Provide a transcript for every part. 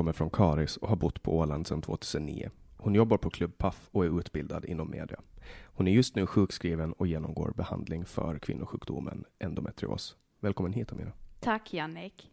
Kommer från Karis och har bott på Åland sedan 2009. Hon jobbar på Klubb Paff och är utbildad inom media. Hon är just nu sjukskriven och genomgår behandling för kvinnosjukdomen endometrios. Välkommen hit Amira. Tack Jannik.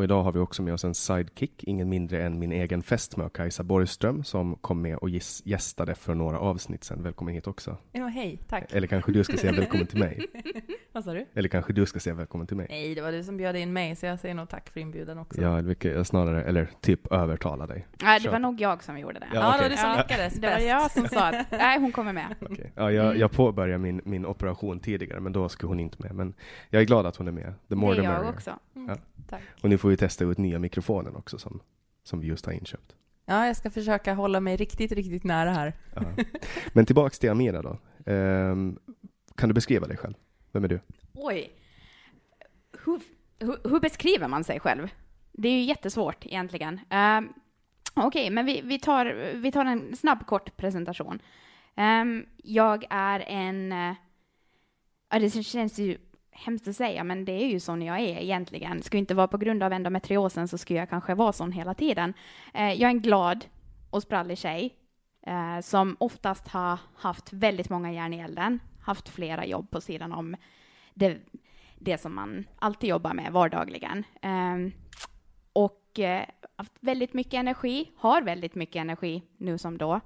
Och idag har vi också med oss en sidekick, ingen mindre än min egen fästmö Kajsa Borgström som kom med och gästade för några avsnitt sedan. Välkommen hit också. Ja, hej, tack. Eller kanske du ska säga välkommen till mig. Vad sa du? Eller kanske du ska säga välkommen till mig. Nej, det var du som bjöd in mig, så jag säger nog tack för inbjudan också. Ja, vilket jag snarare, eller typ övertala dig. Nej, det Kör. var nog jag som gjorde det. Ja, ja okay. det var du som lyckades Det var jag som sa att, nej, hon kommer med. Okay. Ja, jag, jag påbörjade min, min operation tidigare, men då skulle hon inte med. Men jag är glad att hon är med. The more det är jag också. Mm. Ja. Tack. Och nu får vi testa ut nya mikrofonen också som, som vi just har inköpt. Ja, jag ska försöka hålla mig riktigt, riktigt nära här. Ja. Men tillbaks till Amira då. Um, kan du beskriva dig själv? Vem är du? Oj. Hur, hur, hur beskriver man sig själv? Det är ju jättesvårt egentligen. Um, Okej, okay, men vi, vi, tar, vi tar en snabb kort presentation. Um, jag är en... Uh, det känns ju hemskt att säga, men det är ju sån jag är egentligen. Skulle inte vara på grund av endometriosen så skulle jag kanske vara sån hela tiden. Eh, jag är en glad och sprallig tjej eh, som oftast har haft väldigt många järn i elden, haft flera jobb på sidan om det, det som man alltid jobbar med vardagligen. Ehm, och eh, haft väldigt mycket energi, har väldigt mycket energi nu som då.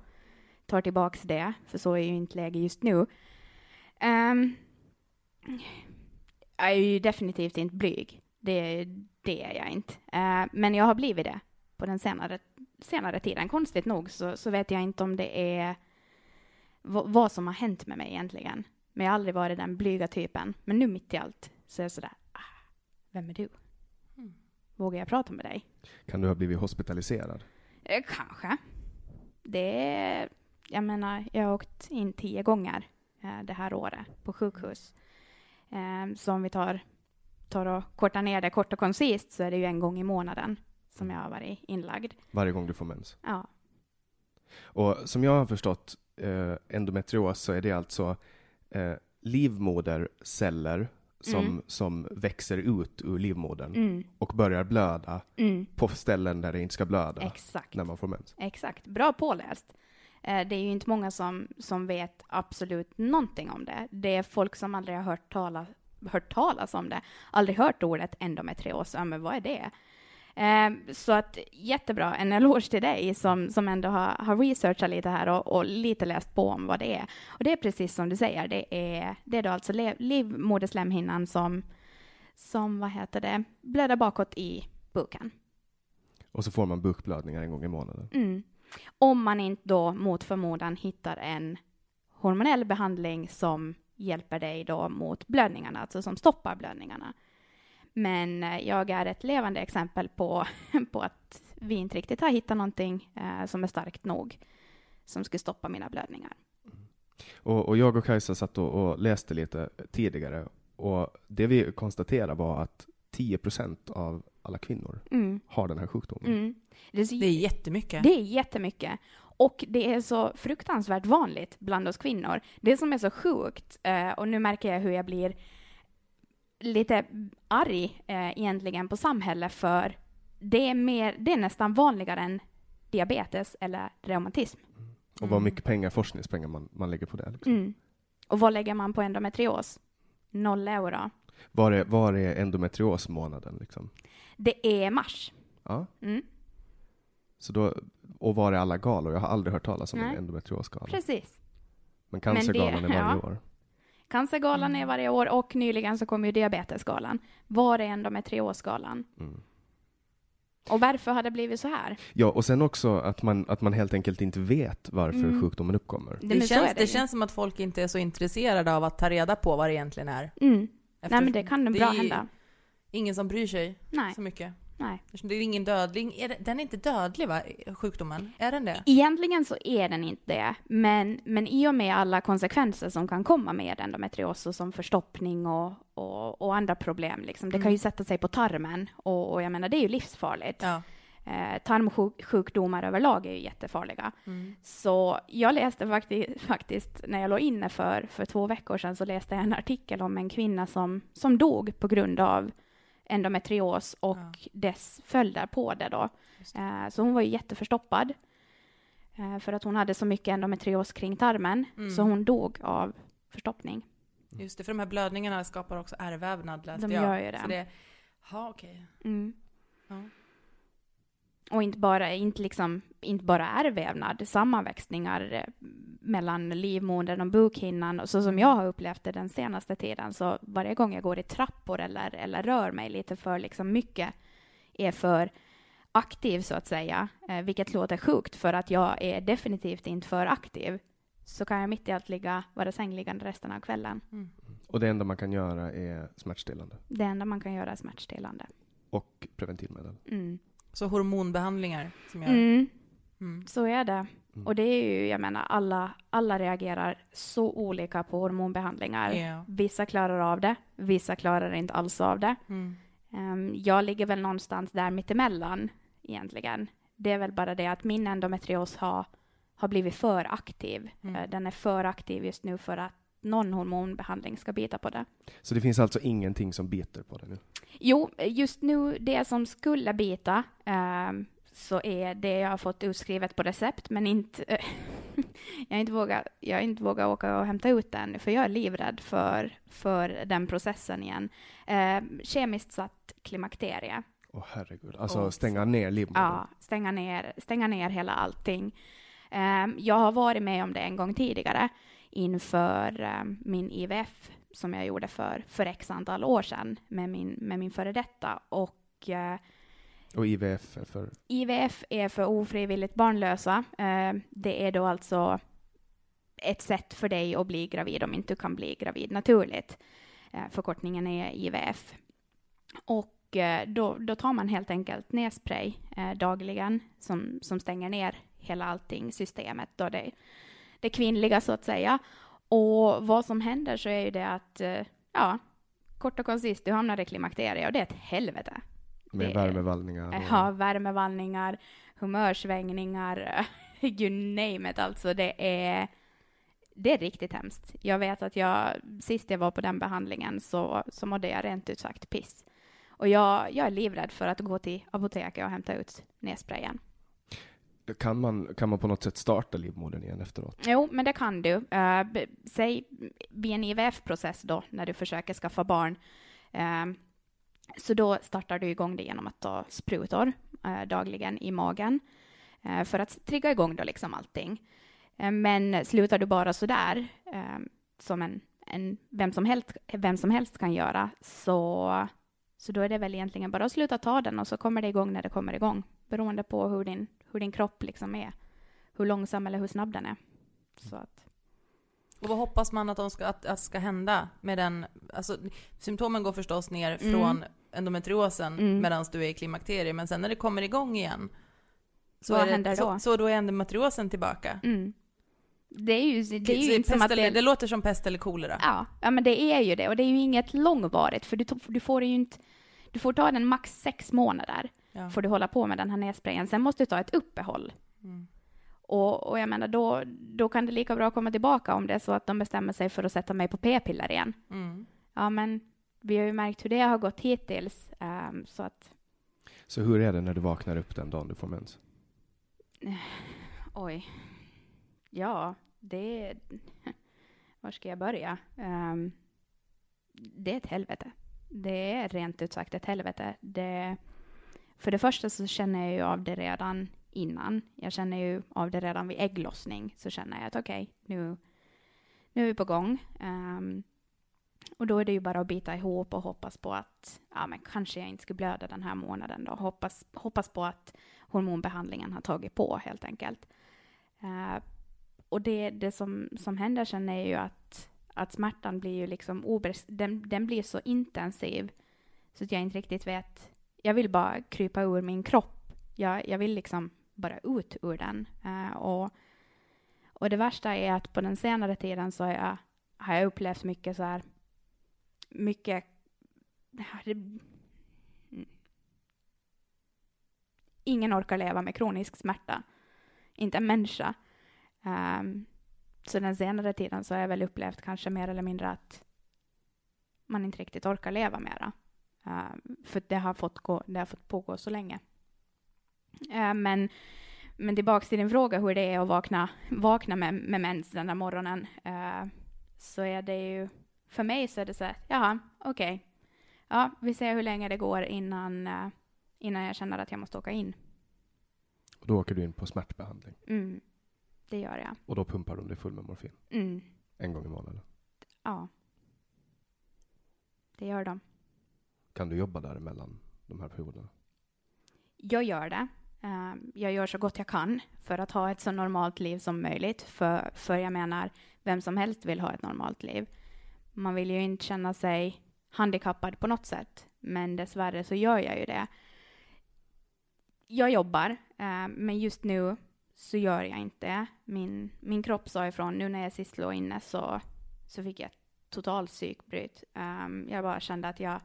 Tar tillbaks det, för så är ju inte läge just nu. Ehm, jag är ju definitivt inte blyg. Det, det är jag inte. Uh, men jag har blivit det på den senare, senare tiden. Konstigt nog så, så vet jag inte om det är vad som har hänt med mig egentligen. Men jag har aldrig varit den blyga typen. Men nu mitt i allt så är jag sådär, ah, vem är du? Mm. Vågar jag prata med dig? Kan du ha blivit hospitaliserad? Eh, kanske. Det är, jag menar, jag har åkt in tio gånger eh, det här året på sjukhus. Eh, så om vi tar, tar och kortar ner det kort och koncist så är det ju en gång i månaden som jag har varit inlagd. Varje gång du får mens? Ja. Och som jag har förstått eh, endometrios så är det alltså eh, livmoderceller som, mm. som växer ut ur livmodern mm. och börjar blöda mm. på ställen där det inte ska blöda Exakt. när man får mens. Exakt. Bra påläst. Eh, det är ju inte många som, som vet absolut någonting om det. Det är folk som aldrig har hört, tala, hört talas om det, aldrig hört ordet endometrios. Ja, men vad är det? Eh, så att jättebra, en eloge till dig som, som ändå har, har researchat lite här och, och, lite läst på om vad det är. Och det är precis som du säger, det är, det är då alltså livmoderslemhinnan som, som, vad heter det, blöder bakåt i buken. Och så får man bukblödningar en gång i månaden. Mm. Om man inte då mot förmodan hittar en hormonell behandling som hjälper dig då mot blödningarna, alltså som stoppar blödningarna. Men eh, jag är ett levande exempel på, på att vi inte riktigt har hittat någonting eh, som är starkt nog som skulle stoppa mina blödningar. Mm. Och, och jag och Kajsa satt och, och, läste lite tidigare och det vi konstaterade var att 10 procent av alla kvinnor mm. har den här sjukdomen. Mm. Det, är så, det är jättemycket. Det är jättemycket. Och det är så fruktansvärt vanligt bland oss kvinnor. Det som är så sjukt, eh, och nu märker jag hur jag blir lite arg eh, egentligen på samhället för det är, mer, det är nästan vanligare än diabetes eller reumatism. Mm. Och vad mycket pengar, forskningspengar man, man lägger på det. Liksom. Mm. Och vad lägger man på endometrios? Noll euro. Var är, var är endometriosmånaden? Liksom? Det är mars. Ja. Mm. Så då, och var är alla galor? Jag har aldrig hört talas om Nej. en endometriosgala. Precis. Men cancergalan är varje ja. år. Cancergalan mm. är varje år och nyligen så kom ju diabetesgalan. Var är endometriosgalan? Mm. Och varför har det blivit så här? Ja, och sen också att man, att man helt enkelt inte vet varför mm. sjukdomen uppkommer. Det, det känns, det, det känns som att folk inte är så intresserade av att ta reda på vad det egentligen är. Mm. Nej, men det kan det bra hända. Ingen som bryr sig Nej. så mycket. Nej. Det är ingen dödlig. Är det, den är inte dödlig va, sjukdomen? Är den det? Egentligen så är den inte det. Men, men i och med alla konsekvenser som kan komma med endometrios som förstoppning och, och, och andra problem, liksom, det mm. kan ju sätta sig på tarmen. Och, och jag menar, det är ju livsfarligt. Ja. Eh, tarmsjukdomar överlag är ju jättefarliga. Mm. Så jag läste faktiskt, faktiskt, när jag låg inne för, för två veckor sedan, så läste jag en artikel om en kvinna som, som dog på grund av endometrios och ja. dess följder på det då. Det. Eh, så hon var ju jätteförstoppad eh, för att hon hade så mycket endometrios kring tarmen, mm. så hon dog av förstoppning. Just det, för de här blödningarna skapar också ärrvävnad läste de jag. gör ju det. Så det ja, okej. Okay. Mm. Ja. Och inte bara, inte liksom, inte bara ärrvävnad, sammanväxningar eh, mellan livmodern och bukhinnan. Och så som jag har upplevt det den senaste tiden, så varje gång jag går i trappor eller, eller rör mig lite för liksom mycket, är för aktiv så att säga, eh, vilket låter sjukt för att jag är definitivt inte för aktiv, så kan jag mitt i allt ligga, vara sängliggande resten av kvällen. Mm. Och det enda man kan göra är smärtstillande? Det enda man kan göra är smärtstillande. Och preventivmedel? Mm. Så hormonbehandlingar som gör... Mm. Mm. Så är det. Mm. Och det är ju, jag menar, alla, alla reagerar så olika på hormonbehandlingar. Yeah. Vissa klarar av det, vissa klarar inte alls av det. Mm. Um, jag ligger väl någonstans där mittemellan egentligen. Det är väl bara det att min endometrios har, har blivit för aktiv. Mm. Uh, den är för aktiv just nu för att någon hormonbehandling ska bita på det. Så det finns alltså ingenting som biter på det nu? Jo, just nu det som skulle bita eh, så är det jag har fått utskrivet på recept, men inte, jag har inte vågat, jag inte vågat åka och hämta ut den, för jag är livrädd för, för den processen igen. Eh, kemiskt satt klimakterie. Åh oh, herregud, alltså oh, stänga ner livmodern? Ja, stänga ner, stänga ner hela allting. Eh, jag har varit med om det en gång tidigare inför eh, min IVF som jag gjorde för, för x antal år sedan med min, med min före detta. Och eh, och IVF är för? IVF är för ofrivilligt barnlösa. Eh, det är då alltså ett sätt för dig att bli gravid om inte du kan bli gravid naturligt. Förkortningen är IVF. Och då, då tar man helt enkelt nässpray dagligen som, som stänger ner hela allting, systemet, då det, det kvinnliga så att säga. Och vad som händer så är ju det att, ja, kort och koncist, du hamnar i klimakteriet och det är ett helvete. Med det, värmevallningar? Och... Ja, värmevallningar, humörsvängningar, you name it alltså. Det är, det är riktigt hemskt. Jag vet att jag, sist jag var på den behandlingen så, så mådde jag rent ut sagt piss. Och jag, jag är livrädd för att gå till apoteket och hämta ut nässprayen. Kan man, kan man på något sätt starta livmodern igen efteråt? Jo, men det kan du. Uh, säg vid en IVF-process då, när du försöker skaffa barn. Uh, så då startar du igång det genom att ta sprutor uh, dagligen i magen för att trigga igång då liksom allting. Men slutar du bara sådär, eh, som en, en, vem, som helst, vem som helst kan göra, så, så då är det väl egentligen bara att sluta ta den och så kommer det igång när det kommer igång, beroende på hur din, hur din kropp liksom är, hur långsam eller hur snabb den är. Så att, och vad hoppas man att, de ska, att, att ska hända med den, alltså symptomen går förstås ner mm. från endometriosen mm. medan du är i klimakteriet, men sen när det kommer igång igen så, vad är händer det, då? Så, så då är endometriosen tillbaka. Mm. Det är ju, det är ju inte som att det... det låter som pest eller kolera. Ja, ja, men det är ju det. Och det är ju inget långvarigt, för du, du får ju inte... Du får ta den max sex månader, ja. får du hålla på med den här nässprayen. Sen måste du ta ett uppehåll. Mm. Och, och jag menar, då, då kan det lika bra komma tillbaka om det är så att de bestämmer sig för att sätta mig på p-piller igen. Mm. Ja, men vi har ju märkt hur det har gått hittills. Um, så att... Så hur är det när du vaknar upp den dagen du får mens? Oj. Ja, det... Var ska jag börja? Um, det är ett helvete. Det är rent ut sagt ett helvete. Det... För det första så känner jag ju av det redan innan. Jag känner ju av det redan vid ägglossning, så känner jag att okej, okay, nu, nu är vi på gång. Um, och då är det ju bara att bita ihop och hoppas på att, ja men kanske jag inte ska blöda den här månaden då. Hoppas, hoppas på att hormonbehandlingen har tagit på helt enkelt. Uh, och det, det som, som händer sen är ju att, att smärtan blir ju liksom obers den, den blir så intensiv så att jag inte riktigt vet. Jag vill bara krypa ur min kropp. Jag, jag vill liksom bara ut ur den. Uh, och, och det värsta är att på den senare tiden så har jag, har jag upplevt mycket så här, mycket... Mm. Ingen orkar leva med kronisk smärta. Inte en människa. Um, så den senare tiden så har jag väl upplevt kanske mer eller mindre att man inte riktigt orkar leva mera. Uh, för det har, fått gå, det har fått pågå så länge. Uh, men, men tillbaka till din fråga hur det är att vakna, vakna med, med mens den där morgonen. Uh, så är det ju, för mig så är det så här, jaha, okej. Okay. Ja, vi ser hur länge det går innan, innan jag känner att jag måste åka in. Och då åker du in på smärtbehandling? Mm, det gör jag. Och då pumpar de dig full med morfin? Mm. En gång i månaden? Ja. Det gör de. Kan du jobba däremellan de här perioderna? Jag gör det. Ehm, jag gör så gott jag kan för att ha ett så normalt liv som möjligt. För, för jag menar, vem som helst vill ha ett normalt liv. Man vill ju inte känna sig handikappad på något sätt, men dessvärre så gör jag ju det. Jag jobbar, ehm, men just nu så gör jag inte Min, min kropp sa ifrån, nu när jag sist låg inne så, så fick jag totalt psykbryt. Ehm, jag bara kände att jag,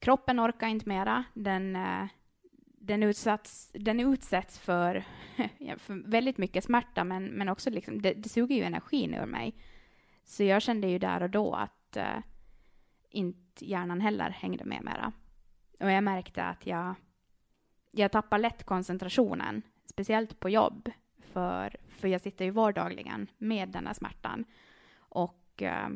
kroppen orkar inte mera. Den, eh, den, utsatts, den utsätts för, för väldigt mycket smärta, men, men också liksom, det, det suger ju energin ur mig. Så jag kände ju där och då att uh, inte hjärnan heller hängde med mera. Och jag märkte att jag, jag tappar lätt koncentrationen, speciellt på jobb. För, för jag sitter ju vardagligen med den här smärtan. Och uh,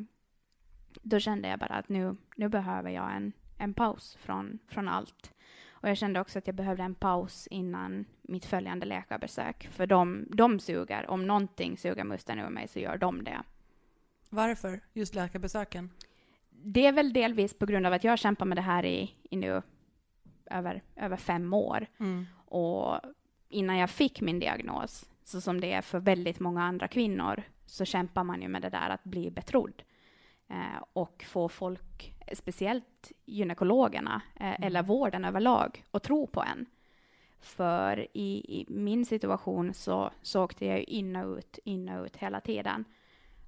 då kände jag bara att nu, nu behöver jag en, en paus från, från allt. Och jag kände också att jag behövde en paus innan mitt följande läkarbesök. För de, de suger. Om någonting suger musten ur mig så gör de det. Varför just läkarbesöken? Det är väl delvis på grund av att jag har kämpat med det här i, i nu över, över fem år. Mm. Och innan jag fick min diagnos, så som det är för väldigt många andra kvinnor, så kämpar man ju med det där att bli betrodd. Eh, och få folk, speciellt gynekologerna, eh, Mm. eller vården överlag, att tro på en. För i, i min situation så, så åkte jag in och ut, in och ut hela tiden.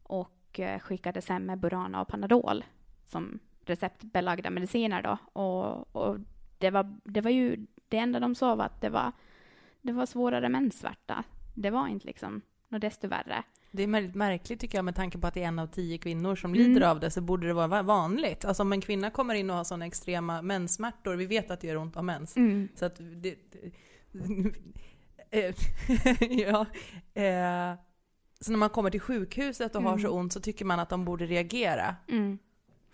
Och eh, skickades hem med Burana och Panadol som receptbelagda mediciner då. Och, och det, var, det var ju det enda de sa var att det var, det var svårare menssvärta. Det var inte liksom något desto värre. Det är väldigt märkligt tycker jag med tanke på att det är en av tio kvinnor som Mm. lider av det så borde det vara va- vanligt. Alltså om en kvinna kommer in och har sådana extrema menssmärtor, vi vet att det gör ont av mens. Så att det... det ja. Eh, så när man kommer till sjukhuset och har så ont så tycker man att de borde reagera Mm.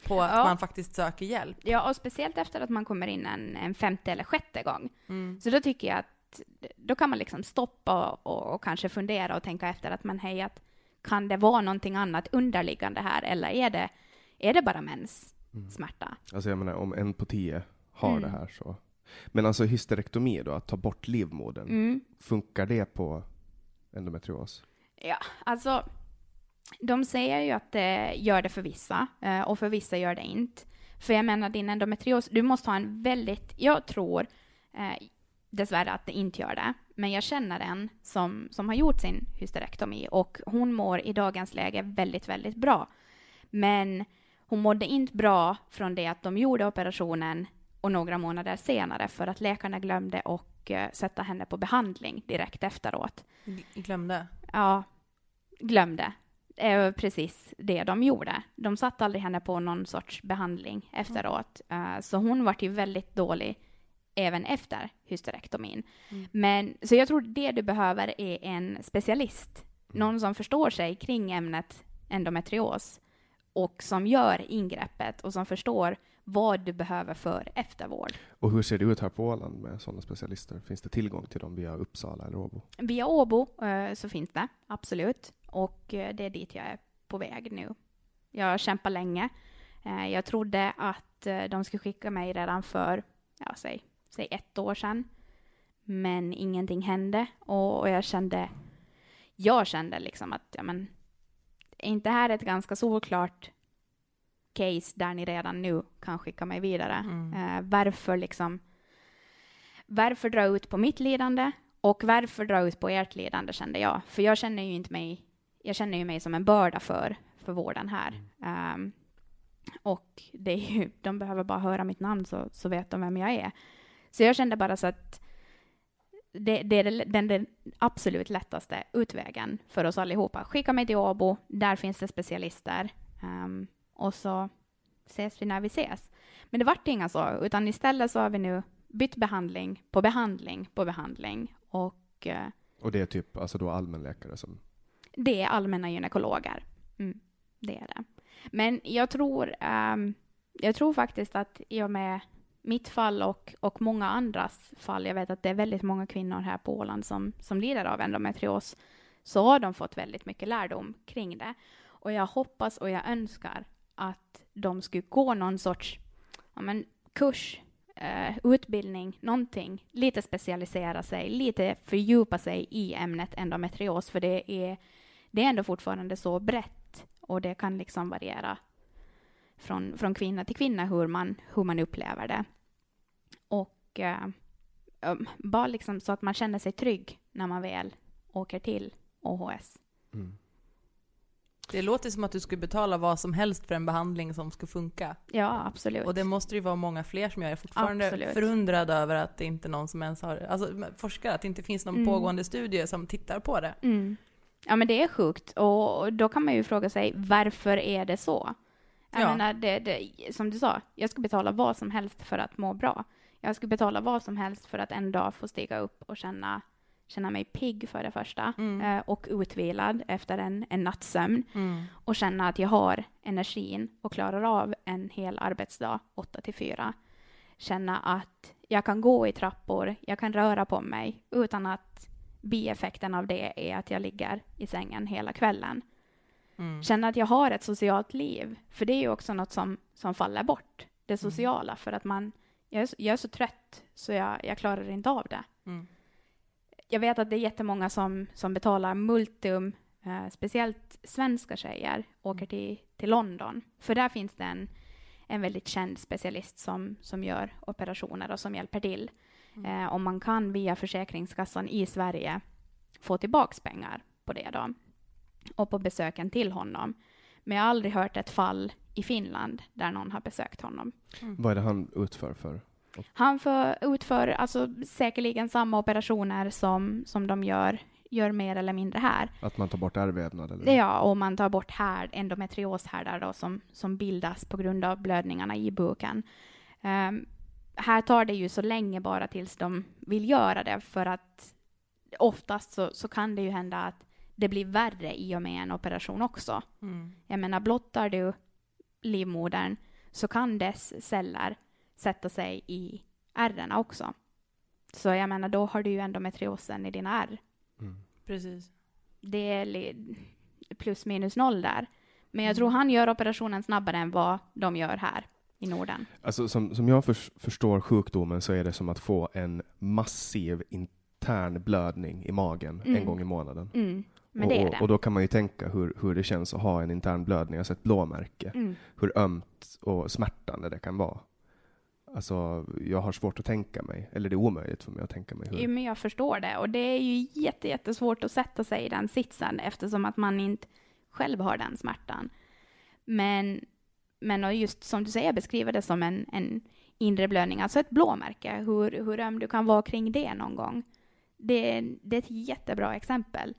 på att Ja. man faktiskt söker hjälp. Ja, och speciellt efter att man kommer in en, en femte eller sjätte gång. Mm. Så då tycker jag att då kan man liksom stoppa och, och, och kanske fundera och tänka efter att man hej, att kan det vara någonting annat underliggande här eller är det, är det bara menssmärta? Alltså jag menar om en på tio har Mm. det här så. Men alltså hysterektomi då, att ta bort livmodern. Mm. Funkar det på endometrios? Ja, alltså de säger ju att det gör det för vissa eh, och för vissa gör det inte. För jag menar din endometrios, du måste ha en väldigt, jag tror eh, dessvärre att det inte gör det, men jag känner en som, som har gjort sin hysterektomi och hon mår i dagens läge väldigt, väldigt bra. Men hon mådde inte bra från det att de gjorde operationen och några månader senare för att läkarna glömde och eh, sätta henne på behandling direkt efteråt. Glömde. Ja, glömde. Det är precis det de gjorde. De satte aldrig henne på någon sorts behandling efteråt. Eh, Så hon var ju väldigt dålig även efter hysterektomin. Men, så jag tror det du behöver är en specialist. Någon som förstår sig kring ämnet endometrios och som gör ingreppet och som förstår vad du behöver för eftervård. Och hur ser det ut här på Åland med sådana specialister? Finns det tillgång till dem via Uppsala eller Åbo? Via Åbo eh, så finns det, absolut. Och eh, det är dit jag är på väg nu. Jag kämpar länge. Eh, jag trodde att eh, de skulle skicka mig redan för, ja, säg, säg ett år sedan. Men ingenting hände och, och jag kände, jag kände liksom att, ja men, är inte här ett ganska solklart case där ni redan nu kan skicka mig vidare? Eh, varför liksom, varför dra ut på mitt lidande och varför dra ut på ert lidande kände jag. För jag känner ju inte mig, jag känner ju mig som en börda för, för vården här. Ehm, och det är ju, de behöver bara höra mitt namn så, så vet de vem jag är. Så jag kände bara så att det, det är den, den absolut lättaste utvägen för oss allihopa. Skicka mig till Åbo, där finns det specialister. Ehm, och så ses vi när vi ses. Men det vart inga så, utan istället så har vi nu bytt behandling på behandling på behandling. Och eh, Och det är typ alltså då allmänläkare som... det är allmänna gynekologer. Mm, det är det. Men jag tror, ehm, jag tror faktiskt att i och med mitt fall och, och många andras fall, jag vet att det är väldigt många kvinnor här på Åland som, som lider av endometrios, så har de fått väldigt mycket lärdom kring det. Och jag hoppas och jag önskar att de skulle gå någon sorts ja, men, kurs, eh, utbildning, någonting, lite specialisera sig, lite fördjupa sig i ämnet endometrios, för det är, det är ändå fortfarande så brett och det kan liksom variera från, från kvinna till kvinna hur man, hur man upplever det. Och eh, um, bara liksom så att man känner sig trygg när man väl åker till OHS. Mm. Det låter som att du skulle betala vad som helst för en behandling som ska funka. Ja, absolut. Och det måste ju vara många fler som gör. Jag är fortfarande Absolut. förundrad över att det inte är någon som ens har, alltså forskare, att det inte finns någon Mm. pågående studie som tittar på det. Mm. Ja, men det är sjukt. Och då kan man ju fråga sig, varför är det så? Jag Ja. menar, det, det, som du sa, jag ska betala vad som helst för att må bra. Jag ska betala vad som helst för att en dag få stiga upp och känna, känna mig pigg för det första eh, och utvilad efter en, en nattsömn och känna att jag har energin och klarar av en hel arbetsdag, 8 till 4. Känna att jag kan gå i trappor, jag kan röra på mig utan att bieffekten av det är att jag ligger i sängen hela kvällen. Känna att jag har ett socialt liv, för det är ju också något som, som faller bort, det sociala, för att man, jag är, så- jag är så trött så jag, jag klarar inte av det. Mm. Jag vet att det är jättemånga som, som betalar multum, eh, speciellt svenska tjejer, åker till, till London, för där finns det en, en väldigt känd specialist som, som gör operationer och som hjälper till. Eh, om man kan via Försäkringskassan i Sverige få tillbaks pengar på det då och på besöken till honom. Men jag har aldrig hört ett fall i Finland där någon har besökt honom. Vad är det han utför för? Han för, utför alltså säkerligen samma operationer som, som de gör, gör mer eller mindre här. Att man tar bort ärrvävnad? Eller? Ja, och man tar bort här, endometrioshärdar då, som, som bildas på grund av blödningarna i buken. Ehm, här tar det ju så länge bara tills de vill göra det, för att oftast så, så kan det ju hända att det blir värre i och med en operation också. Mm. Jag menar, blottar du livmodern så kan dess celler sätta sig i ärren också. Så jag menar, då har du ju endometriosen i dina ärr. Precis. Det är plus minus noll där. Men jag tror han gör operationen snabbare än vad de gör här i Norden. Alltså, som, som jag förs- förstår sjukdomen så är det som att få en massiv intern blödning i magen en Mm. gång i månaden. Mm. Men och, det är det. och då kan man ju tänka hur, hur det känns att ha en intern blödning, alltså ett blåmärke. Mm. Hur ömt och smärtande det kan vara. Alltså, jag har svårt att tänka mig, eller det är omöjligt för mig att tänka mig Jo, hur. men jag förstår det. Och det är ju jätte, jättesvårt att sätta sig i den sitsen eftersom att man inte själv har den smärtan. Men, men och just som du säger, beskriva det som en, en inre blödning, alltså ett blåmärke, hur, hur öm du kan vara kring det någon gång. Det, det är ett jättebra exempel.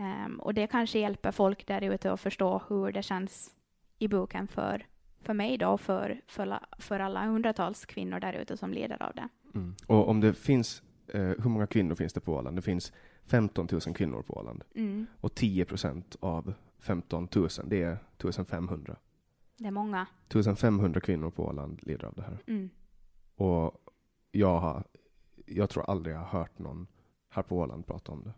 Ehm, och det kanske hjälper folk där ute att förstå hur det känns i boken för, för mig då, och för, för, la- för alla hundratals kvinnor där ute som lider av det. Mm. Och om det finns, eh, hur många kvinnor finns det på Åland? Det finns 15 000 kvinnor på Åland. Mm. Och 10 procent av 15 000, det är 1500. Det är många. 1500 kvinnor på Åland lider av det här. Mm. Och jag, har, jag tror aldrig jag har hört någon här på Åland prata om det.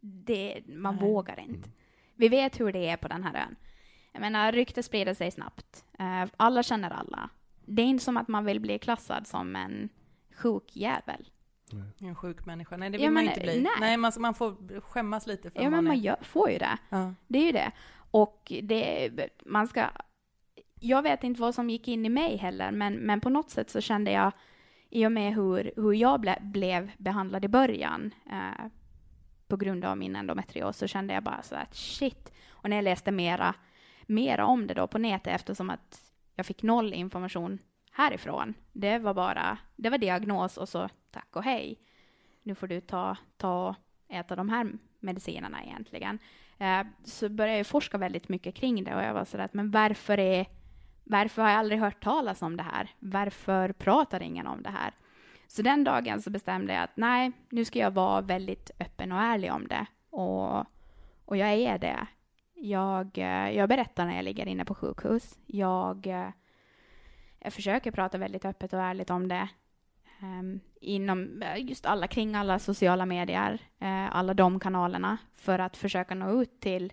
Det, man Nej. vågar inte. Vi vet hur det är på den här ön. Jag menar, ryktet sprider sig snabbt. Eh, alla känner alla. Det är inte som att man vill bli klassad som en sjuk jävel. En sjuk människa. Nej, det Ja, vill man men, inte bli. nej. Nej, man, man får skämmas lite för Ja, men man man gör, får ju det. Ja. Det är ju det. Och det, man ska... Jag vet inte vad som gick in i mig heller, men, men på något sätt så kände jag, i och med hur, hur jag ble, blev behandlad i början, eh, på grund av min endometrios, så kände jag bara så att shit. Och när jag läste mera, mera om det då på nätet, eftersom att jag fick noll information härifrån. Det var bara, det var diagnos och så tack och hej. Nu får du ta, ta och äta de här medicinerna egentligen. Eh, så började jag forska väldigt mycket kring det och jag var sådär att men varför är varför har jag aldrig hört talas om det här? Varför pratar ingen om det här? Så den dagen så bestämde jag att nej, nu ska jag vara väldigt öppen och ärlig om det. Och, och jag är det. Jag, eh, jag berättar när jag ligger inne på sjukhus. Jag, eh, jag försöker prata väldigt öppet och ärligt om det. Um, inom eh, just alla, kring alla sociala medier, uh, alla de kanalerna, för att försöka nå ut till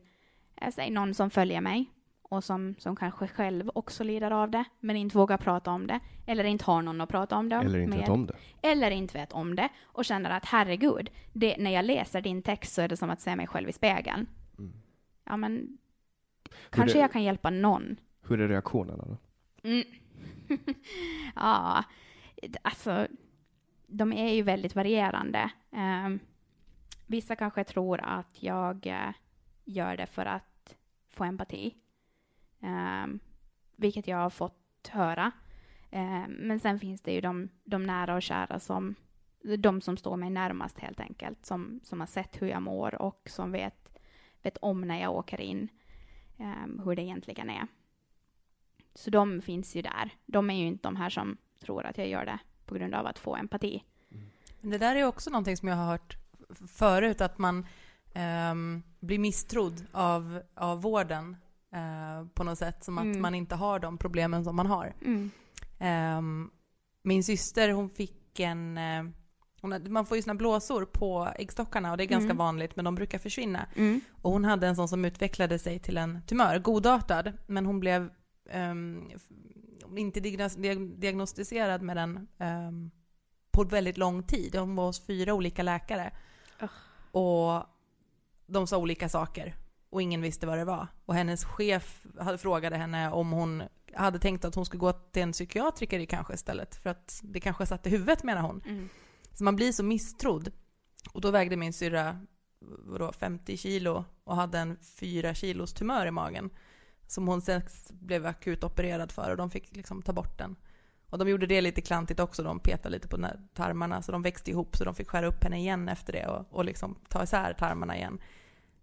uh, säg någon som följer mig och som, som kanske själv också lider av det, men inte vågar prata om det, eller inte har någon att prata om det Eller inte med, vet om det. eller inte vet om det, och känner att herregud, det, när jag läser din text så är det som att se mig själv i spegeln. Ja, men kanske det- jag kan hjälpa någon. Hur är reaktionerna då? Mm. ja, alltså, de är ju väldigt varierande. Ehm, vissa kanske tror att jag eh, gör det för att få empati, Ehm, vilket jag har fått höra. Ehm, men sen finns det ju de, de nära och kära som de som står mig närmast helt enkelt, som, som har sett hur jag mår och som vet, vet om när jag åker in um, hur det egentligen är. Så de finns ju där. De är ju inte de här som tror att jag gör det på grund av att få empati. Men det där är också någonting som jag har hört förut, att man um, blir misstrodd av, av vården uh, på något sätt, som att mm. man inte har de problemen som man har. Mm. Um, min syster, hon fick en uh, man får ju sina blåsor på äggstockarna och det är ganska mm. vanligt men de brukar försvinna. Mm. Och hon hade en sån som utvecklade sig till en tumör, godartad, men hon blev um, inte diagnostiserad med den um, på väldigt lång tid. Hon var hos fyra olika läkare. Och de sa olika saker och ingen visste vad det var. Och hennes chef hade frågade henne om hon hade tänkt att hon skulle gå till en psykiatriker kanske istället, för att det kanske satt i huvudet menar hon. Mm. Så man blir så misstrodd. Och då vägde min syrra vadå, 50 kilo och hade en 4 kilos tumör i magen. Som hon sen blev akut opererad för och de fick liksom ta bort den. Och de gjorde det lite klantigt också, de petade lite på tarmarna så de växte ihop så de fick skära upp henne igen efter det och, och liksom ta isär tarmarna igen.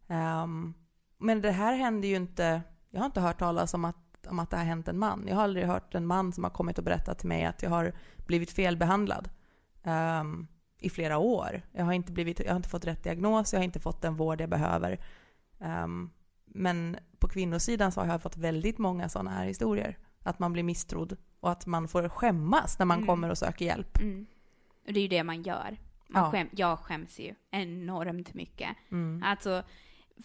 Um, men det här händer ju inte, jag har inte hört talas om att, om att det har hänt en man. Jag har aldrig hört en man som har kommit och berättat till mig att jag har blivit felbehandlad um, i flera år. Jag har, inte blivit, jag har inte fått rätt diagnos, jag har inte fått den vård jag behöver. Um, men på kvinnosidan så har jag fått väldigt många sådana här historier. Att man blir misstrodd och att man får skämmas när man mm. kommer och söker hjälp. Mm. Och det är ju det man gör. Man ja. skäm, jag skäms ju enormt mycket. Mm. Alltså,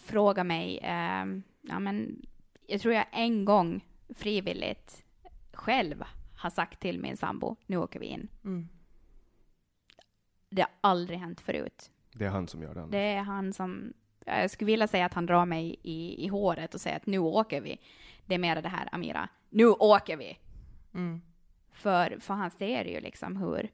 fråga mig, eh, ja men jag tror jag en gång frivilligt själv har sagt till min sambo, nu åker vi in. Mm. Det har aldrig hänt förut. Det är han som gör det? Det är han som, jag skulle vilja säga att han drar mig i, i håret och säger att nu åker vi. Det är mer det här, Amira, nu åker vi! Mm. För, för är det ju liksom hur,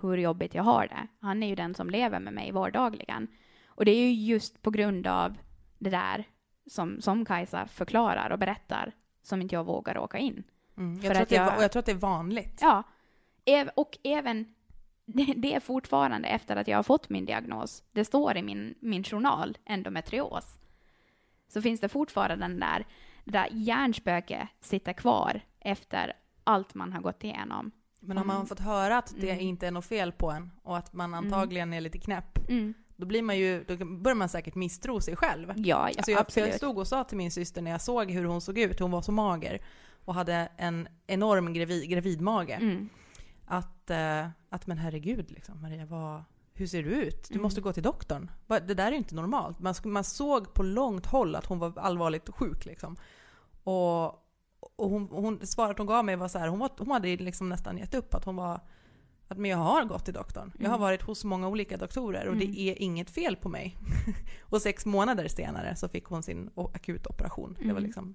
hur jobbigt jag har det. Han är ju den som lever med mig vardagligen. Och det är ju just på grund av det där som, som Kajsa förklarar och berättar som inte jag vågar åka in. Mm. Jag, tror att jag, och jag tror att det är vanligt. Ja. Och även, det är fortfarande efter att jag har fått min diagnos, det står i min, min journal, endometrios, så finns det fortfarande den där, det där hjärnspöket sitter kvar efter allt man har gått igenom. Men om man har fått höra att det mm. inte är något fel på en och att man mm. antagligen är lite knäpp, mm. Då, blir man ju, då börjar man säkert misstro sig själv. Ja, ja alltså jag, absolut. jag stod och sa till min syster när jag såg hur hon såg ut, hon var så mager och hade en enorm gravid, gravidmage, mm. att, uh, att men herregud liksom, Maria, vad, hur ser du ut? Du mm. måste gå till doktorn. Det där är inte normalt. Man, man såg på långt håll att hon var allvarligt sjuk liksom. Och, och hon, hon, svaret hon gav mig var så här, hon, var, hon hade liksom nästan gett upp att hon var att men jag har gått till doktorn. Jag har mm. varit hos många olika doktorer och mm. det är inget fel på mig. och sex månader senare så fick hon sin akutoperation. Mm. Det var mm. liksom,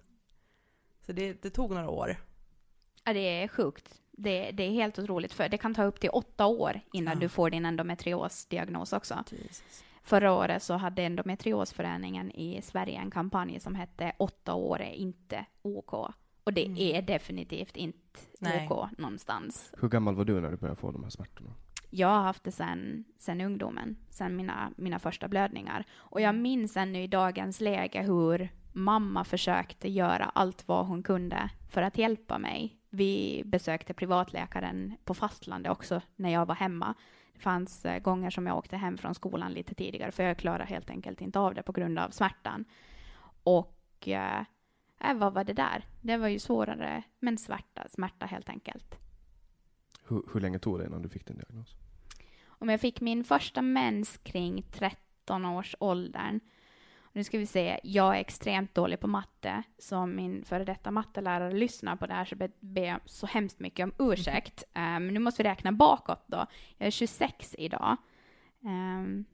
så det, det, tog några år. Ja, det är sjukt. Det, det, är helt otroligt, för det kan ta upp till åtta år innan ja. du får din endometriosdiagnos också. Jesus. Förra året så hade Endometriosföreningen i Sverige en kampanj som hette åtta år är inte OK. Och det mm. är definitivt inte Nej. OK någonstans. Hur gammal var du när du började få de här smärtorna? Jag har haft det sen, sen ungdomen, sen mina, mina första blödningar. Och jag minns ännu i dagens läge hur mamma försökte göra allt vad hon kunde för att hjälpa mig. Vi besökte privatläkaren på fastlandet också när jag var hemma. Det fanns eh, gånger som jag åkte hem från skolan lite tidigare för jag klarade helt enkelt inte av det på grund av smärtan. Och eh, äh, vad var det där? Det var ju svårare, men smärta, smärta helt enkelt. Hur, hur länge tog det innan du fick din diagnos? Om jag fick min första mens kring 13 års åldern. Nu ska vi se, jag är extremt dålig på matte, så om min före detta mattelärare lyssnar på det här så ber jag så hemskt mycket om ursäkt. Men um, nu måste vi räkna bakåt då. Jag är 26 idag. Um,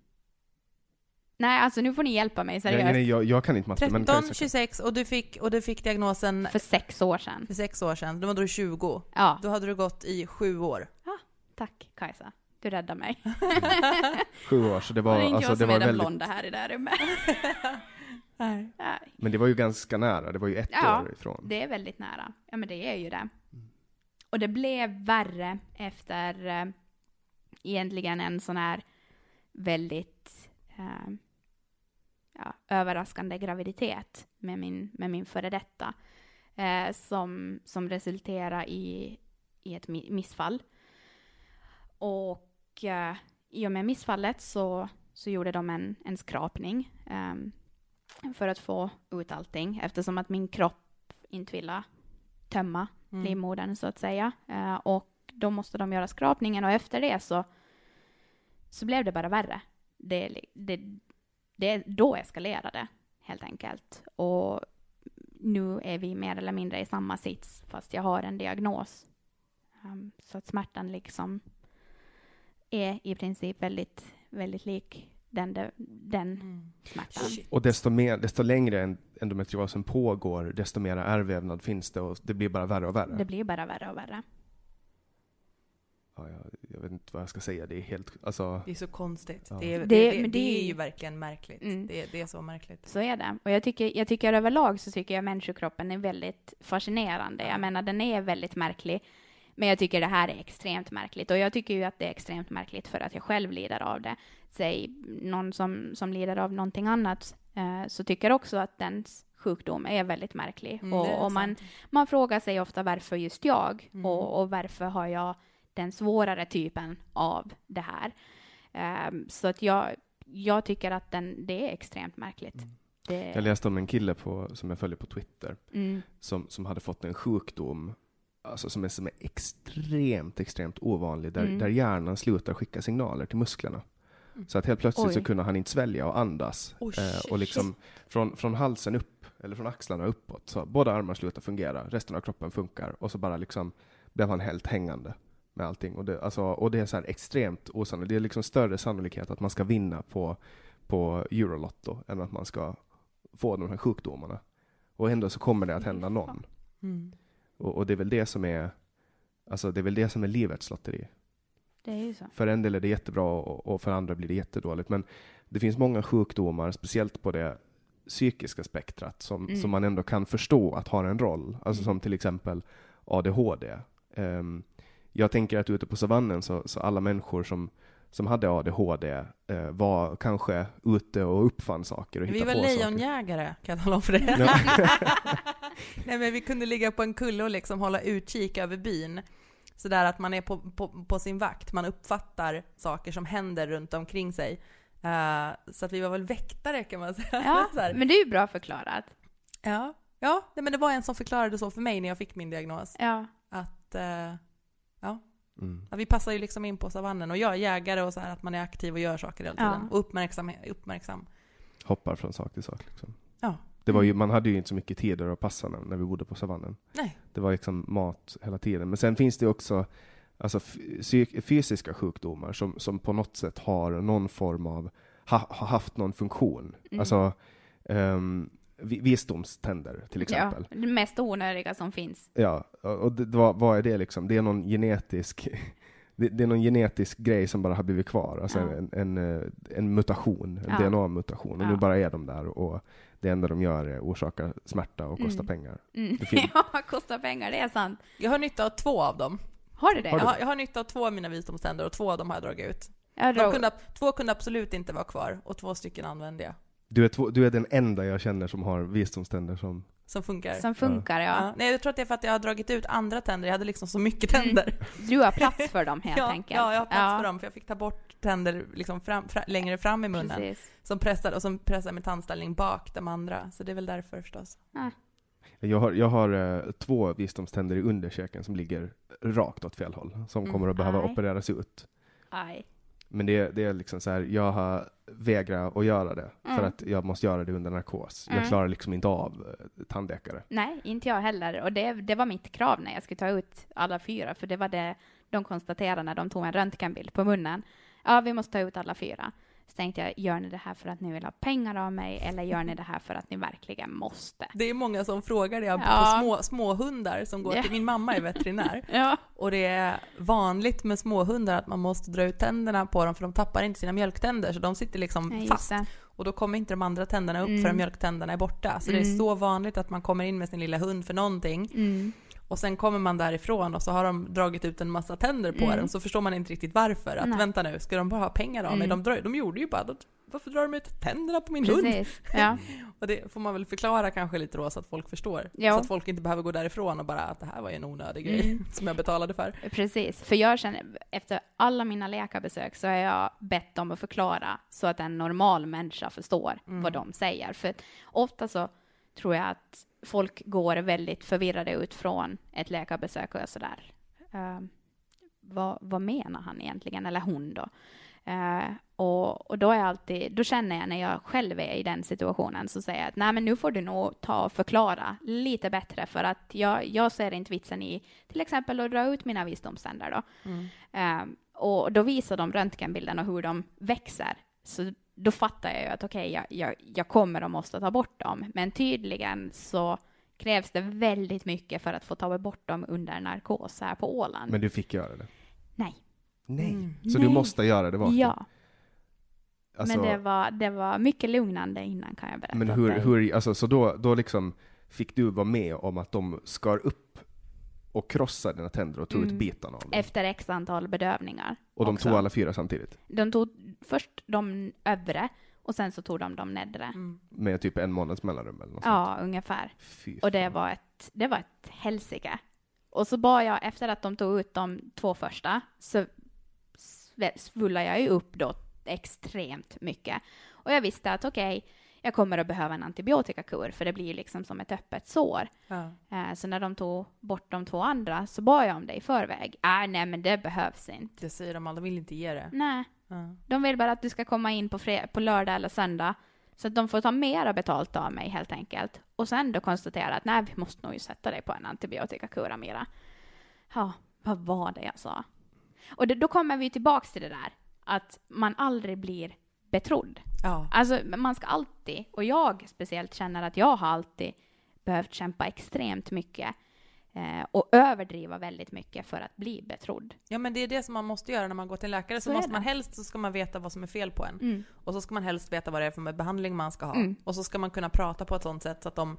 Nej, alltså nu får ni hjälpa mig seriöst. Nej, nej, jag, jag kan inte matte. 13, men 26 och du, fick, och du fick diagnosen... För sex år sedan. För sex år sedan. Då var du 20. Ja. Då hade du gått i sju år. Ja, tack Kajsa. Du räddar mig. sju år, så det var... Det är inte alltså, jag som det är den väldigt... blonda här i det här rummet. nej. Men det var ju ganska nära, det var ju ett ja, år ifrån. det är väldigt nära. Ja, men det är ju det. Och det blev värre efter äh, egentligen en sån här väldigt äh, ja, överraskande graviditet med min, med min före detta. Eh, som, som resulterade i, i ett missfall. Och eh, i och med missfallet så, så gjorde de en, en skrapning eh, för att få ut allting eftersom att min kropp inte ville tömma mm. livmodern så att säga. Eh, och då måste de göra skrapningen och efter det så, så blev det bara värre. Det, det, det, då eskalerade det helt enkelt. Och nu är vi mer eller mindre i samma sits fast jag har en diagnos. Um, så att smärtan liksom är i princip väldigt, väldigt lik den, den mm. smärtan. Och desto, mer, desto längre endometriosen pågår, desto mer ärrvävnad finns det och det blir bara värre och värre. Det blir bara värre och värre. Ja, jag, jag vet inte vad jag ska säga. Det är helt... Alltså, det är så konstigt. Ja. Det, är, det, det, det, är ju verkligen märkligt. Mm. Det, det, är så märkligt. Så är det. Och jag tycker, jag tycker överlag så tycker jag människokroppen är väldigt fascinerande. Jag menar, den är väldigt märklig. Men jag tycker det här är extremt märkligt. Och jag tycker ju att det är extremt märkligt för att jag själv lider av det. Säg någon som, som lider av någonting annat, eh, så tycker också att dens sjukdom är väldigt märklig. Mm, och, och man, man frågar sig ofta varför just jag? Mm. Och, och varför har jag den svårare typen av det här? Um, så att jag, jag tycker att den, det är extremt märkligt. Mm. Det... Jag läste om en kille på, som jag följer på Twitter, mm. som, som hade fått en sjukdom alltså som, är, som är extremt, extremt ovanlig, där, mm. där hjärnan slutar skicka signaler till musklerna. Mm. Så att helt plötsligt Oj. så kunde han inte svälja och andas. Oh, eh, och liksom från, från halsen upp, eller från axlarna uppåt, så båda armar slutar fungera, resten av kroppen funkar, och så bara liksom blev han helt hängande med allting. Och det, alltså, och det är så här extremt osannolikt. Det är liksom större sannolikhet att man ska vinna på, på Eurolotto än att man ska få de här sjukdomarna. Och ändå så kommer det att hända någon. Mm. Och, och, det är väl det som är, alltså det är väl det som är livets lotteri. För en del är det jättebra och, och för andra blir det jättedåligt. Men det finns många sjukdomar, speciellt på det psykiska spektrat, som, mm. som man ändå kan förstå att har en roll. Alltså mm. som till exempel ADHD. Um, jag tänker att ute på savannen så, så alla människor som, som hade ADHD eh, var kanske ute och uppfann saker och Vi var lejonjägare, kan jag tala om för dig. Nej, men vi kunde ligga på en kulle och liksom hålla utkik över byn. Sådär att man är på, på, på, sin vakt, man uppfattar saker som händer runt omkring sig. Uh, så att vi var väl väktare kan man säga. Ja, men det är ju bra förklarat. Ja, ja men det var en som förklarade så för mig när jag fick min diagnos. Ja. Att, uh, ja. Mm. ja. Vi passar ju liksom in på savannen och jag är jägare och så här att man är aktiv och gör saker hela tiden. Ja. Och uppmärksam, uppmärksam. Hoppar från sak till sak liksom. Ja. Det var ju, man hade ju inte så mycket tider att passa när, när vi bodde på savannen. Nej. Det var liksom mat hela tiden. Men sen finns det också alltså, fysiska sjukdomar som, som på något sätt har någon form av, ha, har haft någon funktion. Mm. Alltså, um, visdomständer till exempel. Ja, det mest onödiga som finns. Ja, och det, vad, vad är det liksom? Det är någon genetisk det, det, är någon genetisk grej som bara har blivit kvar, alltså ja. en, en, eh, en, mutation, en ja. DNA-mutation, och ja. nu bara är de där och det enda de gör är orsaka smärta och kosta mm. pengar. Mm. ja, kosta pengar, det är sant. Jag har nytta av två av dem. Har du det? Jag har, jag har nytta av två av mina visdomständer och två av dem har jag dragit ut. Jag kunde, två kunde absolut inte vara kvar och två stycken använde jag. Du är, två, du är den enda jag känner som har visdomständer som som funkar. Som funkar, ja. ja. Nej, jag tror att det är för att jag har dragit ut andra tänder. Jag hade liksom så mycket tänder. Mm. Du har plats för dem helt ja, enkelt. Ja, jag har plats ja. för dem. För jag fick ta bort tänder liksom fram, fram, längre fram i munnen. Precis. Som pressade, och som pressade med tandställning bak de andra. Så det är väl därför förstås. Ah. Jag har, jag har uh, två visdomständer i underkäken som ligger rakt åt fel håll. Som mm. kommer att behöva Aj. opereras ut. Aj. Men det, det är liksom så här, jag har vägrat att göra det, mm. för att jag måste göra det under narkos. Mm. Jag klarar liksom inte av eh, tandläkare. Nej, inte jag heller. Och det, det var mitt krav när jag skulle ta ut alla fyra, för det var det de konstaterade när de tog en röntgenbild på munnen. Ja, vi måste ta ut alla fyra. Så tänkte jag, gör ni det här för att ni vill ha pengar av mig eller gör ni det här för att ni verkligen måste? Det är många som frågar det ja. på små, småhundar som går till, min mamma är veterinär. ja. Och det är vanligt med småhundar att man måste dra ut tänderna på dem för de tappar inte sina mjölktänder så de sitter liksom ja, fast. Och då kommer inte de andra tänderna upp mm. förrän mjölktänderna är borta. Så mm. det är mm. så vanligt att man kommer in med sin lilla hund för någonting. Mm. Och sen kommer man därifrån och så har de dragit ut en massa tänder på Mm. den, så förstår man inte riktigt varför. Att Nej. vänta nu, ska de bara ha pengar av mig? Mm. De, drar, de gjorde ju bara, de, varför drar de ut tänderna på min hund? Precis. Ja. Och det får man väl förklara kanske lite då så att folk förstår. Ja. Så att folk inte behöver gå därifrån och bara att det här var ju en onödig grej Mm. som jag betalade för. Precis, för jag känner, efter alla mina läkarbesök så har jag bett dem att förklara så att en normal människa förstår vad de säger. För ofta så tror jag att folk går väldigt förvirrade ut från ett läkarbesök och är sådär. Uh, vad, vad menar han egentligen, eller hon då? Eh, och, och då är alltid, då känner jag när jag själv är i den situationen så säger jag att nej men nu får du nog ta och förklara lite bättre för att jag, jag ser inte vitsen i till exempel att dra ut mina visdomständer då. Eh, och då visar de röntgenbilden och hur de växer. Så då fattar jag ju att okej, jag, jag, jag kommer och måste ta bort dem. Men tydligen så krävs det väldigt mycket för att få ta bort dem under narkos här på Åland. Men du fick göra det? Nej. Nej. Mm. Så Nej. du måste göra det vaken? Ja, Alltså, men det var, det var mycket lugnande innan kan jag berätta. men hur, hur, alltså, så då, då liksom fick du vara med om att de skar upp och krossade dina tänder och tog Mm. ut bitarna av dem? Efter x antal bedövningar. och de också. tog alla fyra samtidigt? De tog först de övre och sen så tog de de nedre. Mm. Med typ en månads mellanrum eller något Ja, ungefär. sånt? Fy Och det fan. var ett, det var ett helsike. Och så bad jag, efter att de tog ut de två första, så svullade jag ju upp då extremt mycket. Och jag visste att okej, jag kommer att behöva en antibiotikakur, för det blir liksom som ett öppet sår. Ja. Eh, så när de tog bort de två andra så bad jag om det i förväg. Äh, nej men det behövs inte. Det säger de aldrig, de vill inte ge det. Nej, Ja. de vill bara att du ska komma in på, på lördag eller söndag. Så att de får ta mera betalt av mig helt enkelt. Och sen då konstatera att nej, vi måste nog sätta dig på en antibiotikakur Amira. Ja, vad var det jag sa? Och det, då kommer vi tillbaks till det där att man aldrig blir betrodd. Ja. Alltså man ska alltid, och jag speciellt känner att jag har alltid behövt kämpa extremt mycket eh, och överdriva väldigt mycket för att bli betrodd. ja, men det är det som man måste göra när man går till en läkare. Så, Så måste man helst så ska man veta vad som är fel på en. Mm. Och så ska man helst veta vad det är för behandling man ska ha. Mm. Och så ska man kunna prata på ett sånt sätt så att de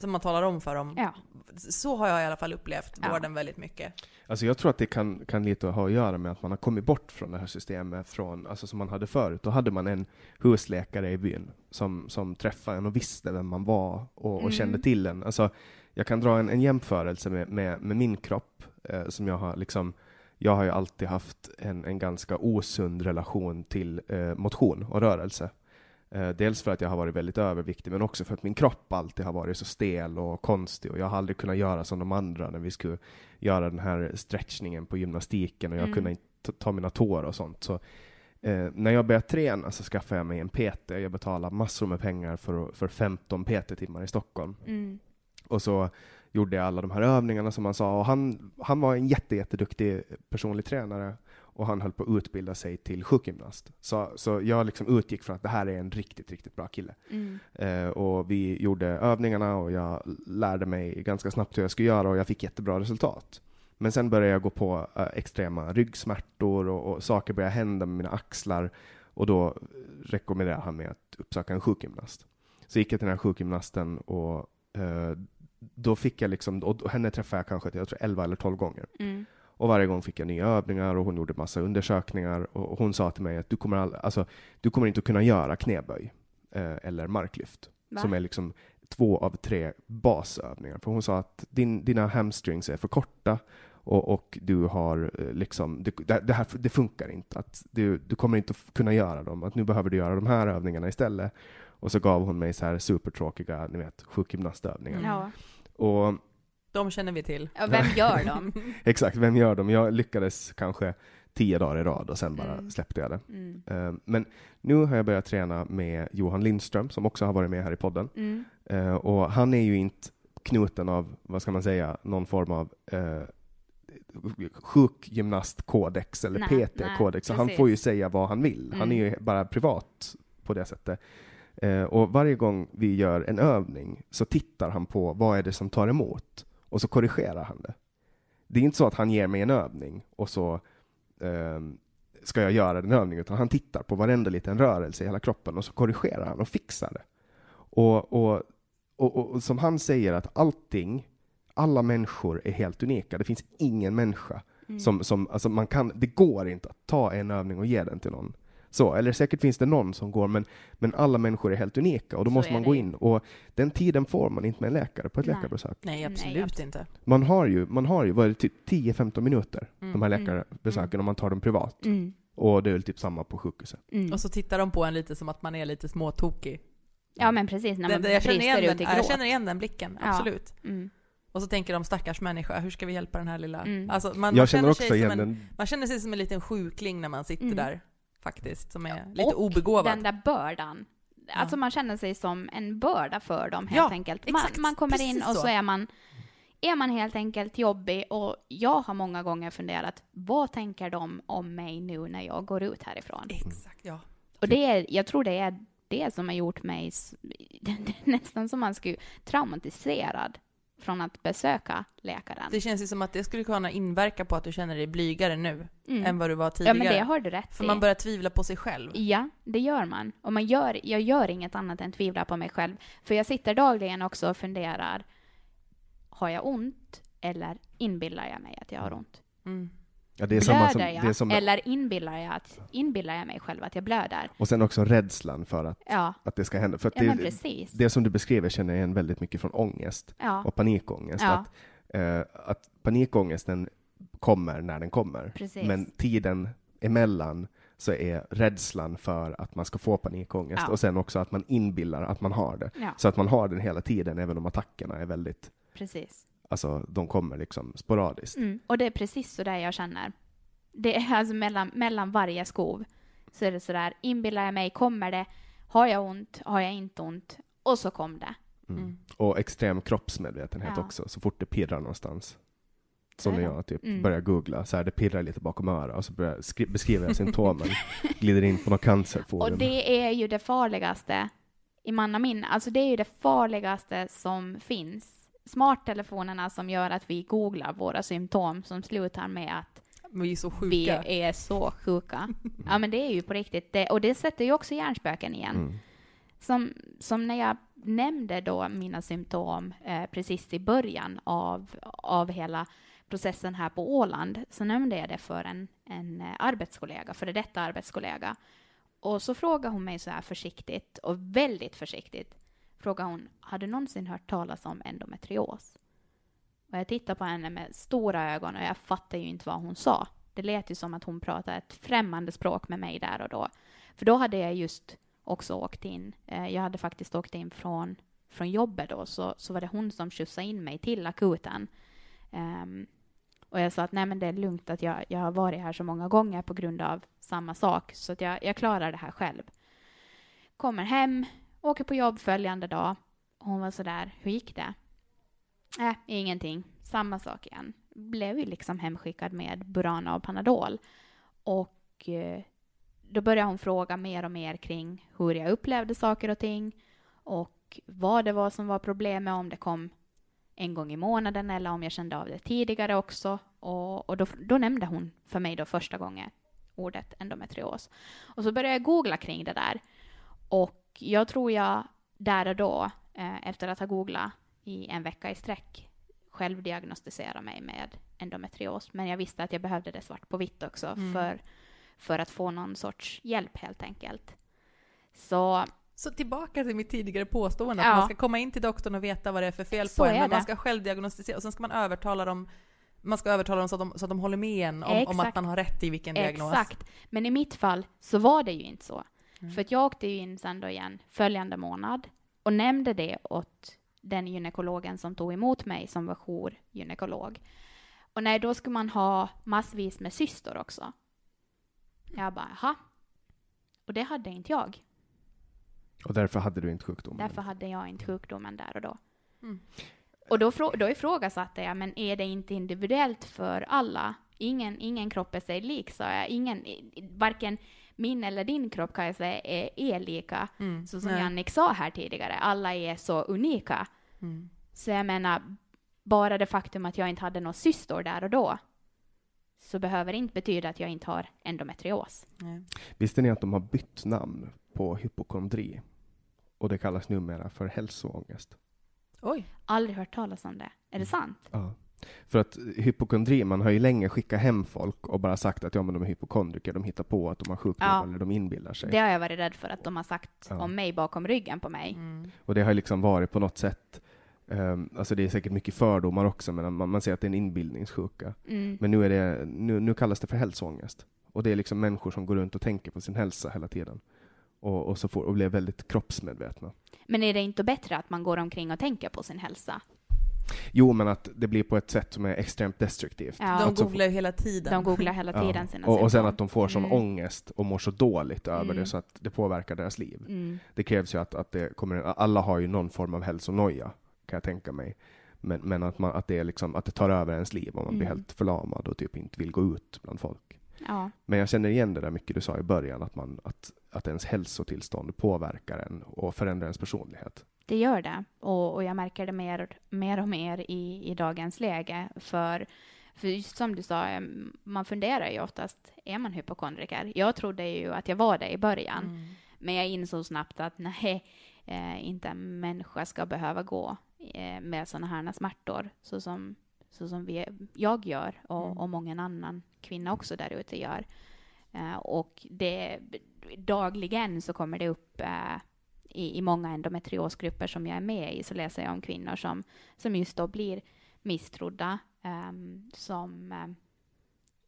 som man talar om för dem. Ja. Så har jag i alla fall upplevt Ja. vården väldigt mycket. Alltså jag tror att det kan, kan lite ha att göra med att man har kommit bort från det här systemet från, alltså som man hade förut. Då hade man en husläkare i byn som, som träffade en och visste vem man var och, och Mm. kände till en. Alltså, jag kan dra en, en jämförelse med, med, med min kropp eh, som jag har liksom jag har ju alltid haft en, en ganska osund relation till eh, motion och rörelse. Eh, dels för att jag har varit väldigt överviktig, men också för att min kropp alltid har varit så stel och konstig och jag har aldrig kunnat göra som de andra när vi skulle göra den här stretchningen på gymnastiken och jag Mm. kunde inte ta- ta mina tår och sånt. Så, eh, när jag började träna så skaffade jag mig en PT. Jag betalade massor med pengar för, för 15 PT-timmar i Stockholm. Mm. Och så gjorde jag alla de här övningarna som han sa. Och han, han var en jätte, jätteduktig personlig tränare och han höll på att utbilda sig till sjukgymnast. Så, så jag liksom utgick från att det här är en riktigt, riktigt bra kille. Mm. Eh, och vi gjorde övningarna och jag lärde mig ganska snabbt hur jag skulle göra och jag fick jättebra resultat. Men sen började jag gå på eh, extrema ryggsmärtor och, och saker började hända med mina axlar och då rekommenderade han mig att uppsöka en sjukgymnast. Så gick jag till den här sjukgymnasten och eh, då fick jag liksom, och henne träffade jag kanske jag tror 11 eller 12 gånger. Mm. Och varje gång fick jag nya övningar och hon gjorde massa undersökningar och hon sa till mig att du kommer, all, alltså, du kommer inte att kunna göra knäböj eh, eller marklyft, Va? som är liksom två av tre basövningar. För hon sa att din, dina hamstrings är för korta och, och du har eh, liksom, det, det, här det funkar inte. Att du, du kommer inte att kunna göra dem. Att nu behöver du göra de här övningarna istället. Och så gav hon mig så här supertråkiga, ni vet, sjukgymnastövningar. Ja. Och De känner vi till. ja, vem gör dem? Exakt, vem gör dem? Jag lyckades kanske tio dagar i rad och sen bara Mm. släppte jag det. Mm. Eh, Men nu har jag börjat träna med Johan Lindström som också har varit med här i podden. Mm. Eh, Och han är ju inte knuten av, vad ska man säga, någon form av eh, sjukgymnastkodex eller PT-kodex. Så han får ju säga vad han vill. Han är ju bara privat på det sättet. Eh, Och varje gång vi gör en övning så tittar han på vad är det som tar emot och så korrigerar han det. Det är inte så att han ger mig en övning och så ehm, ska jag göra den övningen, utan han tittar på varenda liten rörelse i hela kroppen och så korrigerar han och fixar det. Och, och, och, och, som han säger att allting, alla människor är helt unika. Det finns ingen människa som, som alltså man kan, det går inte att ta en övning och ge den till någon. Så, eller säkert finns det någon som går, men, men alla människor är helt unika och då Så måste man det gå in. Och den tiden får man inte med en läkare på ett Nej. läkarbesök. Nej, absolut Nej, inte. Man har ju, man har ju vad är det, typ 10-15 minuter, Mm. de här läkarbesöken, om man tar dem privat. Mm. Och det är väl typ samma på sjukhuset. Mm. Och så tittar de på en lite som att man är lite småtokig. Ja men precis, när man det- jag, känner igen den, jag känner igen den blicken, Ja. absolut. Mm. Och så tänker de stackars människa, hur ska vi hjälpa den här lilla... Mm. Alltså, man, man känner sig också igen en, den. Man känner sig som en liten sjukling när man sitter Mm. där, faktiskt, som är lite Och obegåvad. den där bördan. Alltså man känner sig som en börda för dem helt Ja, enkelt. Man, exakt. man kommer in och så så. är man, är man helt enkelt jobbig och jag har många gånger funderat, vad tänker de om mig nu när jag går ut härifrån? Exakt, ja. Och det är, jag tror det är det som har gjort mig nästan som man skulle traumatiserad från att besöka läkaren. Det känns ju som att det skulle kunna inverka på att du känner dig blygare nu, Mm. än vad du var ja tidigare. men det har du rätt För i. man börjar tvivla på sig själv. Ja, det gör man. Och man gör, jag gör inget annat än tvivla på mig själv. För jag sitter dagligen också och funderar, har jag ont eller inbillar jag mig att jag har ont? Mm. Ja, det är samma som, blöder jag? som, Eller inbillar jag, att, inbillar jag mig själv att jag blöder? och sen också rädslan för att, Ja, att det ska hända. För ja det, det som du beskriver känner jag igen väldigt mycket från ångest Ja, och panikångest. Att, eh, att panikångesten kommer när den kommer. precis. Men tiden emellan så är rädslan för att man ska få panikångest och sen också att man inbillar att man har det. Så att man har den hela tiden, även om attackerna är väldigt, precis. Alltså de kommer liksom sporadiskt. Mm. Och det är precis så där jag känner. Det är alltså mellan, mellan varje skov. Så är det sådär, inbillar jag mig, kommer det? Har jag ont? Har jag inte ont? Och så kom det. Mm. Mm. Och extrem kroppsmedvetenhet Ja. också, så fort det pirrar någonstans. Så Som är när jag typ Mm. börjar googla, så här, det pirrar lite bakom örat och så börjar jag skri- beskriver jag symptomen, glider in på något cancerforum. Och det är ju det farligaste i mannaminne. Alltså det är ju det farligaste som finns. Smarttelefonerna som gör att vi googlar våra symptom som slutar med att Vi är så vi sjuka. är så sjuka. Ja men det är ju på riktigt det. Och det sätter ju också hjärnspöken igen. Mm. Som, som när jag nämnde då mina symptom eh, precis i början av, av hela processen här på Åland, så nämnde jag det för en, en eh, arbetskollega, för detta arbetskollega. Och så frågade hon mig så här försiktigt, och väldigt försiktigt, frågade hon, har du någonsin hört talas om endometrios? Och jag tittade på henne med stora ögon och jag fattade ju inte vad hon sa. Det lät ju som att hon pratade ett främmande språk med mig där och då. För då hade jag just också åkt in. Eh, jag hade faktiskt åkt in från, från jobbet då, så, så var det hon som skjutsade in mig till akuten. Um, och jag sa att nej men det är lugnt att jag, jag har varit här så många gånger på grund av samma sak, så att jag, jag klarar det här själv. Kommer hem, åker på jobb följande dag. Hon var sådär, hur gick det? Äh, ingenting. Samma sak igen. Blev ju liksom hemskickad med Burana och Panadol. Och eh, då började hon fråga mer och mer kring hur jag upplevde saker och ting och vad det var som var problemet, om det kom en gång i månaden eller om jag kände av det tidigare också. Och, och då, då nämnde hon för mig då första gången ordet endometrios. Och så började jag googla kring det där. Och jag tror jag där och då, eh, efter att ha googlat i en vecka i sträck, själv diagnostisera mig med endometrios. Men jag visste att jag behövde det svart på vitt också Mm. för, för att få någon sorts hjälp helt enkelt. Så Så tillbaka till mitt tidigare påstående, Ja. att man ska komma in till doktorn och veta vad det är för fel Så på en, men man det. ska själv diagnostisera och sen ska man övertala dem man ska övertala dem så att de, så att de håller med en om, om att man har rätt i vilken diagnos. Exakt. Men i mitt fall så var det ju inte så. Mm. För att jag åkte ju in sen då igen följande månad och nämnde det åt den gynekologen som tog emot mig som var jourgynekolog. Och nej, då skulle man ha massvis med cystor också. Jag bara, jaha. Och det hade inte jag. Och därför hade du inte sjukdomen. Därför hade jag inte sjukdomen där och då. Mm. Och då, då ifrågasatte jag, men är det inte individuellt för alla? Ingen, ingen kropp är sig lik, sa jag. Ingen, varken min eller din kropp kan jag säga är, är lika. Mm. Så som Nej. Jannik sa här tidigare, alla är så unika. Mm. Så jag menar, bara det faktum att jag inte hade någon syster där och då, så behöver det inte betyda att jag inte har endometrios. Nej. Visste ni att de har bytt namn på hypokondri? Och det kallas numera för hälsoångest. Oj. Aldrig hört talas om det. Är det sant? Ja. För att hypokondri, man har ju länge skickat hem folk och bara sagt att ja, men de är hypokondriker, de hittar på att de har sjukdom Ja. eller de inbillar sig. Det har jag varit rädd för att de har sagt Ja. om mig bakom ryggen på mig. Mm. Och det har liksom varit på något sätt, ehm, alltså det är säkert mycket fördomar också, men man, man säger att det är en inbildningssjuka. Mm. Men nu, är det, nu, nu kallas det för hälsoångest. Och det är liksom människor som går runt och tänker på sin hälsa hela tiden. Och, och, så får, och blir väldigt kroppsmedvetna. Men är det inte bättre att man går omkring och tänker på sin hälsa? Jo, men att det blir på ett sätt som är extremt destruktivt. Ja. De Att så googlar ju hela tiden. De googlar hela tiden sina och, och sen att de får sån Mm. ångest och mår så dåligt över Mm. det så att det påverkar deras liv. Mm. Det krävs ju att, att det kommer, alla har ju någon form av hälsonoja, kan jag tänka mig. Men, men att, man, att, det är liksom, att det tar över ens liv och man blir Mm. helt förlamad och typ inte vill gå ut bland folk. Ja. Men jag känner igen det där mycket du sa i början, att, man, att, att ens hälsotillstånd påverkar en och förändrar ens personlighet. Det gör det. Och, och jag märker det mer, mer och mer i, i dagens läge. För, för just som du sa, man funderar ju oftast, är man hypokondriker? Jag trodde ju att jag var det i början. Mm. Men jag insåg snabbt att nej, eh, inte en människa ska behöva gå eh, med sådana här smärtor så som, så som vi, jag gör och, Mm. och många annan kvinna också där ute gör. Eh, och det, dagligen så kommer det upp eh, i, i många endometriosgrupper som jag är med i så läser jag om kvinnor som, som just då blir misstrodda, ehm, som ehm,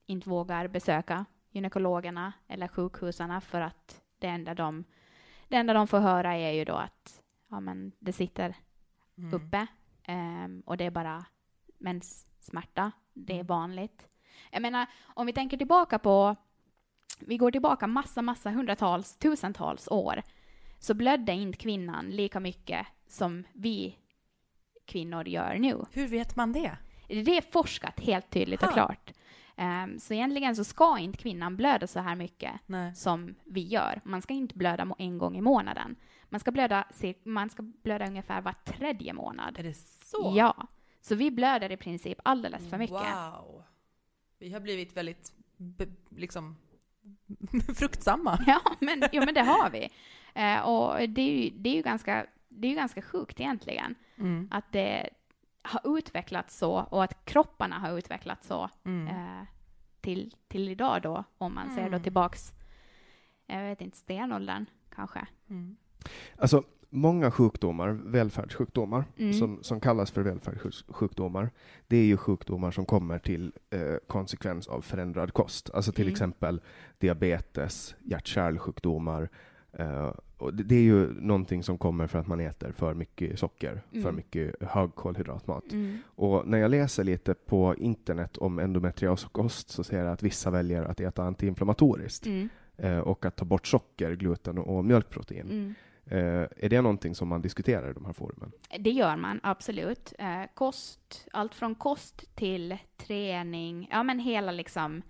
inte vågar besöka gynekologerna eller sjukhusen för att det enda de, det enda de får höra är ju då att ja, men det sitter Mm. uppe ehm, och det är bara menssmärta. Det är Mm. vanligt. Jag menar, om vi tänker tillbaka på, vi går tillbaka massa, massa hundratals, tusentals år, så blödde inte kvinnan lika mycket som vi kvinnor gör nu. Hur vet man det? Det är forskat helt tydligt och Ha. klart. Ehm, så egentligen så ska inte kvinnan blöda så här mycket Nej. som vi gör. Man ska inte blöda en gång i månaden. Man ska blöda, man ska blöda ungefär var tredje månad. Är det så? Ja. Så vi blöder i princip alldeles för mycket. Wow. Vi har blivit väldigt, be, liksom, fruktsamma. Ja, men, jo, men det har vi. Eh, och det är, ju, det, är ju ganska, det är ju ganska sjukt egentligen. Mm. Att det har utvecklats så och att kropparna har utvecklats så Mm. eh, till, till idag då, om man ser då Mm. tillbaks, jag vet inte, stenåldern kanske. Mm. Alltså, många sjukdomar, välfärdssjukdomar, Mm. som, som kallas för välfärdssjukdomar, det är ju sjukdomar som kommer till eh, konsekvens av förändrad kost. Alltså till Mm. exempel diabetes, hjärt-kärlsjukdomar. Eh, och det, det är ju någonting som kommer för att man äter för mycket socker, för Mm. mycket högkolhydratmat. Mm. Och när jag läser lite på internet om endometrioskost så ser jag att vissa väljer att äta antiinflammatoriskt Mm. eh, och att ta bort socker, gluten och mjölkprotein. Mm. Eh, är det någonting som man diskuterar i de här forumen? Det gör man absolut. Eh, kost, allt från kost till träning, ja men hela liksom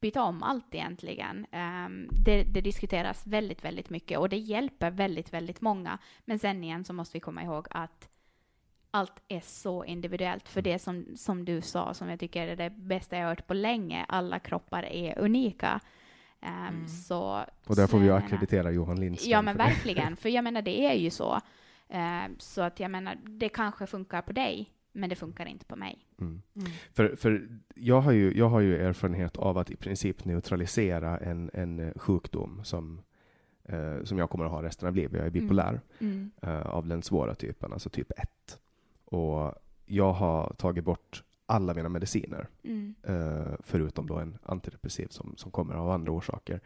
byta om allt egentligen. Ehm, det, det diskuteras väldigt, väldigt mycket och det hjälper väldigt, väldigt många. Men sen igen så måste vi komma ihåg att allt är så individuellt. För det som, som du sa, som jag tycker är det bästa jag hört på länge, alla kroppar är unika. Ehm, så, Och där får vi ju ackreditera Johan Lindström. Ja, men verkligen. För jag menar, det är ju så. Eh, så att jag menar, det kanske funkar på dig, men det funkar inte på mig. Mm. Mm. För, för jag, har ju, jag har ju erfarenhet av att i princip neutralisera en, en eh, sjukdom som, eh, som jag kommer att ha resten av livet. Jag är bipolär Mm. eh, av den svåra typen, alltså typ 1. Och jag har tagit bort alla mina mediciner, Mm. eh, förutom då en antidepressiv som, som kommer av andra orsaker.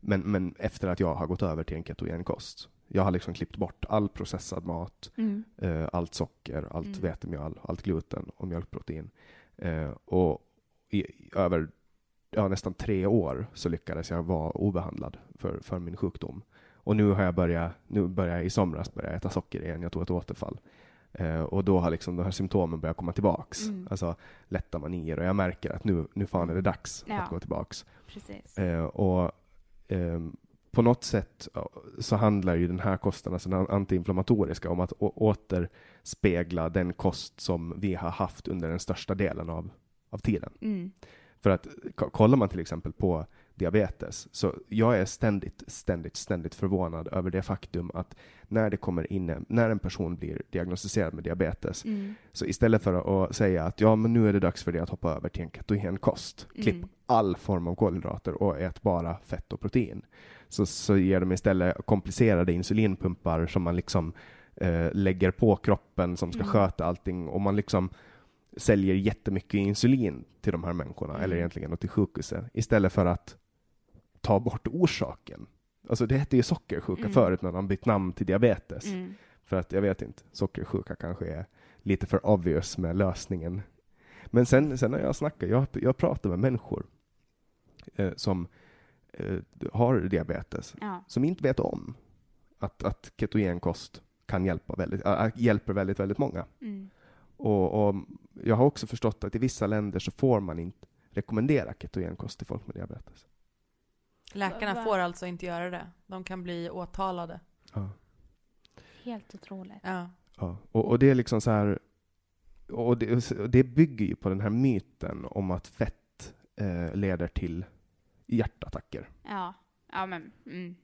Men, men efter att jag har gått över till en ketogen kost. Jag har liksom klippt bort all processad mat, Mm. eh, allt socker, allt Mm. vetemjöl, allt gluten och mjölkprotein. Eh, och i, i över ja, nästan tre år så lyckades jag vara obehandlad för, för min sjukdom. Och nu har jag börjat, nu börjar jag i somras börja äta socker igen, jag tog ett återfall. Eh, och då har liksom de här symptomen börjat komma tillbaks. Mm. Alltså lätta manier och jag märker att nu, nu fan är det dags Ja. att gå tillbaks. Eh, och ehm, på något sätt så handlar ju den här kosten, alltså den antiinflammatoriska, om att återspegla den kost som vi har haft under den största delen av, av tiden. Mm. För att ko- kollar man till exempel på diabetes. Så jag är ständigt, ständigt, ständigt förvånad över det faktum att när det kommer in när en person blir diagnostiserad med diabetes, Mm. så istället för att säga att ja, men nu är det dags för dig att hoppa över till en ketogen kost, klipp Mm. all form av kolhydrater och ät bara fett och protein, så, så ger de istället komplicerade insulinpumpar som man liksom eh, lägger på kroppen som ska Mm. sköta allting och man liksom säljer jättemycket insulin till de här människorna, Mm. eller egentligen till sjukhuset, istället för att ta bort orsaken. Alltså det hette ju sockersjuka Mm. förut när de bytt namn till diabetes. Mm. För att jag vet inte, sockersjuka kanske är lite för obvious med lösningen. Men sen, sen när jag snackar, jag, jag pratar med människor eh, som eh, har diabetes, Ja. som inte vet om att, att ketogenkost kan hjälpa väldigt, äh, hjälper väldigt, väldigt många. Mm. Och, och jag har också förstått att i vissa länder så får man inte rekommendera ketogenkost till folk med diabetes. Läkarna Va- får alltså inte göra det. De kan bli åtalade. Ja. Helt otroligt. Ja. Ja. Och, och det är liksom så här, och det, och det bygger ju på den här myten om att fett eh, leder till hjärtattacker. Ja. Ja, men... Mm.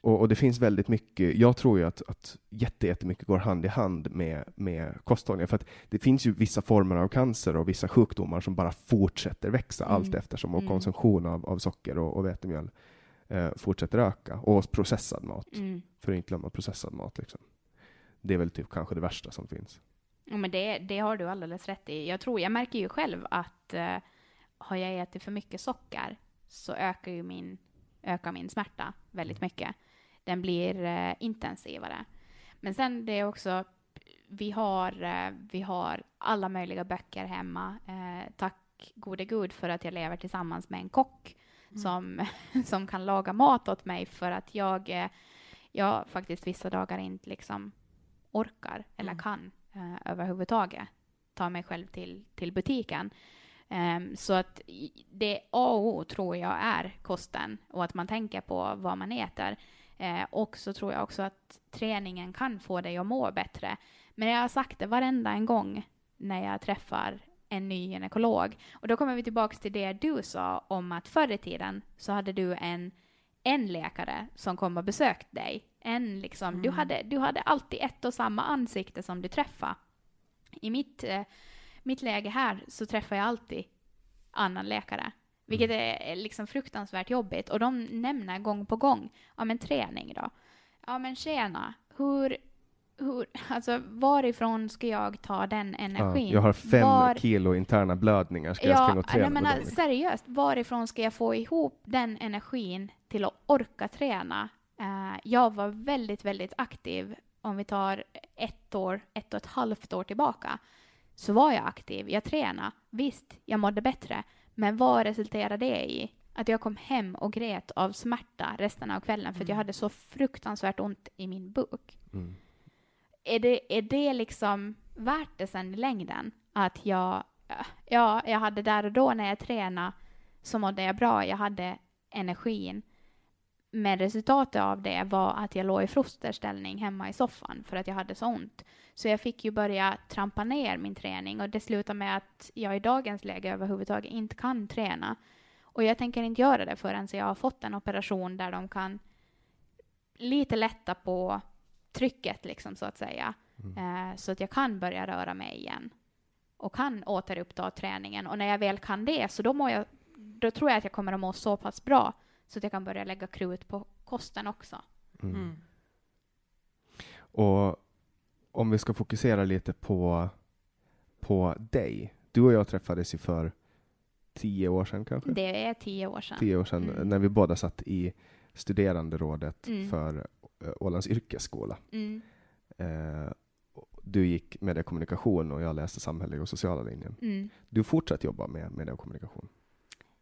Och, och det finns väldigt mycket, jag tror ju att, att jätte, jättemycket går hand i hand med, med kosthållningen. För att det finns ju vissa former av cancer och vissa sjukdomar som bara fortsätter växa Mm. allt eftersom och Mm. konsumtion av, av socker och, och vetemjöl eh, fortsätter öka. Och processad mat, Mm. för att inte glömma processad mat. Liksom. Det är väl typ kanske det värsta som finns. Ja, men det, det har du alldeles rätt i. Jag tror, jag märker ju själv att eh, har jag ätit för mycket socker så ökar ju min, ökar min smärta väldigt mycket. Den blir eh, intensivare. Men sen det är också, vi har, eh, vi har alla möjliga böcker hemma. Eh, tack gode gud för att jag lever tillsammans med en kock som, som kan laga mat åt mig för att jag, eh, jag faktiskt vissa dagar inte liksom orkar eller Mm. kan eh, överhuvudtaget ta mig själv till, till butiken. Ehm, så att det A och O tror jag är kosten och att man tänker på vad man äter. Eh, och så tror jag också att träningen kan få dig att må bättre. Men jag har sagt det varenda en gång när jag träffar en ny gynekolog. Och då kommer vi tillbaka till det du sa om att förr i tiden så hade du en, en läkare som kom och besökte dig. En liksom, du, hade, du hade alltid ett och samma ansikte som du träffade. I mitt, eh, mitt läge här så träffar jag alltid annan läkare. Vilket är är liksom fruktansvärt jobbigt. Och de nämner gång på gång, ja men träning då. Ja men tjena, hur, hur, alltså varifrån ska jag ta den Ja, energin? jag har fem Var- kilo interna blödningar, ska jag springa och träna? jag menar liksom? seriöst, varifrån ska jag få ihop den energin till att orka träna? Eh, jag var väldigt, väldigt aktiv. Om vi tar ett år, ett och ett halvt år tillbaka, så var jag aktiv. Jag tränade. Visst, jag mådde bättre. Men vad resulterade det i? Att jag kom hem och grät av smärta resten av kvällen för att jag hade så fruktansvärt ont i min buk Mm. är det, är det liksom värt det sen i längden? Att jag, ja, jag hade där och då när jag tränade så mådde jag bra, jag hade energin. Men resultatet av det var att jag låg i fosterställning hemma i soffan för att jag hade så ont. Så jag fick ju börja trampa ner min träning och det slutade med att jag i dagens läge överhuvudtaget inte kan träna. Och jag tänker inte göra det förrän jag har fått en operation där de kan lite lätta på trycket liksom så att säga. Eh, så att jag kan börja röra mig igen. Och kan återuppta träningen. Och när jag väl kan det så då, mår jag, då tror jag att jag kommer att må så pass bra så att jag kan börja lägga krut på kosten också. Mm. Mm. Och om vi ska fokusera lite på, på dig. Du och jag träffades ju för tio år sedan kanske? Det är tio år sedan. Tio år sedan Mm. när vi båda satt i studeranderådet Mm. för eh, Ålands yrkesskola. Mm, Eh, du gick och kommunikation och jag läste samhälleliga och sociala linjen. mm. Du fortsatte jobba med media och kommunikation.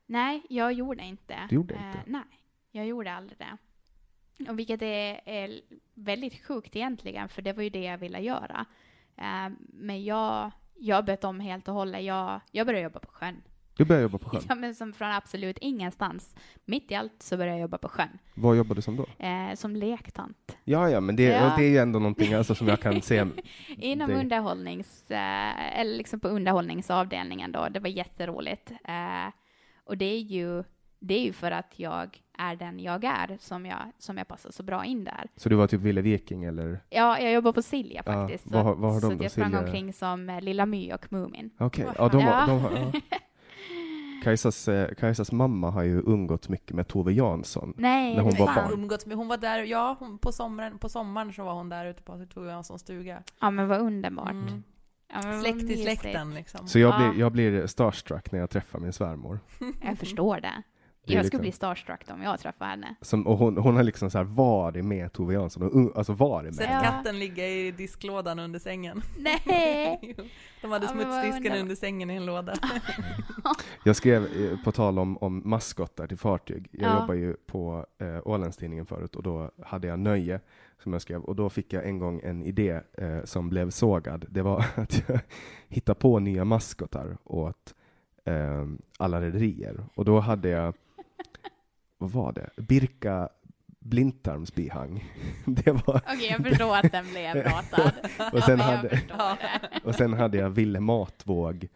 Nej, jag gjorde inte. Du gjorde Eh, inte? nej, jag gjorde aldrig det. Och vilket är, är väldigt sjukt egentligen, för det var ju det jag ville göra. Eh, men jag, jag bytte om helt och hållet. Jag, jag började jobba på sjön. Du började jobba på sjön. Ja, men som från absolut ingenstans. Mitt i allt så började jag jobba på sjön. Vad jobbade du som då? Eh, som lektant. Ja, ja, men det, Ja. det är ju ändå någonting alltså, som jag kan se. Inom det- underhållnings... Eh, eller liksom på underhållningsavdelningen då. Det var jätteroligt. Eh, och det är ju... det är ju för att jag är den jag är som jag, som jag passar så bra in där. Så du var typ Ville Viking eller? Ja, jag jobbar på Silja Ja, faktiskt. vad så vad har de så då, jag sprang Silja? omkring som eh, Lilla My och Mumin. Okej, ja de har, Ja. de har ja. Kajsas, eh, Kajsas mamma har ju umgåtts mycket med Tove Jansson. Nej, När hon var barn. sant. Umgåtts med, hon var där, ja, hon, på, sommaren, på sommaren så var hon där ute på Tove Janssons stuga. Ja, men vad underbart. Mm. Ja, Släkt i släkten liksom. Så jag, Ja. blir, jag blir starstruck när jag träffar min svärmor. Jag förstår det. Jag liksom- skulle bli starstruck om jag träffade henne. Som, och hon, hon har liksom så här varit med Tove Jansson, och, alltså varit Sett med. Ja. katten ligga i disklådan under sängen. Nej! De hade Ja, smutsdisken under sängen i en låda. Jag skrev, eh, på tal om, om maskottar till fartyg, jag Ja. jobbar ju på eh, Ålandstidningen förut och då hade jag nöje som jag skrev och då fick jag en gång en idé eh, som blev sågad. Det var att jag hittade på nya maskotar åt eh, alla rederier och då hade jag, vad var det, Birka blindtarmsbihang. Det var, Okej, jag förstår att den blev ratad. och, sen Ja, hade, och sen hade jag Ville Matvåg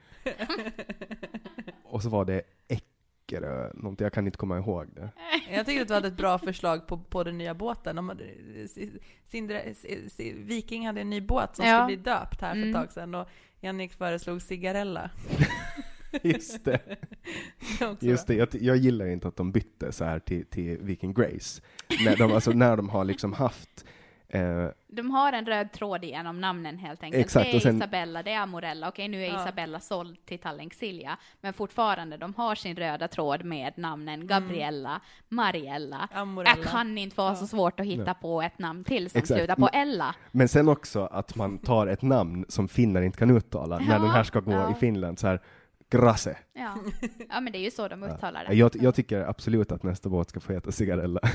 och så var det Eckerö, någonting, jag kan inte komma ihåg det. Jag tycker att du hade ett bra förslag på, på den nya båten. De hade, Sindre, S- S- Viking hade en ny båt som Ja. skulle bli döpt här för ett Mm. tag sedan och Jannik föreslog Cigarella. Just det. Just det, jag, jag gillar inte att de bytte så här till, till Viking Grace. När de, alltså, när de har liksom haft eh, De har en röd tråd genom namnen helt enkelt. Exakt, det är sen- Isabella, det är Amorella. Okej, nu är Ja. Isabella såld till Tallink Silja, men fortfarande, de har sin röda tråd med namnen Gabriella, Mariella. Amorella. Jag kan inte vara så svårt att hitta på ett namn till som Exakt. slutar på Ella. Men sen också att man tar ett namn som finnar inte kan uttala när Ja, den här ska gå ja. i Finland, så här Grasse. Ja. ja, men det är ju så de uttalar det. Jag, jag tycker absolut att nästa båt ska få heta Cigarella.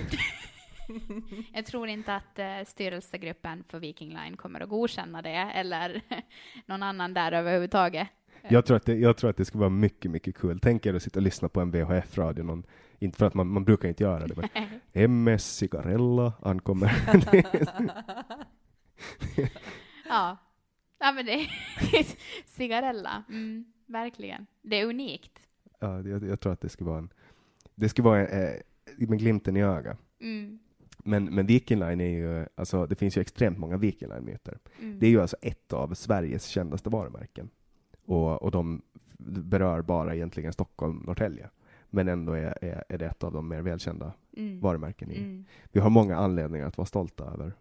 Jag tror inte att eh, styrelsegruppen för Viking Line kommer att godkänna det, eller någon annan där överhuvudtaget. Jag tror, att det, jag tror att det skulle vara mycket, mycket kul. Tänk er att sitta och lyssna på en VHF-radio, inte för att man, man brukar inte göra det, men MS Cigarella ankommer. Ja. Ja, men det cigarella. Mm, verkligen. Det är unikt. ja, jag, jag tror att det skulle vara en, det skulle vara en, eh, med glimten i ögat. Mm, Men, men Viking Line är ju, alltså det finns ju extremt många Viking Line-myter. mm. Det är ju alltså ett av Sveriges kändaste varumärken. Och, och de berör bara egentligen Stockholm, Norrtälje. Men ändå är, är, är det ett av de mer välkända Mm. varumärken. I. Mm. Vi har många anledningar att vara stolta över,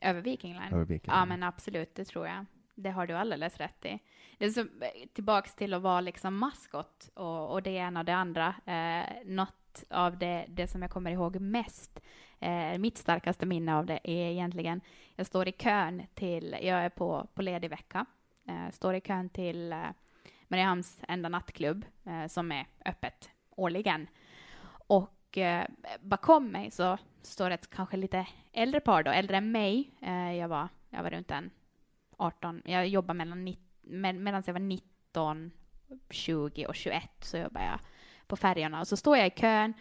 Över Viking Line? över Viking Ja, Line. men absolut, det tror jag. Det har du alldeles rätt i. Det är så, tillbaks till att vara liksom maskot och, och det ena och det andra. Eh, något av det, det som jag kommer ihåg mest, eh, mitt starkaste minne av det är egentligen, jag står i kön till, jag är på, på ledig vecka, eh, står i kön till eh, Mariehamns enda nattklubb eh, som är öppet årligen. Och eh, bakom mig så står ett kanske lite äldre par då, äldre än mig. Eh, jag, var, jag var runt en 18, jag jobbade mellan, nitt- med, medan jag var 19, 20 och 21 så jobbade jag på färjorna. Och så står jag i kön,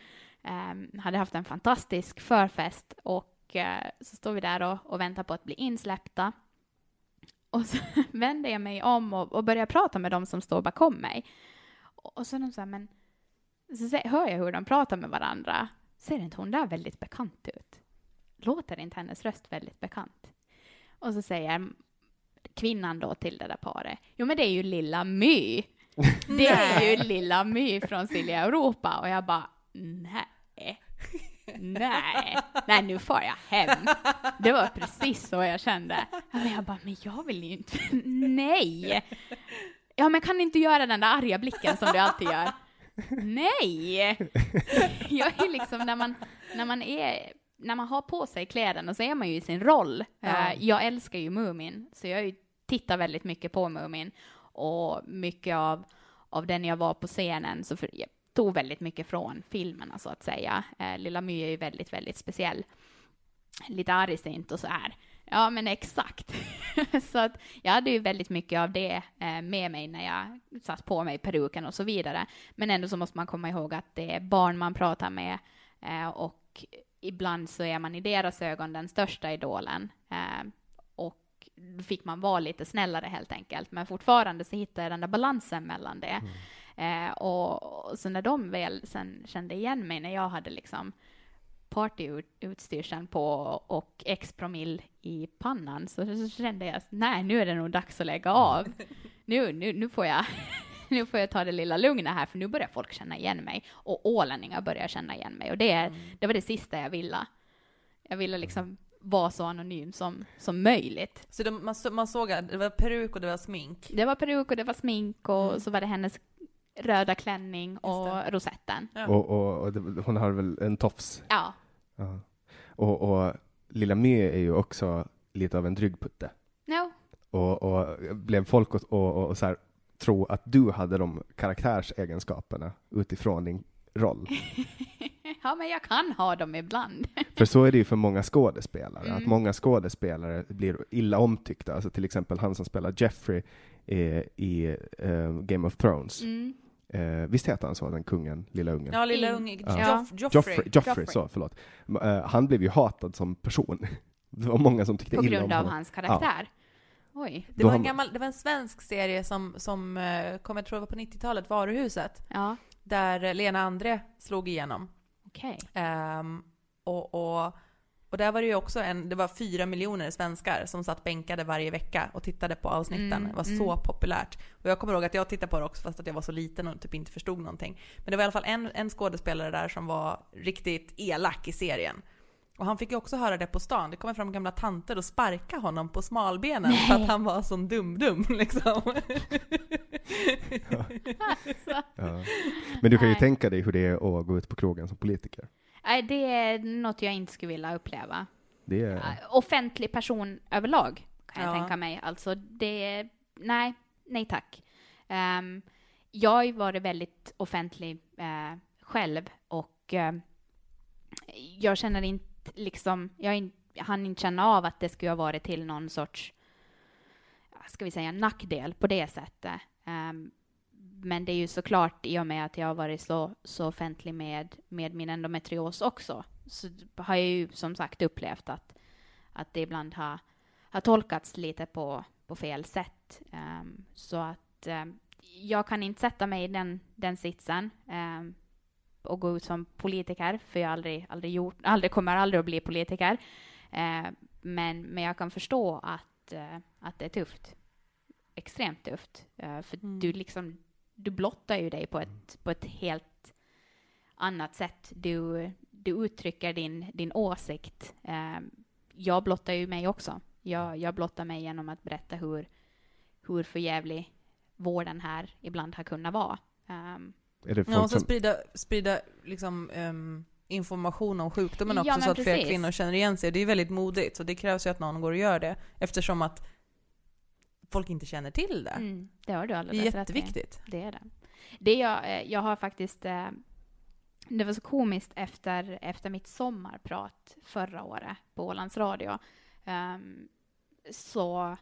eh, hade haft en fantastisk förfest och eh, så står vi där och, och väntar på att bli insläppta. Och så vänder jag mig om och, och börjar prata med de som står bakom mig. Och, och så är de så här, men så hör jag hur de pratar med varandra. Ser inte hon där väldigt bekant ut? Låter inte hennes röst väldigt bekant? Och så säger kvinnan då till det där paret, jo men det är ju lilla My. Det är ju lilla My från Silja Europa. Och jag bara, nej. Nej, nej nu får jag hem. Det var precis så jag kände. Men jag bara, men jag vill ju inte, nej. Ja men kan du inte göra den där arga blicken som du alltid gör? Nej! Jag är liksom, när man, när man är, när man har på sig kläderna så är man ju i sin roll. Ja. Eh, Jag älskar ju Mumin, så jag tittar väldigt mycket på Mumin. Och mycket av, av den jag var på scenen, så för, jag tog väldigt mycket från filmerna så att säga. Eh, Lilla My är ju väldigt, väldigt speciell. Lite argsint och så här. Ja, men exakt. så att jag hade ju väldigt mycket av det eh, med mig när jag satt på mig peruken och så vidare. Men ändå så måste man komma ihåg att det är barn man pratar med och ibland så är man i deras ögon den största idolen. Eh, och då fick man vara lite snällare helt enkelt. Men fortfarande så hittar jag den där balansen mellan det. Eh, och, och så när de väl sen kände igen mig när jag hade liksom partyutstyrseln på och X promille i pannan så, så kände jag nej nu är det nog dags att lägga av. Nu, nu, nu får jag nu får jag ta det lilla lugna här för nu börjar folk känna igen mig och ålänningar börjar känna igen mig och det, mm. det var det sista jag ville. Jag ville liksom vara så anonym som, som möjligt. Så de, man, man såg att det var peruk och det var smink? Det var peruk och det var smink och mm. så var det hennes röda klänning och rosetten. Ja. Och, och, och det, hon har väl en tofs? Ja. ja. Och, och Lilla My är ju också lite av en dryggputte. No. Och, och blev folk och, och, och så här, tro att du hade de karaktärsegenskaperna utifrån din roll? ja, men jag kan ha dem ibland. för så är det ju för många skådespelare, mm. att många skådespelare blir illa omtyckta. Alltså till exempel han som spelar Jeffrey i, i uh, Game of Thrones. Mm. Uh, visst heter han så, den kungen, lilla ungen? Ja, lilla ungen. Ja. Joff Joffrey. Joffrey. Joffrey, så, förlåt. Uh, han blev ju hatad som person. Det var många som tyckte illa om honom. På grund av hans karaktär? Ja. Oj. Det var, en gammal, det var en svensk serie som, som kom, jag tror det var på 90-talet, Varuhuset. Ja. Där Lena André slog igenom. Okej. Okay. Um, ehm, och, och och där var det ju också en, det var fyra miljoner svenskar som satt bänkade varje vecka och tittade på avsnitten. Mm, det var så mm. populärt. Och jag kommer ihåg att jag tittade på det också fast att jag var så liten och typ inte förstod någonting. Men det var i alla fall en, en skådespelare där som var riktigt elak i serien. Och han fick ju också höra det på stan. Det kommer fram gamla tanter och sparka honom på smalbenen Nej. för att han var sån dum-dum liksom. ja. Ja. Men du kan ju Nej. tänka dig hur det är att gå ut på krogen som politiker. Nej, det är något jag inte skulle vilja uppleva. Det är... Offentlig person överlag, kan jag tänka mig. Alltså, det... Nej, nej tack. Um, jag har ju varit väldigt offentlig uh, själv och uh, jag känner inte liksom, jag, in, hann inte känna av att det skulle ha varit till någon sorts, ska vi säga, nackdel på det sättet. Um, men det är ju såklart i och med att jag har varit så, så offentlig med, med min endometrios också, så har jag ju som sagt upplevt att, att det ibland har, har tolkats lite på, på fel sätt. Um, så att um, jag kan inte sätta mig i den, den sitsen um, och gå ut som politiker, för jag aldrig, aldrig gjort, aldrig kommer aldrig att bli politiker. Uh, men, men jag kan förstå att, uh, att det är tufft. Extremt tufft. Uh, för mm. du liksom du blottar ju dig på ett, på ett helt annat sätt. Du, du uttrycker din, din åsikt. Eh, jag blottar ju mig också. Jag, jag blottar mig genom att berätta hur, hur förjävlig vården här ibland har kunnat vara. Um, är det ja, och så som... sprida, sprida liksom, um, information om sjukdomen också ja, så att precis. fler kvinnor känner igen sig. Det är väldigt modigt, så det krävs ju att någon går och gör det. Eftersom att folk inte känner till det. Mm, det har du alldeles Det är jätteviktigt. Det är det. det jag, eh, jag har faktiskt... Eh, det var så komiskt efter, efter mitt sommarprat förra året på Ålands Radio. Um, så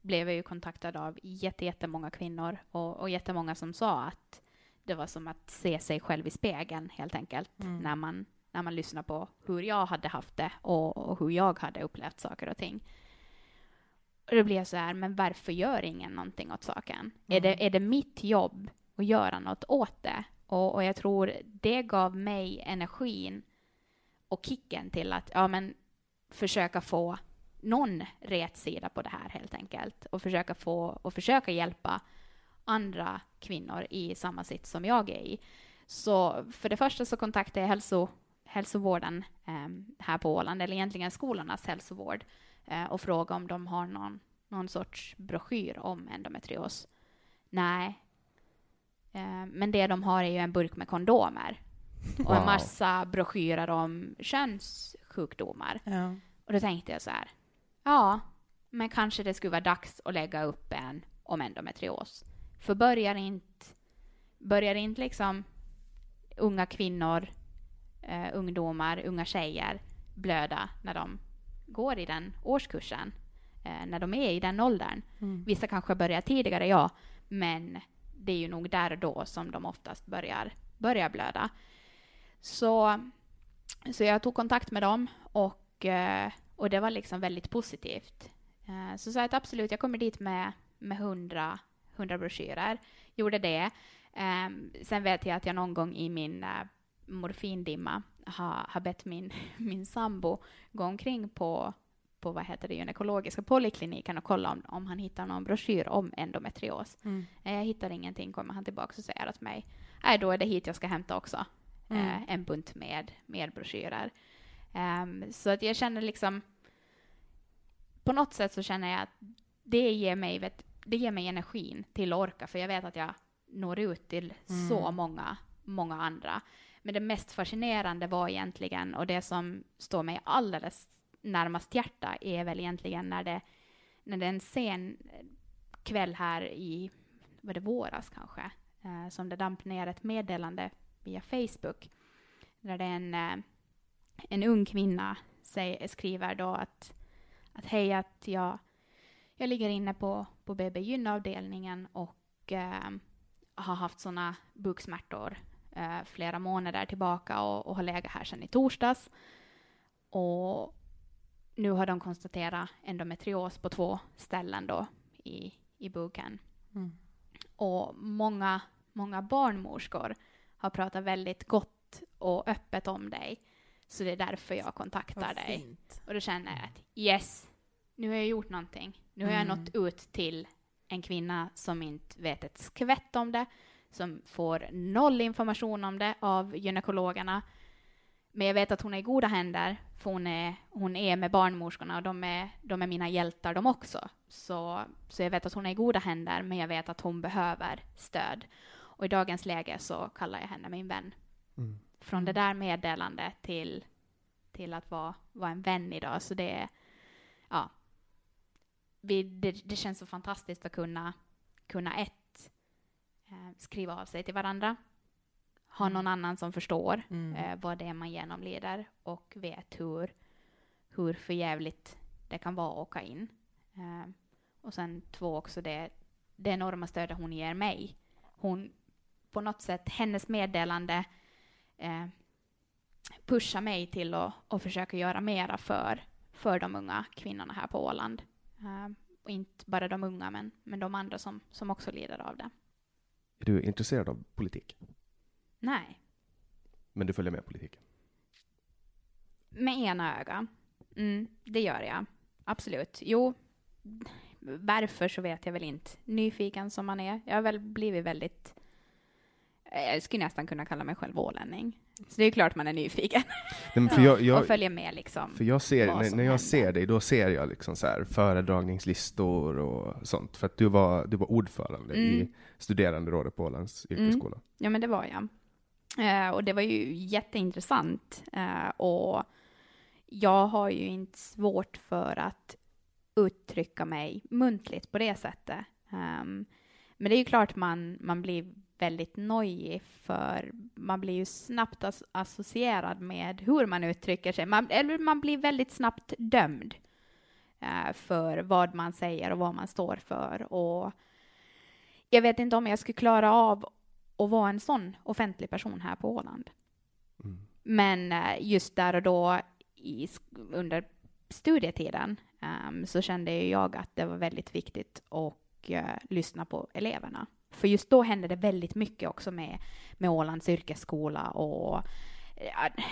blev jag ju kontaktad av jättemånga kvinnor och, och jättemånga som sa att det var som att se sig själv i spegeln helt enkelt mm. när, man, när man lyssnar på hur jag hade haft det och, och hur jag hade upplevt saker och ting. Och då blir jag så här, men varför gör ingen någonting åt saken? Mm. Är, det, är det mitt jobb att göra något åt det? Och, och jag tror det gav mig energin och kicken till att ja, men, försöka få någon rätsida på det här helt enkelt och försöka få och försöka hjälpa andra kvinnor i samma sitt som jag är i. Så för det första så kontaktade jag hälso, hälsovården eh, här på Åland, eller egentligen skolornas hälsovård, eh, och fråga om de har någon, någon sorts broschyr om endometrios. Nej. Eh, men det de har är ju en burk med kondomer och wow. en massa broschyrer om könssjukdomar. Ja. Och då tänkte jag så här, ja, men kanske det skulle vara dags att lägga upp en om endometrios. För börjar inte, börjar inte liksom unga kvinnor, uh, ungdomar, unga tjejer blöda när de går i den årskursen, eh, när de är i den åldern. Mm. Vissa kanske börjar tidigare, ja, men det är ju nog där och då som de oftast börjar, börjar blöda. Så, så jag tog kontakt med dem och, eh, och det var liksom väldigt positivt. Eh, så sa jag att absolut, jag kommer dit med, med 100, 100 broschyrer. Gjorde det. Um, sen vet jag att jag någon gång i min uh, morfindimma har, har bett min, min sambo gå omkring på, på vad heter det, gynekologiska polikliniken och kolla om, om han hittar någon broschyr om endometrios. Mm. Jag hittar ingenting, kommer han tillbaka och säger åt mig, nej då är det hit jag ska hämta också. Mm. Uh, en bunt med, med broschyrer. Um, så att jag känner liksom, på något sätt så känner jag att det ger mig, vet, det ger mig energin till att orka, för jag vet att jag når ut till mm. så många, många andra. Men det mest fascinerande var egentligen, och det som står mig alldeles närmast hjärta, är väl egentligen när det, när det är en sen kväll här i, var det våras kanske, eh, som det damp ner ett meddelande via Facebook, där det är en, eh, en ung kvinna säger, skriver då att, att hej, att jag, jag ligger inne på, på BB gynavdelningen och eh, har haft sådana buksmärtor eh, flera månader tillbaka och, och har legat här sedan i torsdags. Och nu har de konstaterat endometrios på två ställen då i, i buken. Mm. Och många, många barnmorskor har pratat väldigt gott och öppet om dig. Så det är därför jag kontaktar dig. Och då känner jag att yes, nu har jag gjort någonting. Nu har mm. jag nått ut till en kvinna som inte vet ett skvätt om det, som får noll information om det av gynekologerna. Men jag vet att hon är i goda händer, för hon är, hon är med barnmorskorna och de är, de är mina hjältar de också. Så, så jag vet att hon är i goda händer, men jag vet att hon behöver stöd. Och i dagens läge så kallar jag henne min vän. Mm. Från det där meddelandet till, till att vara, vara en vän idag, så det är, vi, det, det, känns så fantastiskt att kunna, kunna ett, eh, skriva av sig till varandra, ha någon mm. annan som förstår mm. eh, vad det är man genomlider och vet hur, hur förjävligt det kan vara att åka in. Eh, och sen två också det, det enorma stödet hon ger mig. Hon, på något sätt, hennes meddelande eh, pushar mig till att, att försöka göra mera för, för de unga kvinnorna här på Åland. Uh, och inte bara de unga, men, men de andra som, som också lider av det. Är du intresserad av politik? Nej. Men du följer med politiken? Med ena öga. Mm, det gör jag. Absolut. Jo, varför så vet jag väl inte. Nyfiken som man är. Jag har väl blivit väldigt jag skulle nästan kunna kalla mig själv ålänning. Så det är klart man är nyfiken. Nej, för jag, jag, och följer med liksom. För jag ser, när, när jag händer. ser dig, då ser jag liksom så här föredragningslistor och sånt. För att du var, du var ordförande mm. i studeranderådet på Ålands mm. yrkesskola. Mm. Ja, men det var jag. Eh, och det var ju jätteintressant. Eh, och jag har ju inte svårt för att uttrycka mig muntligt på det sättet. Um, men det är ju klart man, man blir väldigt nojig för man blir ju snabbt as associerad med hur man uttrycker sig. Man, eller man blir väldigt snabbt dömd uh, för vad man säger och vad man står för. Och jag vet inte om jag skulle klara av att vara en sån offentlig person här på Åland. Mm. Men uh, just där och då i, under studietiden um, så kände jag att det var väldigt viktigt att uh, lyssna på eleverna. För just då hände det väldigt mycket också med, med Ålands yrkesskola och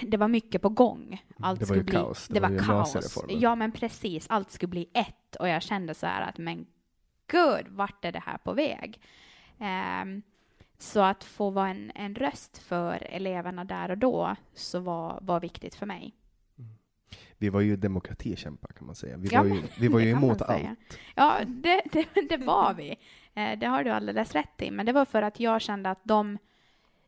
det var mycket på gång. Allt det ju bli, kaos. Det, det var, var kaos. Ja, men precis. Allt skulle bli ett. Och jag kände så här att, men gud, vart är det här på väg? Um, så att få vara en, en röst för eleverna där och då så var, var viktigt för mig. Mm. Vi var ju demokratikämpar kan man säga. Vi ja, var ju, vi var ju emot allt. Ja, det, det, det var vi. Eh, det har du alldeles rätt i, men det var för att jag kände att de,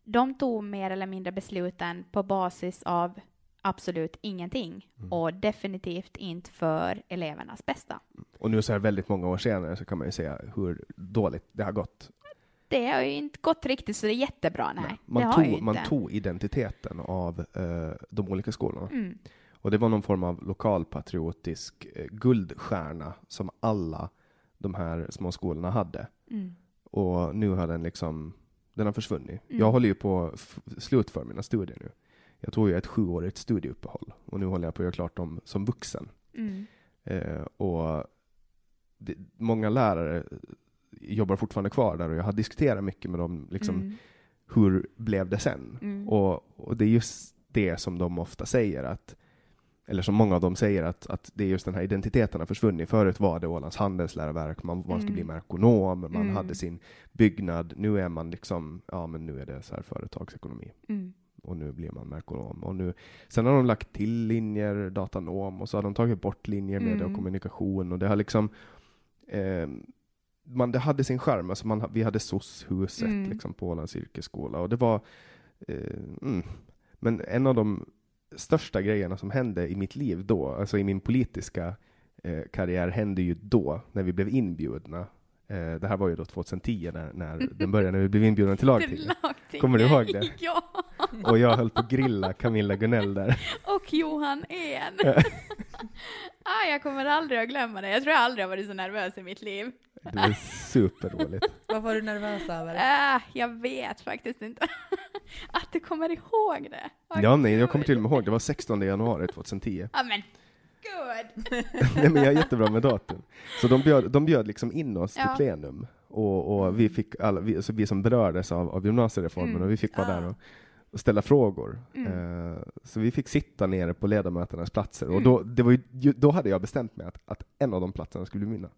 de tog mer eller mindre besluten på basis av absolut ingenting mm. och definitivt inte för elevernas bästa. Och nu så här väldigt många år senare så kan man ju säga hur dåligt det har gått. Det har ju inte gått riktigt så det är jättebra, nej. nej man, tog, man tog identiteten av uh, de olika skolorna. Mm. Och det var någon form av lokalpatriotisk uh, guldstjärna som alla de här små skolorna hade. Mm. Och nu har den liksom, den har försvunnit. Mm. Jag håller ju på att slutföra mina studier nu. Jag tog ju ett sjuårigt studieuppehåll och nu håller jag på att göra klart dem som vuxen. Mm. Eh, och det, många lärare jobbar fortfarande kvar där och jag har diskuterat mycket med dem, liksom, Mm. hur blev det sen? Mm. Och, och det är just det som de ofta säger, att, eller som många av dem säger, att, att det är just den här identiteten har försvunnit. Förut var det Ålands handelsläroverk, man, man skulle bli Mm. merkonom, man Mm. hade sin byggnad. Nu är man liksom, ja men nu är det så här företagsekonomi Mm. och nu blir man merkonom. Och nu, sen har de lagt till linjer, datanom, och så har de tagit bort linjer, media och Mm. kommunikation. Och det har liksom, eh, man, det hade sin charm. Alltså man, vi hade SOS-huset Mm. liksom, på Ålands yrkesskola. Och det var, eh, mm. Men en av de största grejerna som hände i mitt liv då, alltså i min politiska eh, karriär, hände ju då, när vi blev inbjudna. Eh, det här var ju då 2010 när, när den började, när vi blev inbjudna till lagtinget. Kommer du ihåg det? Ja, Och jag höll på att grilla Camilla Gunnell där. och Johan En. ah, jag kommer aldrig att glömma det. Jag tror jag aldrig har varit så nervös i mitt liv. Det var superroligt. Vad var du nervös över? Äh, jag vet faktiskt inte. att du kommer ihåg det. Åh, Ja, nej, jag kommer till och med ihåg, det var 16 januari 2010. Ja, men gud. nej, men jag är jättebra med datum. Så de bjöd, de bjöd liksom in oss Ja. till plenum. Och, och vi fick alla, vi, alltså vi som berördes av, av gymnasiereformen, Mm. och vi fick vara Ah. där och, och ställa frågor. Mm. Eh, så vi fick sitta nere på ledamöternas platser. Och Mm. då, det var ju- då hade jag bestämt mig att, att en av de platserna skulle bli mina.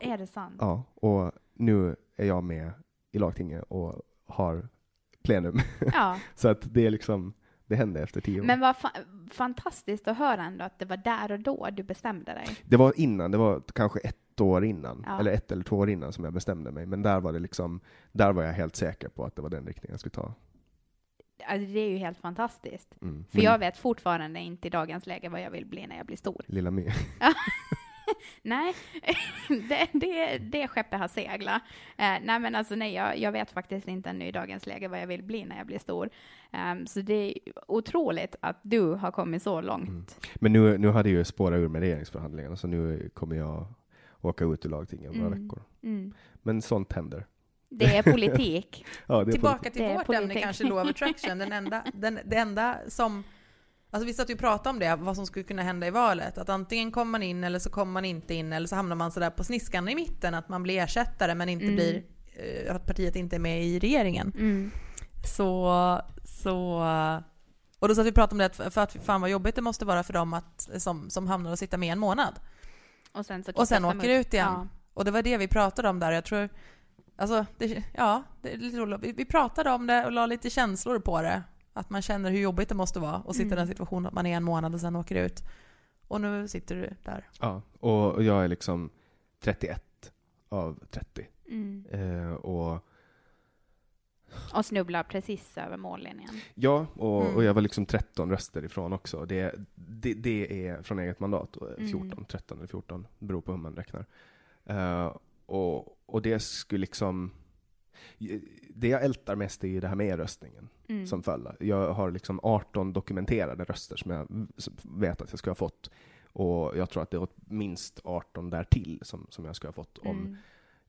Är det sant? Ja, och nu är jag med i lagtinget och har plenum. Ja. Så att det är liksom, det hände efter tio år. Men vad fa- fantastiskt att höra ändå att det var där och då du bestämde dig. Det var innan, det var kanske ett år innan, Ja. eller ett eller två år innan som jag bestämde mig. Men där var det liksom, där var jag helt säker på att det var den riktningen jag skulle ta. Alltså, det är ju helt fantastiskt. Mm. För Men jag vet fortfarande inte i dagens läge vad jag vill bli när jag blir stor. Lilla My. Nej, det, det, det skeppet har seglat. Eh, nej men alltså nej, jag, jag vet faktiskt inte ännu i dagens läge vad jag vill bli när jag blir stor. Ehm, så det är otroligt att du har kommit så långt. Mm. Men nu, nu hade jag ju spårat ur med regeringsförhandlingarna, så nu kommer jag åka ut ur lagtinget om några Mm. veckor. Mm. Men sånt händer. Det är politik. Ja, det är Tillbaka politik. till Det är vårt ämne kanske, law of attraction. Den enda, den, det enda som... Alltså vi satt ju och pratade om det, vad som skulle kunna hända i valet. Att antingen kommer man in eller så kommer man inte in eller så hamnar man sådär på sniskan i mitten, att man blir ersättare men inte Mm. blir... eh, Att partiet inte är med i regeringen. Mm. Så... så och då satt vi och pratade om det, för att fan vad jobbigt det måste vara för dem att, som, som hamnar och sitter med en månad. Och sen, så Och sen åker ut igen. Ja. Och det var det vi pratade om där. Jag tror, alltså, det, ja, det är lite roligt. Vi, vi pratade om det och la lite känslor på det. Att man känner hur jobbigt det måste vara att sitta i den Mm. situationen att man är en månad och sen åker ut. Och nu sitter du där. Ja, och jag är liksom 31 av 30. Mm. Eh, och Och snubblar precis över mållinjen. Ja, och, Mm. och jag var liksom 13 röster ifrån också. Det, det, det är från eget mandat, och Mm. 14, 13 eller 14, beror på hur man räknar. Eh, och, och det skulle liksom... Det jag ältar mest är det här med e-röstningen Mm. som föll. Jag har liksom 18 dokumenterade röster som jag vet att jag skulle ha fått. Och jag tror att det är minst 18 därtill som, som jag skulle ha fått om Mm.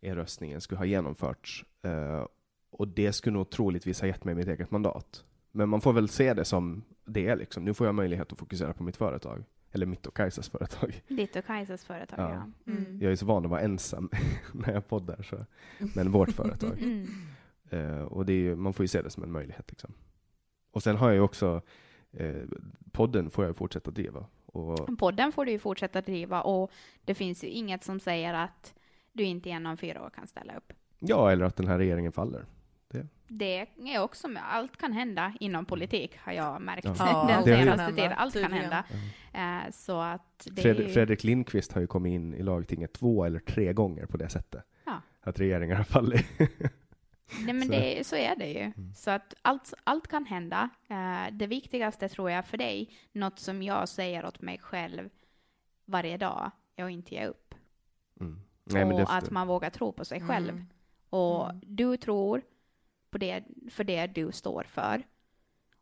e-röstningen skulle ha genomförts. Eh, och det skulle nog troligtvis ha gett mig mitt eget mandat. Men man får väl se det som det är liksom. Nu får jag möjlighet att fokusera på mitt företag. Eller mitt och Kajsas företag. Ditt och Kajsas företag, Ja. ja. Mm. Jag är så van att vara ensam när jag poddar. Så. Men vårt företag. Mm. Eh, och det är ju, man får ju se det som en möjlighet. Liksom. Och sen har jag ju också, eh, podden får jag ju fortsätta driva. Och, Podden får du ju fortsätta driva och det finns ju inget som säger att du inte inom fyra år kan ställa upp. ja, eller att den här regeringen faller. Det är också allt kan hända inom politik har jag märkt Ja. Den det senaste tiden. Allt kan hända. Eh, så att det Fred, ju, Fredrik Lindqvist har ju kommit in i lagtinget två eller tre gånger på det sättet. Ja. Att regeringar har fallit. Nej, men så- det, så är det ju. Mm. Så att allt, allt kan hända. Eh, det viktigaste tror jag för dig, något som jag säger åt mig själv varje dag, är att inte ge upp. Mm. Nej, och men det, att man vågar tro på sig själv. Mm. Och Mm. du tror på det, för det du står för.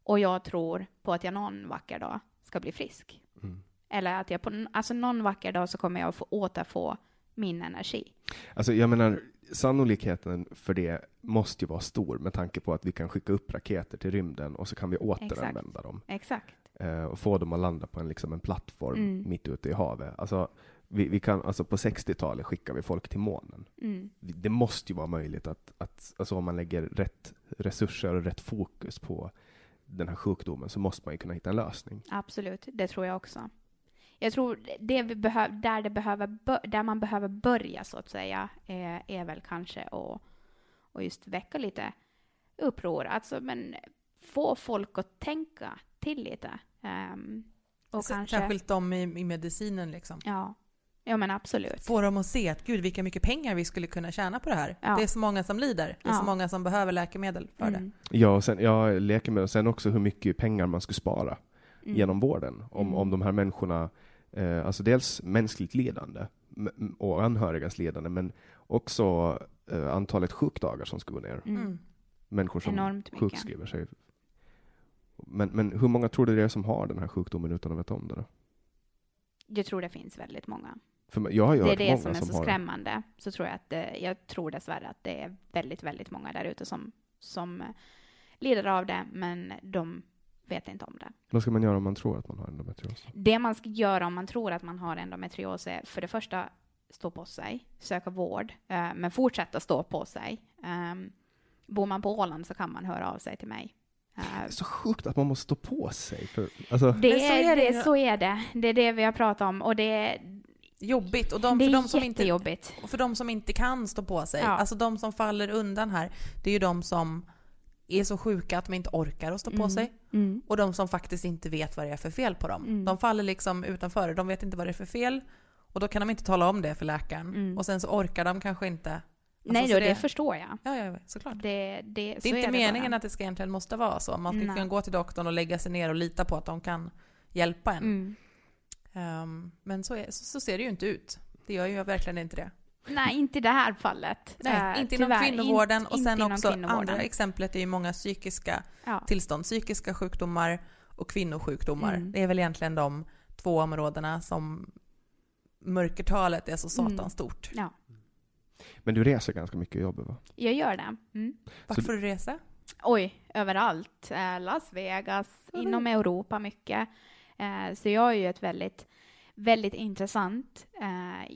Och jag tror på att jag någon vacker dag ska bli frisk. mm. Eller att jag på alltså någon vacker dag så kommer jag att få återfå min energi. Alltså jag menar, sannolikheten för det måste ju vara stor med tanke på att vi kan skicka upp raketer till rymden och så kan vi återanvända dem. Exakt. Eh, och få dem att landa på en, liksom en plattform Mm. mitt ute i havet. Alltså, Vi, vi kan, alltså på 60-talet skickar vi folk till månen. Mm. Det måste ju vara möjligt att, att alltså om man lägger rätt resurser och rätt fokus på den här sjukdomen så måste man ju kunna hitta en lösning. Absolut, det tror jag också. Jag tror det vi behöv, där, det behöver, där man behöver börja så att säga är, är väl kanske att och just väcka lite uppror. Alltså, men få folk att tänka till lite. Ehm, och S- kanske, Särskilt de i, i medicinen liksom. ja, ja men absolut. Få dem att se att gud vilka mycket pengar vi skulle kunna tjäna på det här. Ja. Det är så många som lider. Det är Ja. så många som behöver läkemedel för det. Mm, Ja, och sen, ja, läkemedel, och sen också hur mycket pengar man skulle spara mm. genom vården. Om, Mm. om de här människorna, eh, alltså dels mänskligt lidande och anhörigas lidande, men också eh, antalet sjukdagar som ska gå ner. Mm. Mm. Människor som Enormt mycket. sjukskriver sig. Men, men hur många tror du det är som har den här sjukdomen utan att veta om det? Då? Jag tror det finns väldigt många. För jag har ju Det är det många som är som så har det. skrämmande. Så tror jag att det, jag tror dessvärre att det är väldigt, väldigt många där ute som, som eh, lider av det, men de vet inte om det. Vad ska man göra om man tror att man har endometrios? Det man ska göra om man tror att man har endometrios är för det första stå på sig, söka vård, eh, men fortsätta stå på sig. Um, bor man på Åland så kan man höra av sig till mig. Eh, Det är så sjukt att man måste stå på sig. För, alltså, det Men så är, är det det, så är det. Det är det vi har pratat om och det är, Jobbigt. Och de, det för, är de som inte, jättejobbigt. och för de som inte kan stå på sig, Ja. alltså de som faller undan här, det är ju de som är så sjuka att de inte orkar att stå på Mm. sig. Mm. Och de som faktiskt inte vet vad det är för fel på dem. Mm. De faller liksom utanför, de vet inte vad det är för fel. Och då kan de inte tala om det för läkaren. Mm. Och sen så orkar de kanske inte. Nej Alltså, då, så det, förstår jag. Ja, ja, såklart. Det, det, Det är inte meningen att det ska egentligen måste vara så. Man ska Nej. kunna gå till doktorn och lägga sig ner och lita på att de kan hjälpa en. Mm. Ehm, men så, är, så, så ser det ju inte ut. Det gör ju verkligen inte det. Nej, inte i det här fallet. Nej, Eh, inte inom tyvärr, kvinnovården. inte- och sen också andra exemplet är ju många psykiska Ja. tillstånd. Psykiska sjukdomar och kvinnosjukdomar. Mm. Det är väl egentligen de två områdena som mörkertalet är så Mm. satans stort. ja, men du reser ganska mycket och jobbar va? jag gör det. Mm. Vart får du resa? Oj, överallt. Eh, Las Vegas, inom Europa mycket. Eh, så jag har ju ett väldigt, väldigt intressant eh,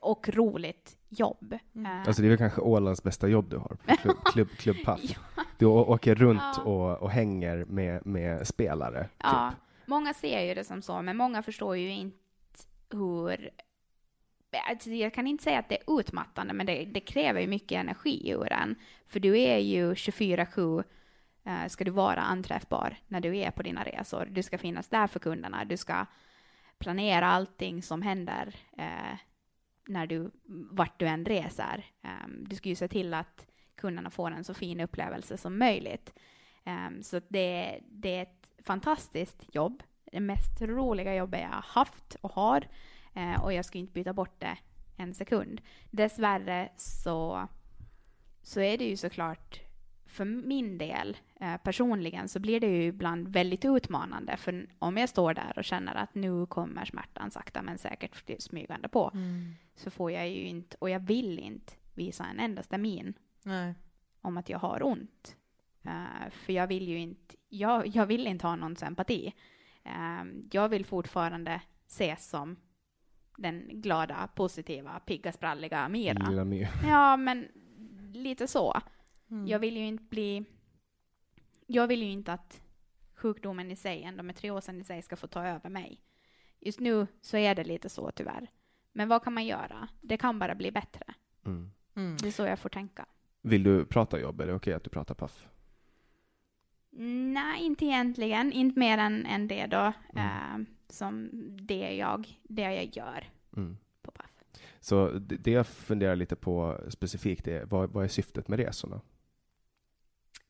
och roligt jobb. Mm. Eh, Alltså det är väl kanske Ålands bästa jobb du har klubb, klubb, klubb Puff. Du åker runt Ja. och, och hänger med, med spelare. Ja, Typ. många ser ju det som så, men många förstår ju inte hur... Alltså, jag kan inte säga att det är utmattande, men det, det kräver ju mycket energi ur en. För du är ju 24-7 eh, ska du vara anträffbar när du är på dina resor. Du ska finnas där för kunderna, du ska planera allting som händer eh, när du, vart du än reser. Um, du ska ju se till att kunderna får en så fin upplevelse som möjligt. Um, så det, det är ett fantastiskt jobb. Det mest roliga jobbet jag har haft och har. Eh, och jag ska inte byta bort det en sekund. Dessvärre så, så är det ju såklart för min del eh, personligen så blir det ju ibland väldigt utmanande. För om jag står där och känner att nu kommer smärtan sakta men säkert smygande på så får jag ju inte, och jag vill inte visa en endaste min Nej. om att jag har ont. Eh, för jag vill ju inte, jag, jag vill inte ha någon sympati. Eh, jag vill fortfarande ses som den glada, positiva, pigga, spralliga Mira. My. Ja, men lite så. Mm. Jag vill ju inte bli... Jag vill ju inte att sjukdomen i sig, endometriosen i sig, ska få ta över mig. Just nu så är det lite så tyvärr. Men vad kan man göra? Det kan bara bli bättre. Mm. Mm. Det är så jag får tänka. Vill du prata jobb? Är det okej att du pratar Puff? Nej, inte egentligen. Inte mer än, än det då. Mm. eh, som det jag, det jag gör Mm. på Puff. Så det, det jag funderar lite på specifikt är vad, vad är syftet med resorna?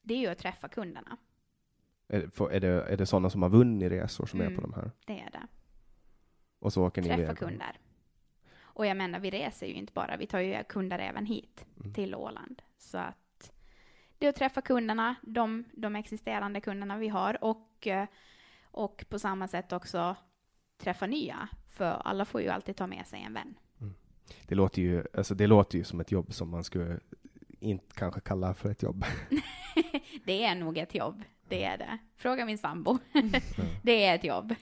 Det är ju att träffa kunderna. Är, får- är, det, är det sådana som har vunnit resor som är Mm. på de här? Det är det. Och så åker ni Träffa iväg? kunder. Och jag menar, vi reser ju inte bara, vi tar ju kunder även hit Mm. till Åland. Så att det är att träffa kunderna, de, de existerande kunderna vi har och, eh, och på samma sätt också träffa nya. För alla får ju alltid ta med sig en vän. Det låter ju, alltså det låter ju som ett jobb som man skulle inte kanske kalla för ett jobb. det är nog ett jobb, det är det. Fråga min sambo. Mm. det är ett jobb.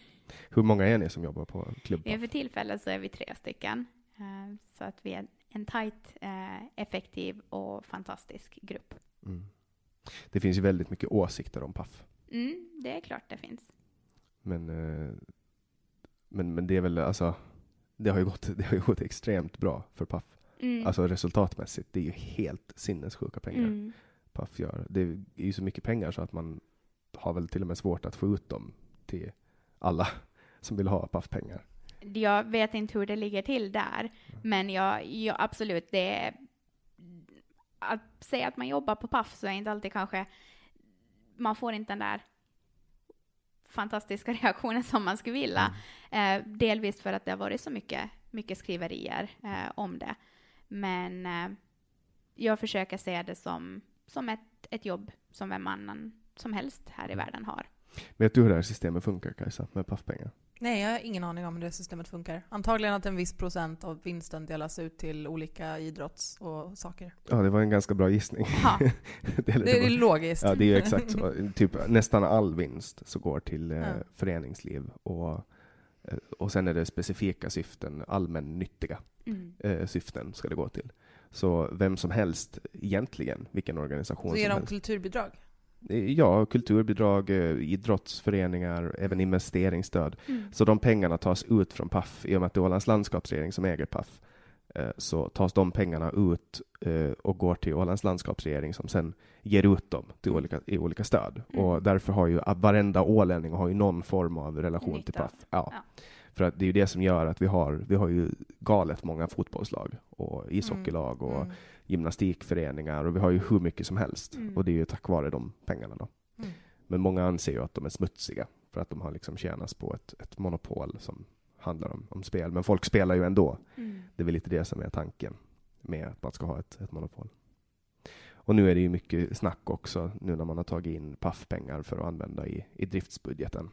Hur många är ni som jobbar på klubb Ja, Paff? för tillfället så är vi tre stycken. Eh, Så att vi är en tajt, eh, effektiv och fantastisk grupp. Mm. Det finns ju väldigt mycket åsikter om Paff. Mm, det är klart det finns. Men, eh, men, men det är väl alltså, det har ju gått, det har ju gått extremt bra för Paff. Mm. Alltså resultatmässigt, det är ju helt sinnessjuka pengar Mm. Paff gör. Det är ju så mycket pengar så att man har väl till och med svårt att få ut dem till alla som vill ha Paff-pengar. Jag vet inte hur det ligger till där, men jag, jag absolut, det är... Att säga att man jobbar på Paff så är inte alltid kanske... Man får inte den där fantastiska reaktionen som man skulle vilja. Eh, delvis för att det har varit så mycket, mycket skriverier eh, om det. Men eh, jag försöker se det som, som ett, ett jobb som vem annan som helst här i världen har. Vet du hur det här systemet funkar Kajsa, med Paff-pengar? Nej, jag har ingen aning om hur det systemet funkar. Antagligen att en viss procent av vinsten delas ut till olika idrotts och saker. Ja, det var en ganska bra gissning. Ja. det, eller Det är logiskt. Ja, det är ju exakt så. Typ, nästan all vinst så går till eh, Ja. föreningsliv och, eh, och sen är det specifika syften, allmännyttiga Mm. eh, syften ska det gå till. Så vem som helst, egentligen, vilken organisation Så som helst. kulturbidrag? Eh, Ja, kulturbidrag, eh, idrottsföreningar, även investeringsstöd. Mm. Så de pengarna tas ut från Paff. I och med att det är Ålands landskapsregering som äger Paff eh, så tas de pengarna ut och går till Ålands landskapsregering som sen ger ut dem till olika, i olika stöd. Mm. Och därför har ju varenda ålänning har ju någon form av relation till Nytta av Paff. Ja. Ja. För att det är ju det som gör att vi har, vi har ju galet många fotbollslag och ishockeylag och Mm. gymnastikföreningar och vi har ju hur mycket som helst. Mm. Och det är ju tack vare de pengarna då. Mm. Men många anser ju att de är smutsiga för att de har liksom tjänats på ett, ett monopol som handlar om, om spel. Men folk spelar ju ändå. Mm. Det är väl lite det som är tanken med att man ska ha ett, ett monopol. Och nu är det ju mycket snack också nu när man har tagit in paffpengar för att använda i, i driftsbudgeten.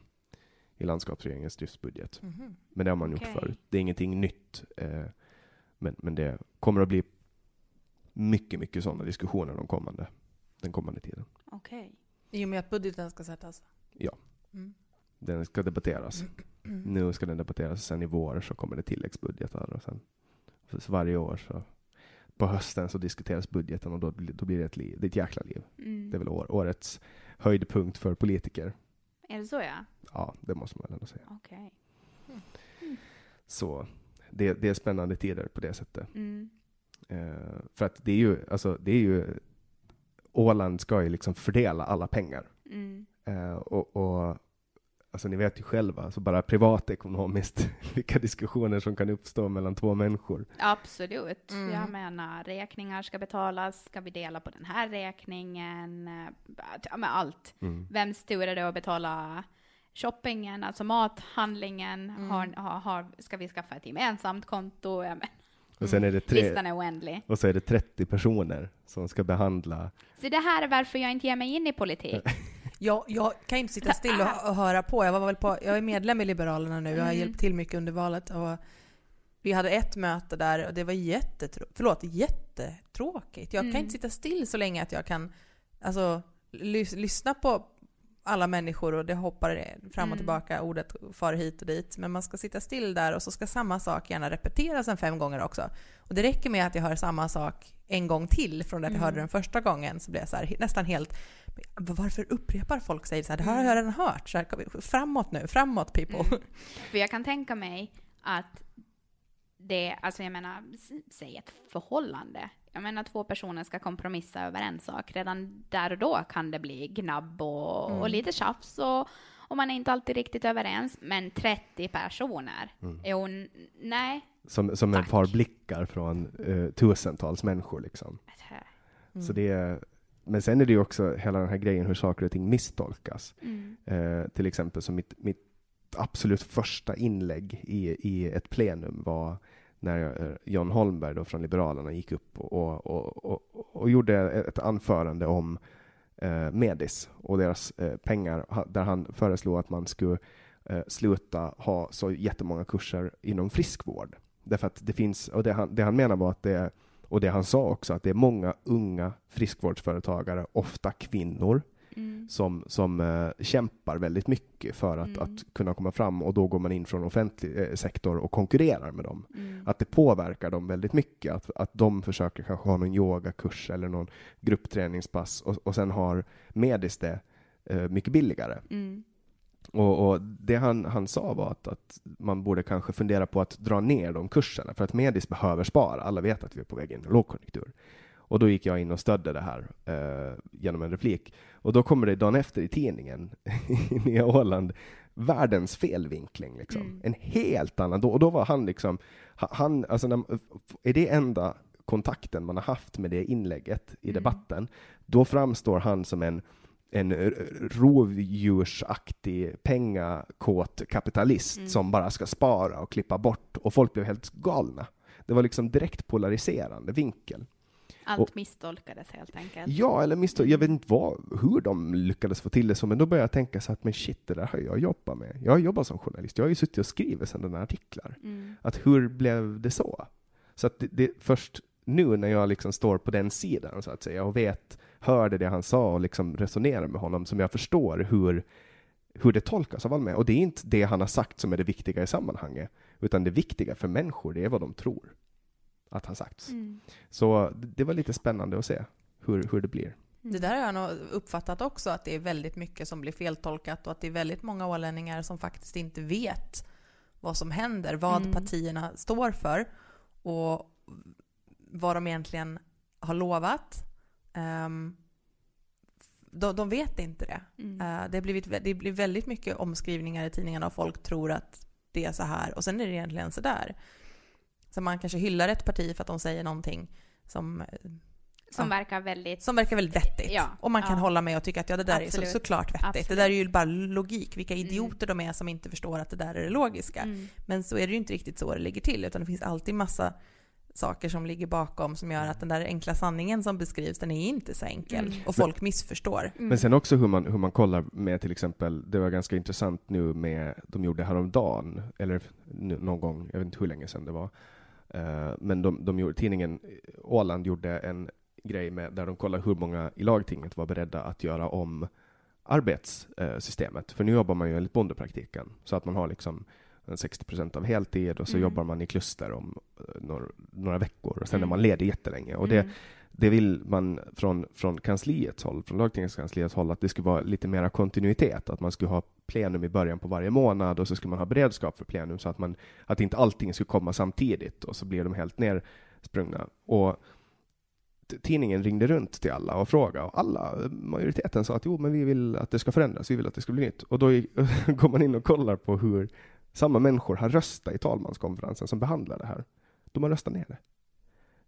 I landskapsregeringens driftsbudget. Mhm. Men det har man gjort Okej. förut. Det är ingenting nytt. Eh, men, men det kommer att bli mycket, mycket sådana diskussioner de kommande, den kommande tiden. Okej. I och med att budgeten ska sättas? Ja. Mm. Den ska debatteras. Mm. Nu ska den debatteras, sen i vår så kommer det tilläggsbudgetar och sen så varje år så på hösten så diskuteras budgeten och då, blir- då blir det ett, liv, det är ett jäkla liv. Mm. Det är väl år, årets höjdpunkt för politiker. Är det så ja? Ja, det måste man väl ändå säga. Okej. Så det, det är spännande tider på det sättet. Mm. Eh, för att det är ju, alltså det är ju, Åland ska ju liksom fördela alla pengar. Mm. Eh, och, och alltså ni vet ju själva, alltså bara privatekonomiskt, vilka diskussioner som kan uppstå mellan två människor. Absolut. Mm. Jag menar, räkningar ska betalas. Ska vi dela på den här räkningen? Eh, Ja, med allt. Mm. Vems tur är det att betala shoppingen, alltså mathandlingen? Mm. Har, har, har, ska vi skaffa ett gemensamt konto? Ja, men, Och sen är det tre, listan är oändlig. och så är det 30 personer som ska behandla. Så det här är varför jag inte ger mig in i politik. Jag, jag kan inte sitta still och, och höra på. Jag, var väl på. jag är medlem i Liberalerna nu. Jag har Mm. hjälpt till mycket under valet. Och vi hade ett möte där och det var jättetrå- förlåt, jättetråkigt. Jag Mm. kan inte sitta still så länge att jag kan alltså, lys- lyssna på alla människor och det hoppar fram och Mm. tillbaka, ordet far hit och dit. Men man ska sitta still där och så ska samma sak gärna repeteras en fem gånger också. Och det räcker med att jag hör samma sak en gång till från att jag Mm. hörde den första gången så blir jag så här, nästan helt varför upprepar folk sig så här? Det här har Mm. jag redan hört. Så här, framåt nu, framåt people. Mm. För jag kan tänka mig att det, alltså jag menar, säg ett förhållande. Jag menar två personer ska kompromissa över en sak. Redan där och då kan det bli gnabb och, Mm. och lite tjafs och, och man är inte alltid riktigt överens. Men 30 personer, Mm. jo, nej. Som, som en par blickar från eh, tusentals människor. Liksom. Mm. Så det är, men sen är det ju också hela den här grejen hur saker och ting misstolkas. Mm. Eh, till exempel som mitt, mitt absolut första inlägg i, i ett plenum var när eh, John Holmberg då från Liberalerna gick upp och, och, och, och, gjorde ett anförande om eh, Medis och deras eh, pengar, där han föreslog att man skulle eh, sluta ha så jättemånga kurser inom friskvård. Därför att det finns, och det han, det han menar var att det och det han sa också, att det är många unga friskvårdsföretagare, ofta kvinnor, Mm. som, som eh, kämpar väldigt mycket för att, Mm. att kunna komma fram och då går man in från offentlig eh, sektor och konkurrerar med dem. Mm. Att det påverkar dem väldigt mycket, att, att de försöker kanske ha någon yogakurs eller någon gruppträningspass och, och sen har Medis det eh, mycket billigare. Mm. Och, och det han, han sa var att, att man borde kanske fundera på att dra ner de kurserna, för att Medis behöver spara. Alla vet att vi är på väg in i lågkonjunktur. Och då gick jag in och stödde det här eh, genom en replik. Och då kommer det dagen efter i tidningen i Nya Åland världens felvinkling. Liksom. Mm. En helt annan. Då, och då var han liksom, ha- han, alltså när, är det enda kontakten man har haft med det inlägget i Mm. debatten, då framstår han som en en rovdjursaktig pengakåt kapitalist Mm. som bara ska spara och klippa bort och folk blev helt galna. Det var liksom direkt polariserande vinkel. Allt Och- misstolkades helt enkelt. Ja, eller misstag. Jag vet inte vad, hur de lyckades få till det så, men då började jag tänka så att men shit, det där har jag jobbat med. Jag har jobbat som journalist. Jag har ju suttit och skrivit sådana här artiklar. Mm. Att hur blev det så? Så att det, det först nu när jag liksom står på den sidan så att säga och vet, hörde det han sa och liksom resonerar med honom som jag förstår hur, hur det tolkas av med. Och det är inte det han har sagt som är det viktiga i sammanhanget, utan det viktiga för människor, det är vad de tror att han sagts. Mm. Så det var lite spännande att se hur, hur det blir. Det där har jag nog uppfattat också, att det är väldigt mycket som blir feltolkat och att det är väldigt många ålänningar som faktiskt inte vet vad som händer, vad Mm. partierna står för och vad de egentligen har lovat. Ehm, de, de vet inte det. Mm. Eh, det, har blivit, det blir väldigt mycket omskrivningar i tidningarna och folk tror att det är så här och sen är det egentligen så där. Så man kanske hyllar ett parti för att de säger någonting som, eh, Som Ja. verkar väldigt... som verkar väldigt vettigt. Ja, och man kan ja. hålla med och tycka att ja, det där är Absolut. så, såklart vettigt. Absolut. Det där är ju bara logik. Vilka Mm. idioter de är som inte förstår att det där är det logiska. Mm. Men så är det ju inte riktigt så det ligger till, utan det finns alltid massa saker som ligger bakom som gör att den där enkla sanningen som beskrivs, den är inte så enkel. Mm. Och folk missförstår. Mm. Men sen också hur man, hur man kollar med till exempel, det var ganska intressant nu med, de gjorde häromdagen, eller nu- någon gång, jag vet inte hur länge sedan det var, men de, de gjorde, tidningen Åland gjorde en grej med, där de kollade hur många i lagtinget var beredda att göra om arbetssystemet. För nu jobbar man ju enligt bondepraktiken, så att man har liksom en 60 procent av heltid och så Mm. jobbar man i kluster om eh, några, några veckor och sen är Mm. man ledig jättelänge. Och det, Mm det vill man från, från kansliets håll, från lagtingskansliets håll, att det skulle vara lite mera kontinuitet, att man skulle ha plenum i början på varje månad och så skulle man ha beredskap för plenum så att, man, att inte allting skulle komma samtidigt och så blir de helt nersprungna. Och tidningen ringde runt till alla och frågade och alla, majoriteten sa att jo, men vi vill att det ska förändras, vi vill att det ska bli nytt. Och då går man in och kollar på hur samma människor har röstat i talmanskonferensen som behandlar det här. De har röstat ner det.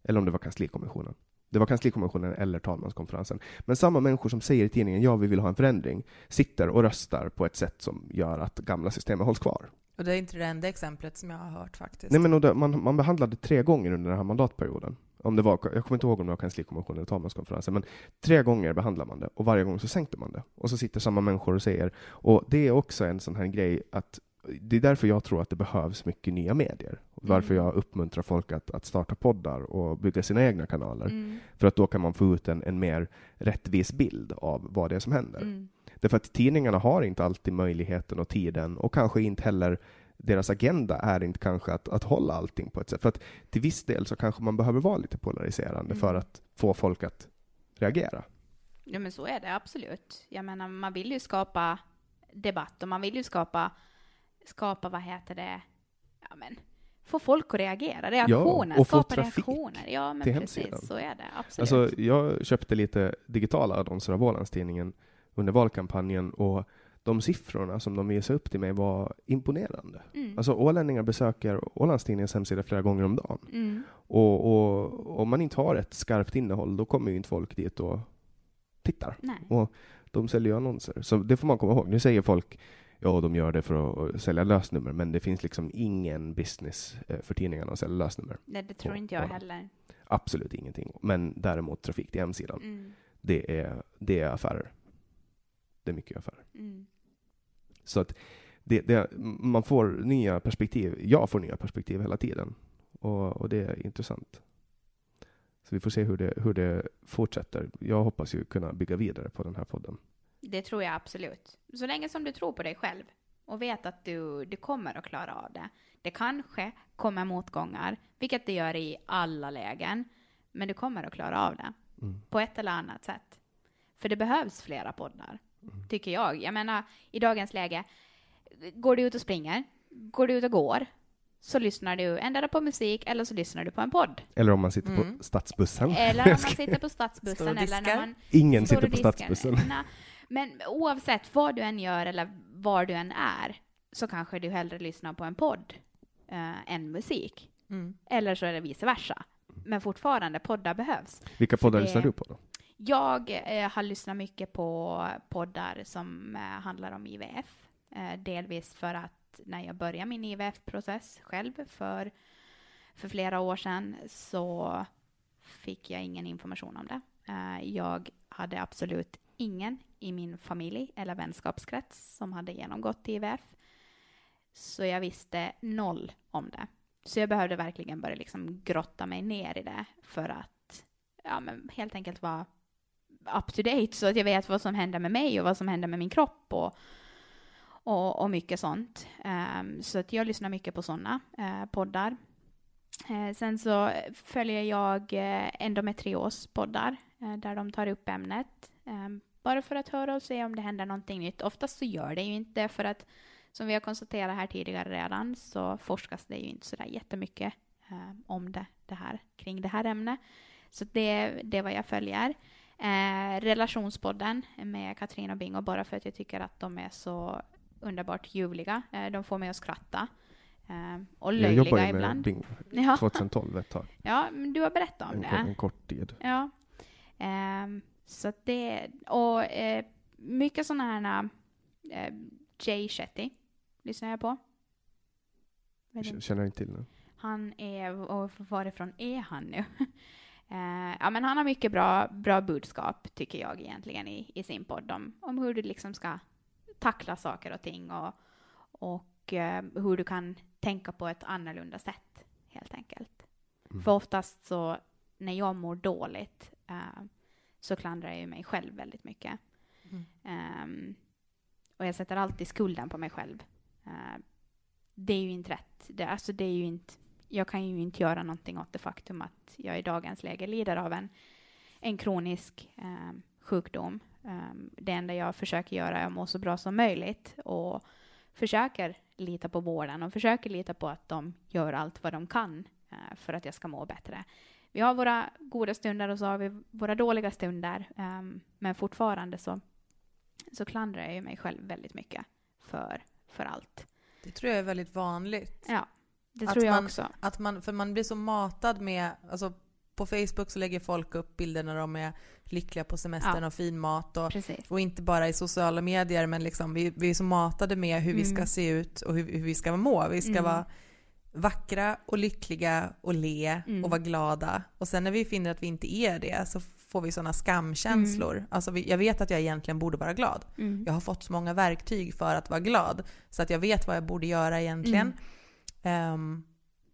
Eller om det var kanslikommissionen. Det var kanslikommissionen eller talmanskonferensen. Men samma människor som säger i tidningen ja, vi vill ha en förändring, sitter och röstar på ett sätt som gör att gamla systemet hålls kvar. Och det är inte det enda exemplet som jag har hört faktiskt. Nej, men det, man, man behandlade tre gånger under den här mandatperioden. Om det var, jag kommer inte ihåg om det var kanslikommissionen eller talmanskonferensen, men tre gånger behandlade man det och varje gång så sänkte man det. Och så sitter samma människor och säger, och det är också en sån här grej att det är därför jag tror att det behövs mycket nya medier. Varför Mm. jag uppmuntrar folk att, att starta poddar och bygga sina egna kanaler. Mm. För att då kan man få ut en, en mer rättvis bild av vad det är som händer. Mm. Därför att tidningarna har inte alltid möjligheten och tiden och kanske inte heller deras agenda är inte kanske att, att hålla allting på ett sätt. För att till viss del så kanske man behöver vara lite polariserande Mm. för att få folk att reagera. Ja men så är det absolut. Jag menar man vill ju skapa debatt och man vill ju skapa, skapa vad heter det, ja men få folk att reagera, reaktioner, och få skapa trafik reaktioner. Ja men till precis, hemsidan. så är det absolut. Alltså, jag köpte lite digitala annonser av Ålandstidningen under valkampanjen och de siffrorna som de visade upp till mig var imponerande. mm. Alltså ålänningar besöker Ålandstidningens hemsida flera gånger om dagen. mm. Och, och om man inte har ett skarpt innehåll, då kommer ju inte folk dit och tittar. Nej. Och de säljer ju annonser. Så det får man komma ihåg. Nu säger folk ja, de gör det för att sälja lösnummer, men det finns liksom ingen business eh, för tidningarna att sälja lösnummer. Nej, det tror inte jag Åland. heller. Absolut ingenting. Men däremot trafik till hemsidan, Mm. det, är, det är affärer. Det är mycket affärer. Mm. Så att det, det, man får nya perspektiv. Jag får nya perspektiv hela tiden. Och, och det är intressant. Så vi får se hur det, hur det fortsätter. Jag hoppas ju kunna bygga vidare på den här podden. Det tror jag absolut. Så länge som du tror på dig själv och vet att du, du kommer att klara av det. Det kanske kommer motgångar, vilket det gör i alla lägen, men du kommer att klara av det på ett eller annat sätt. För det behövs flera poddar, tycker jag. Jag menar, i dagens läge, går du ut och springer, går du ut och går, så lyssnar du endera på musik eller så lyssnar du på en podd. Eller om man sitter Mm. på stadsbussen. Eller om man sitter på stadsbussen eller när man Ingen sitter på stadsbussen. Men oavsett vad du än gör eller var du än är så kanske du hellre lyssnar på en podd eh, än musik. Mm. Eller så är det vice versa. Men fortfarande, poddar behövs. Vilka poddar det- lyssnar du på då? Jag eh, har lyssnat mycket på poddar som eh, handlar om IVF. Eh, delvis för att när jag började min IVF-process själv för, för flera år sedan så fick jag ingen information om det. Eh, jag hade absolut ingen i min familj eller vänskapskrets som hade genomgått IVF. Så jag visste noll om det. Så jag behövde verkligen börja liksom grotta mig ner i det för att ja, men helt enkelt vara up to date så att jag vet vad som händer med mig och vad som händer med min kropp och, och, och mycket sånt. Um, så att jag lyssnar mycket på sådana eh, poddar. Uh, sen så följer jag uh, endometrios poddar uh, där de tar upp ämnet. Um, bara för att höra och se om det händer någonting nytt. Oftast så gör det ju inte för att som vi har konstaterat här tidigare redan så forskas det ju inte sådär jättemycket eh, om det, det här, kring det här ämnet. Så det, det är vad jag följer. Eh, relationspodden med Katrin och Bingo bara för att jag tycker att de är så underbart ljuvliga. Eh, de får mig att skratta. Eh, och Jag jobbar löjliga ju med ibland. Bingo Ja. 2012 ett tag. ja, men du har berättat om En, det. en kort tid. Ja. Så det, och eh, mycket sådana här eh, Jay Shetty lyssnar jag på. Inte. Känner inte till nu. Han är, och varifrån är han nu? Eh, ja, men han har mycket bra, bra budskap, tycker jag egentligen, i, i sin podd om, om hur du liksom ska tackla saker och ting och, och eh, hur du kan tänka på ett annorlunda sätt, helt enkelt. För oftast så, när jag mår dåligt, eh, så klandrar jag ju mig själv väldigt mycket. Mm. Ehm, och jag sätter alltid skulden på mig själv. Eh, det är ju inte rätt. Det, alltså det är ju inte, jag kan ju inte göra någonting åt det faktum att jag i dagens läge lider av en, en kronisk eh, sjukdom. Eh, det enda jag försöker göra är att må så bra som möjligt och försöker lita på vården och försöker lita på att de gör allt vad de kan eh, för att jag ska må bättre. Vi har våra goda stunder och så har vi våra dåliga stunder, eh, men fortfarande så, så klandrar jag ju mig själv väldigt mycket för, för allt. Det tror jag är väldigt vanligt. Ja, det Att tror jag man- också. Att man, för man blir så matad med, alltså på Facebook så lägger folk upp bilder när de är lyckliga på semestern Ja. och fin mat och, och inte bara i sociala medier men liksom vi, vi är så matade med hur vi Mm. ska se ut och hur, hur vi ska må. Vi ska Mm. vara vackra och lyckliga och le Mm. och vara glada. Och sen när vi finner att vi inte är det så får vi sådana skamkänslor. Alltså vi, jag vet att jag egentligen borde vara glad. Mm. Jag har fått så många verktyg för att vara glad så att jag vet vad jag borde göra egentligen. Ehm,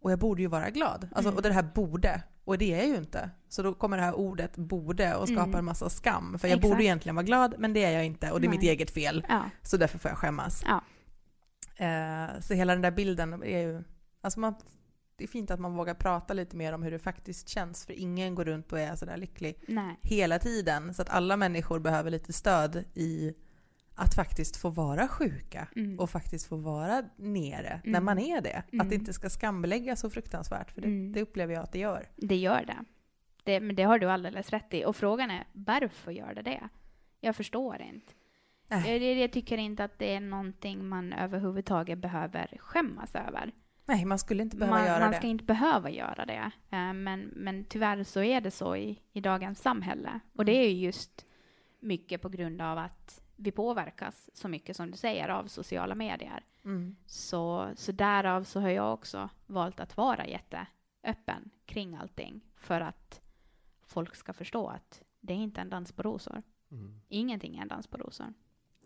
och jag borde ju vara glad. Alltså, Mm. Och det här borde, och det är jag ju inte. Så då kommer det här ordet borde och skapar Mm. en massa skam. För jag Exakt. borde egentligen vara glad, men det är jag inte och det är mitt Nej. eget fel. Ja. Så därför får jag skämmas. Ja. Eh, så hela den där bilden är ju... Alltså man, det är fint att man vågar prata lite mer om hur det faktiskt känns, för ingen går runt och är sådär lycklig Nej. hela tiden. Så att alla människor behöver lite stöd i att faktiskt få vara sjuka Mm. och faktiskt få vara nere när Mm. man är det. Att Mm. det inte ska skambeläggas så fruktansvärt, för det, Mm. det upplever jag att det gör. Det gör det. det. Men det har du alldeles rätt i. Och frågan är, varför gör det det? Jag förstår inte. Nej. Jag, jag, jag tycker inte att det är någonting man överhuvudtaget behöver skämmas över. Nej, man skulle inte behöva man göra man det. ska inte behöva göra det. Eh, Men, men tyvärr så är det så i, i dagens samhälle. Och det är ju just mycket på grund av att vi påverkas så mycket som du säger av sociala medier. Mm. Så, så därav så har jag också valt att vara jätteöppen kring allting. För att folk ska förstå att det är inte en dans på rosor. Mm. Ingenting är en dans på rosor.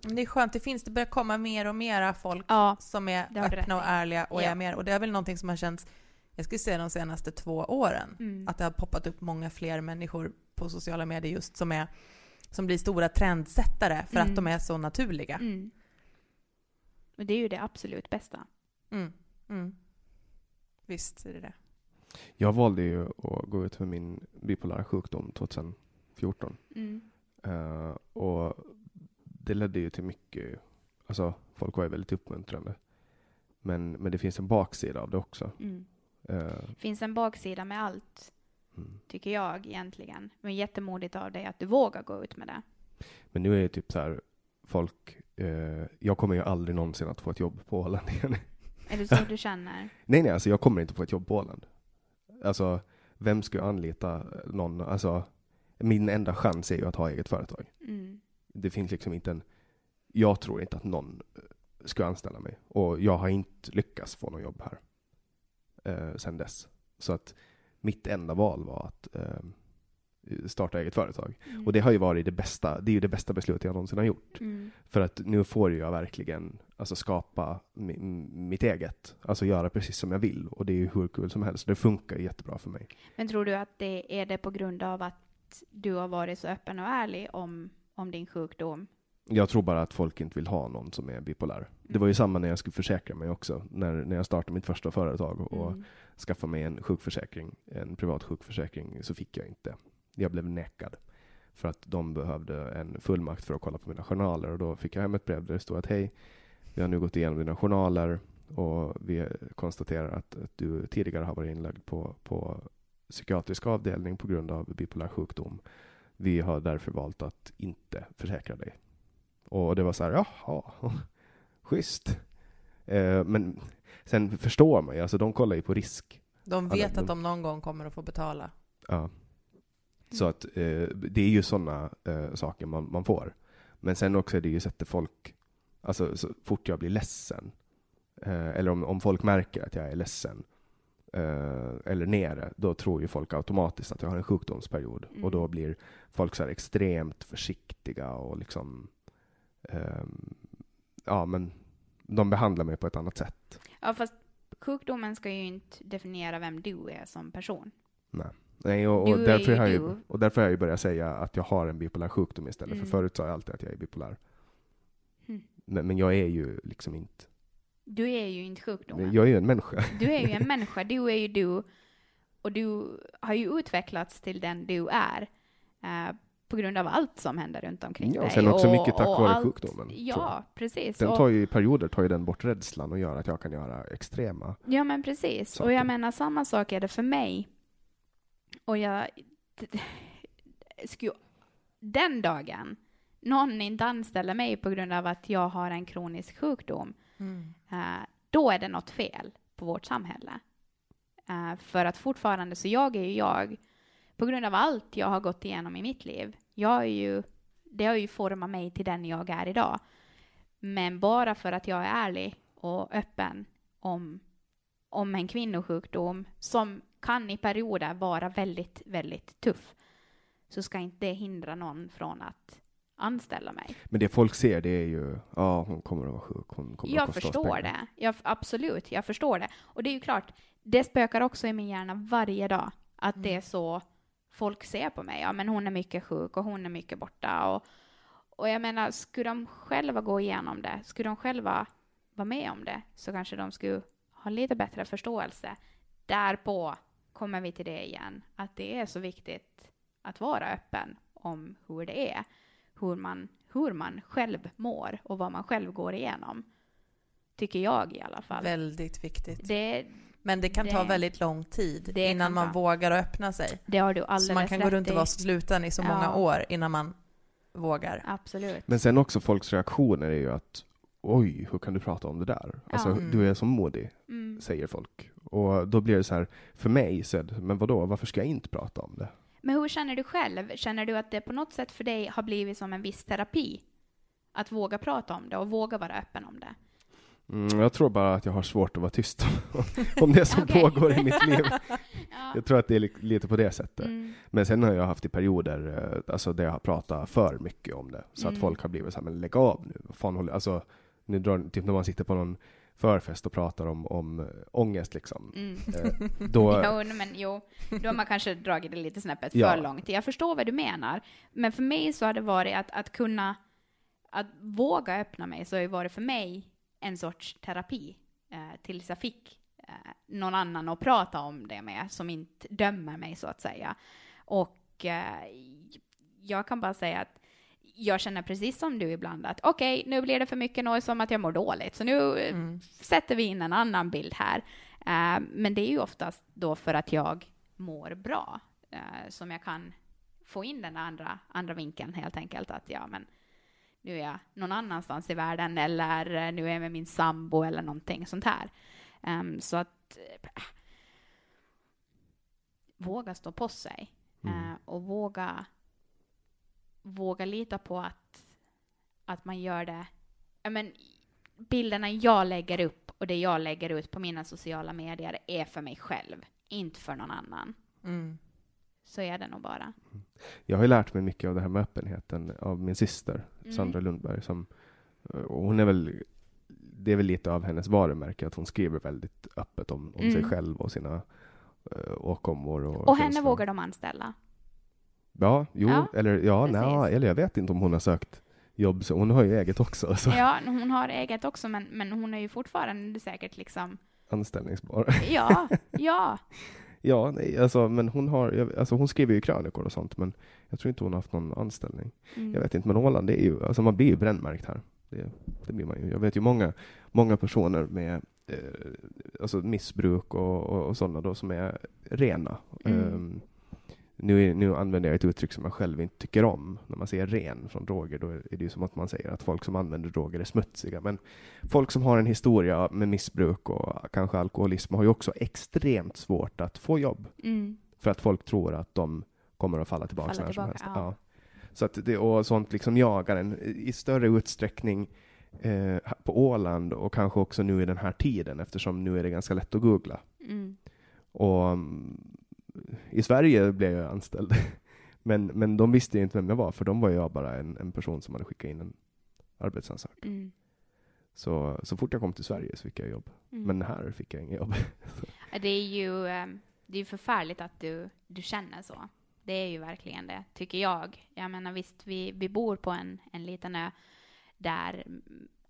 Men det är skönt, det finns, det börjar komma mer och mera folk Ja, som är öppna och ärliga och Ja. är mer. Och det är väl någonting som har känts, jag skulle säga de senaste två åren, Mm. att det har poppat upp många fler människor på sociala medier just som är som blir stora trendsättare för Mm. att de är så naturliga. Mm. Och det är ju det absolut bästa. Mm. Mm. Visst är det det. Jag valde ju att gå ut med min bipolära sjukdom 2014. Mm. Eh, och det ledde ju till mycket, alltså folk var ju väldigt uppmuntrande. Men, men det finns en baksida av det också. Mm. Eh, finns en baksida med allt, mm. tycker jag egentligen. Men jättemodigt av dig att du vågar gå ut med det. Men nu är det typ så här, folk, eh, jag kommer ju aldrig någonsin att få ett jobb på Åland igen. Är det så du känner? nej, nej, alltså jag kommer inte få ett jobb på Åland. Alltså, vem ska jag anlita någon? Alltså, min enda chans är ju att ha eget företag. Mm. Det finns liksom inte en, jag tror inte att någon eh, ska anställa mig. Och jag har inte lyckats få något jobb här eh, sen dess. Så att mitt enda val var att eh, starta eget företag. Mm. Och det har ju varit det bästa, det är ju det bästa beslutet jag någonsin har gjort. Mm. För att nu får jag verkligen alltså, skapa mi, mitt eget. Alltså göra precis som jag vill. Och det är ju hur kul som helst. Det funkar jättebra för mig. Men tror du att det är det på grund av att du har varit så öppen och ärlig om, om din sjukdom? Jag tror bara att folk inte vill ha någon som är bipolär. Det var ju samma när jag skulle försäkra mig också. När, när jag startade mitt första företag och Mm. skaffade mig en sjukförsäkring, en privat sjukförsäkring, så fick jag inte. Jag blev nekad. För att de behövde en fullmakt för att kolla på mina journaler. Och då fick jag hem ett brev där det stod att hej, vi har nu gått igenom dina journaler och vi konstaterar att, att du tidigare har varit inlagd på, på psykiatrisk avdelning på grund av bipolär sjukdom. Vi har därför valt att inte försäkra dig. Och det var så här, jaha, schysst. Eh, men sen förstår man ju, alltså de kollar ju på risk. De vet de- att de någon gång kommer att få betala. Ja. Så att eh, det är ju sådana eh, saker man, man får. Men sen också är det ju sättet folk, alltså så fort jag blir ledsen, eh, eller om, om folk märker att jag är ledsen, eller nere, då tror ju folk automatiskt att jag har en sjukdomsperiod. Mm. Och då blir folk så här extremt försiktiga och liksom, ehm, ja men, de behandlar mig på ett annat sätt. Ja, fast sjukdomen ska ju inte definiera vem du är som person. Nej, och, och, är därför har jag ju, och därför har jag ju börjat säga att jag har en bipolär sjukdom istället. Mm. För förut sa jag alltid att jag är bipolär. Mm. Men, men jag är ju liksom inte... Du är ju inte sjukdomen. Jag är ju en människa. Du är ju en människa, du är ju du. Och du har ju utvecklats till den du är. eh, på grund av allt som händer runt omkring Ja, dig. sen också och, mycket tack vare allt- sjukdomen, Ja, precis. Den tar ju i perioder tar ju den bort rädslan och gör att jag kan göra extrema... Ja, men precis. saker. Och jag menar, samma sak är det för mig. Och jag... Skulle, den dagen någon inte anställer mig på grund av att jag har en kronisk sjukdom, Mm. eh, då är det något fel på vårt samhälle. Eh, för att fortfarande, så jag är ju jag, på grund av allt jag har gått igenom i mitt liv. Jag är ju, det har ju format mig till den jag är idag. Men bara för att jag är ärlig och öppen om, om en kvinnosjukdom som kan i perioder vara väldigt, väldigt tuff, så ska inte det hindra någon från att anställa mig. Men det folk ser det är ju, ja hon kommer att vara sjuk, hon kommer att Jag kosta oss förstår pengar. det. Jag, absolut, jag förstår det. Och det är ju klart, det spökar också i min hjärna varje dag. Att det är så folk ser på mig. Ja, men hon är mycket sjuk och hon är mycket borta. Och, och jag menar, skulle de själva gå igenom det, skulle de själva vara med om det, så kanske de skulle ha lite bättre förståelse. Därpå kommer vi till det igen, att det är så viktigt att vara öppen om hur det är. Hur man, hur man själv mår och vad man själv går igenom. Tycker jag i alla fall. Väldigt viktigt. Det, Men det kan ta det- väldigt lång tid innan man ta. vågar öppna sig. det har du alldeles Så man kan gå runt och vara sluten i så många Ja. år innan man vågar. Absolut. Men sen också folks reaktioner är ju att oj, hur kan du prata om det där? Alltså, Mm. du är så modig, Mm. säger folk. Och då blir det så här, för mig, så det, men vadå, varför ska jag inte prata om det? Men hur känner du själv? Känner du att det på något sätt för dig har blivit som en viss terapi? Att våga prata om det och våga vara öppen om det? Mm, jag tror bara att jag har svårt att vara tyst om, det som Okej. pågår i mitt liv. Ja. Jag tror att det är li- lite på det sättet. Mm. Men sen har jag haft i perioder eh, alltså där jag har pratat för mycket om det. Så att Mm. folk har blivit så här, men lägg av nu. Vad fan håller, alltså, nu drar, typ när man sitter på någon förfest och pratar om, om äh, ångest liksom. Mm. Eh, då, Jo, men jo, då har man kanske dragit det lite snäppet Ja. för långt. Jag förstår vad du menar, men för mig så har det varit att, att kunna, att våga öppna mig, så har det varit för mig en sorts terapi, eh, tills jag fick eh, någon annan att prata om det med, som inte dömer mig så att säga. Och eh, jag kan bara säga att jag känner precis som du ibland att okej, nu blir det för mycket noise som att jag mår dåligt, så nu Mm. sätter vi in en annan bild här. Eh, men det är ju oftast då för att jag mår bra eh, som jag kan få in den andra, andra vinkeln helt enkelt. Att ja, men nu är jag någon annanstans i världen eller eh, nu är jag med min sambo eller någonting sånt här. Ehm, så att eh, våga stå på sig Mm. eh, och våga våga lita på att, att man gör det. Ja, men, bilderna jag lägger upp och det jag lägger ut på mina sociala medier är för mig själv, inte för någon annan. Mm. Så är det nog bara. Jag har ju lärt mig mycket av det här med öppenheten av min syster Mm. Sandra Lundberg. Som, och hon är väl, det är väl lite av hennes varumärke att hon skriver väldigt öppet om, om sig Mm. själv och sina uh, åkommor. Och, Och henne vågar de anställa. Ja, jo, Ja, eller ja, nja, eller jag vet inte om hon har sökt jobb, så hon har ju eget också, så Ja, hon har eget också, men, men hon är ju fortfarande säkert liksom, anställningsbar. ja, ja, ja, nej, alltså, men hon har, alltså hon skriver ju krönikor och sånt, men jag tror inte hon har haft någon anställning. mm. Jag vet inte, men Åland, det är ju, alltså man blir ju brännmärkt här. Det, det blir man ju. Jag vet ju många, många personer med eh, alltså missbruk och, och, och sådana då som är rena. Mm. Ehm, nu, är- nu använder jag ett uttryck som jag själv inte tycker om. När man säger ren från droger, då är det ju som att man säger att folk som använder droger är smutsiga. Men folk som har en historia med missbruk och kanske alkoholism har ju också extremt svårt att få jobb. Mm. För att folk tror att de kommer att falla tillbaka Falla när som tillbaka, helst. ja. Så att det, och sånt liksom jagar en i större utsträckning eh, på Åland och kanske också nu i den här tiden eftersom nu är det ganska lätt att googla. Mm. Och mm, i Sverige blev jag anställd. Men, men de visste ju inte vem jag var, för de var jag bara en, en person som hade skickat in en arbetsansökan. Mm. Så, så fort jag kom till Sverige så fick jag jobb. Mm. Men här fick jag inget jobb. Det är ju ehm, det är förfärligt att du, du känner så. Det är ju verkligen det, tycker jag. Jag menar visst, vi, vi bor på en, en liten ö där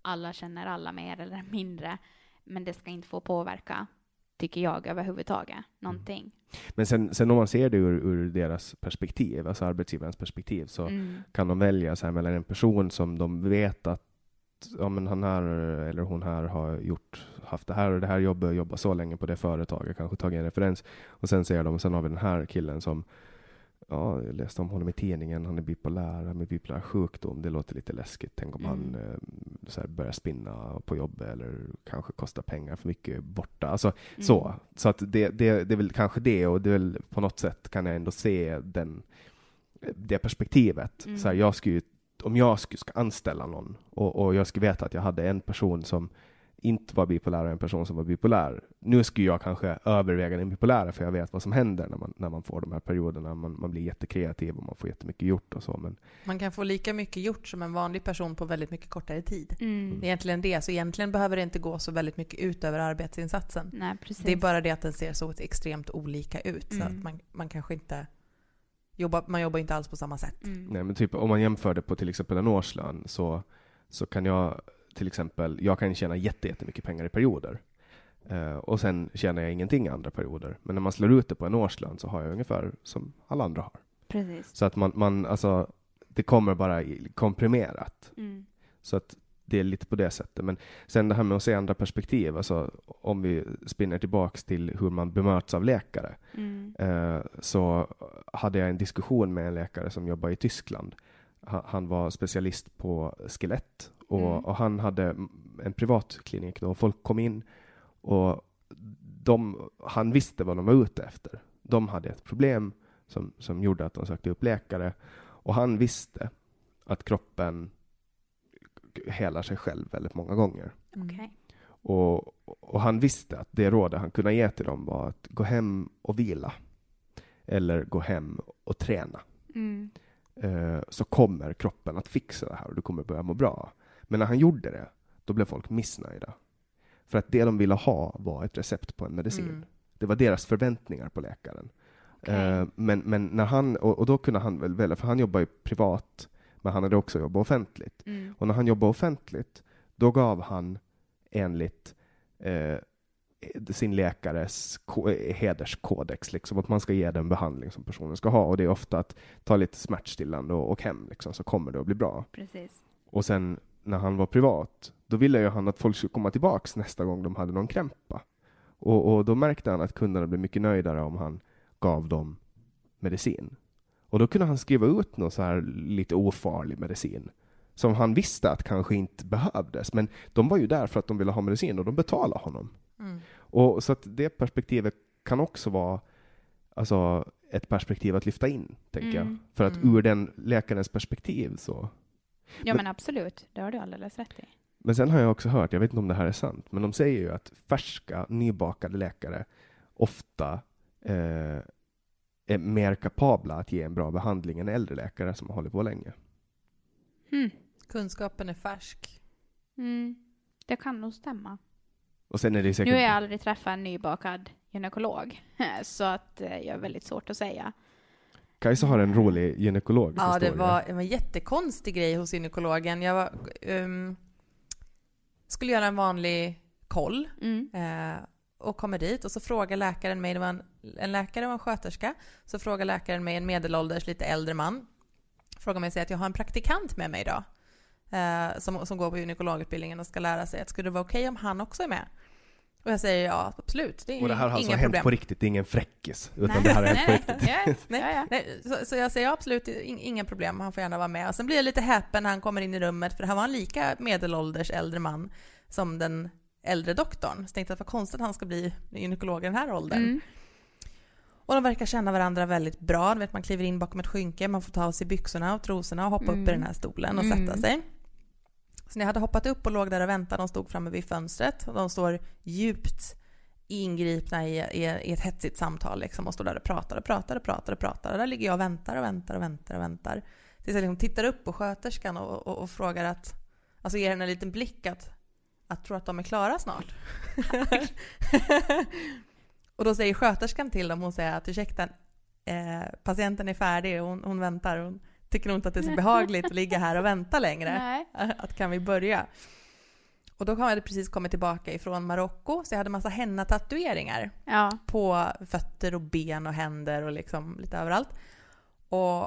alla känner alla mer eller mindre. Men det ska inte få påverka, tycker jag, överhuvudtaget. Någonting. Men sen, sen om man ser det ur, ur deras perspektiv, alltså arbetsgivarens perspektiv, så Mm. kan de välja så här mellan en person som de vet att ja, men han här eller hon här har gjort, haft det här och det här jobbet, jobbat så länge på det företaget, kanske tagit en referens. Och sen säger de, sen har vi den här killen som, ja, jag läste om honom i tidningen, han är bipolär, han har bipolär sjukdom, det låter lite läskigt. Tänk om han Mm. eh, så här, börjar spinna på jobbet eller kanske kostar pengar för mycket borta. Alltså, Mm. så, så att det, det, det är väl kanske det och det är väl på något sätt kan jag ändå se den, det perspektivet. Mm. Så här, jag skulle, om jag skulle ska anställa någon och, och jag skulle veta att jag hade en person som inte var bipolär och en person som var bipolär. Nu skulle jag kanske överväga den bipolära för jag vet vad som händer när man, när man får de här perioderna. Man, man blir jättekreativ och man får jättemycket gjort och så. Men Man kan få lika mycket gjort som en vanlig person på väldigt mycket kortare tid. Mm. Det är egentligen det, så egentligen behöver det inte gå så väldigt mycket ut över arbetsinsatsen. Nej, precis. Det är bara det att den ser så extremt olika ut. Så Mm. att man, man kanske inte jobbar, man jobbar inte alls på samma sätt. Mm. Nej, men typ om man jämför det på till exempel en årslön så, så kan jag till exempel, jag kan tjäna jätte- jättemycket pengar i perioder. Eh, och sen tjänar jag ingenting i andra perioder. Men när man slår ut det på en årslön så har jag ungefär som alla andra har. Precis. Så att man, man alltså, det kommer bara komprimerat. Mm. Så att det är lite på det sättet. Men sen det här med att se andra perspektiv, alltså om vi spinner tillbaks till hur man bemöts av läkare. Mm. Eh, så hade jag en diskussion med en läkare som jobbar i Tyskland. Han var specialist på skelett och, Mm. och han hade en privat klinik då. Folk kom in och de, han visste vad de var ute efter. De hade ett problem som, som gjorde att de sökte upp läkare och han visste att kroppen helar sig själv väldigt många gånger. Mm. Okej. Och, och han visste att det rådet han kunde ge till dem var att gå hem och vila. Eller gå hem och träna. Mm. Eh, så kommer kroppen att fixa det här och du kommer börja må bra. Men när han gjorde det, då blev folk missnöjda. För att det de ville ha var ett recept på en medicin. Mm. Det var deras förväntningar på läkaren. Okej. Eh, men, men när han, och, och då kunde han väl välja, för han jobbar ju privat, men han hade också jobbat offentligt. Mm. Och när han jobbade offentligt, då gav han enligt eh, sin läkares eh, hederskodex, liksom, att man ska ge den behandling som personen ska ha. Och det är ofta att ta lite smärtstillande och åk hem, liksom, så kommer det att bli bra. Precis. Och sen när han var privat, då ville ju han att folk skulle komma tillbaks nästa gång de hade någon krämpa. Och, och då märkte han att kunderna blev mycket nöjdare om han gav dem medicin. Och då kunde han skriva ut någon så här lite ofarlig medicin som han visste att kanske inte behövdes. Men de var ju där för att de ville ha medicin och de betalade honom. Mm. Och så att det perspektivet kan också vara alltså, ett perspektiv att lyfta in, tänker jag. Mm. För att Mm. ur den läkarens perspektiv så Ja Men- men absolut, det har du alldeles rätt i. Men sen har jag också hört, jag vet inte om det här är sant, men de säger ju att färska, nybakade läkare ofta eh, är mer kapabla att ge en bra behandling än äldre läkare som har hållit på länge. Hmm. Kunskapen är färsk. Mm. Det kan nog stämma. Och sen är det säkert... Nu har jag aldrig träffat en nybakad gynekolog, så att eh, jag är väldigt svårt att säga. Kajsa har en rolig gynekologhistoria. Ja, det var en jättekonstig grej hos gynekologen. Jag var, ehm, skulle göra en vanlig koll Mm. eh, och kommer dit och så frågar läkaren mig, det var en, en läkare och en sköterska, så frågar läkaren mig, en medelålders, lite äldre man, frågar mig och säger att jag har en praktikant med mig idag eh, som, som går på gynekologutbildningen och ska lära sig att skulle det vara okej om han också är med? Och jag säger ja, absolut, det är Och det här har alltså inga hänt problem. på riktigt, det är ingen fräckis. Utan Nej. det här har hänt på riktigt. nej. Nej, Ja, ja. Nej, så, så jag säger absolut in, inga problem, han får gärna vara med. Och sen blir jag lite häpen när han kommer in i rummet, för här var en lika medelålders äldre man som den äldre doktorn. Så tänkte jag att vad konstigt att han ska bli gynekolog i den här åldern. Mm. Och de verkar känna varandra väldigt bra. Du vet, man kliver in bakom ett skynke, man får ta av sig byxorna och trosorna och hoppa upp Mm. i den här stolen och Mm. sätta sig. Så när jag hade hoppat upp och låg där och väntade, de stod framme vid fönstret och de står djupt ingripna i, i, i ett hetsigt samtal liksom och står där och pratar och pratar och pratar och pratar. Och där ligger jag och väntar och väntar och väntar och väntar. Tills jag liksom tittar upp på sköterskan och, och, och frågar att, alltså ger henne en liten blick att, att tror att de är klara snart. och då säger sköterskan till dem, hon säger att ursäkta, eh, patienten är färdig hon, hon väntar. Hon tycker nog inte att det är så behagligt att ligga här och vänta längre. Nej. Att kan vi börja? Och då hade jag precis kommit tillbaka ifrån Marocko, så jag hade massa henna-tatueringar Ja. på fötter och ben och händer och liksom lite överallt. Och,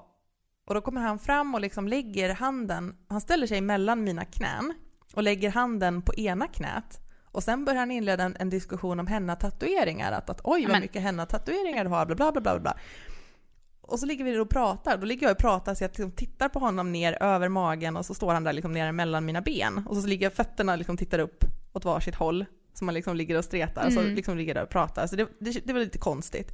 och då kommer han fram och liksom lägger handen, han ställer sig mellan mina knän och lägger handen på ena knät. Och sen börjar han inleda en, en diskussion om henna-tatueringar, att, att oj vad mycket henna-tatueringar du har, bla bla bla bla bla. Och så ligger vi där och pratar, då ligger jag och pratar så jag liksom tittar på honom ner över magen och så står han där liksom nere mellan mina ben. Och så ligger fötterna liksom tittar upp åt varsitt håll, så man liksom ligger och stretar, och så Mm. liksom ligger där och pratar. Så det, det, det var lite konstigt.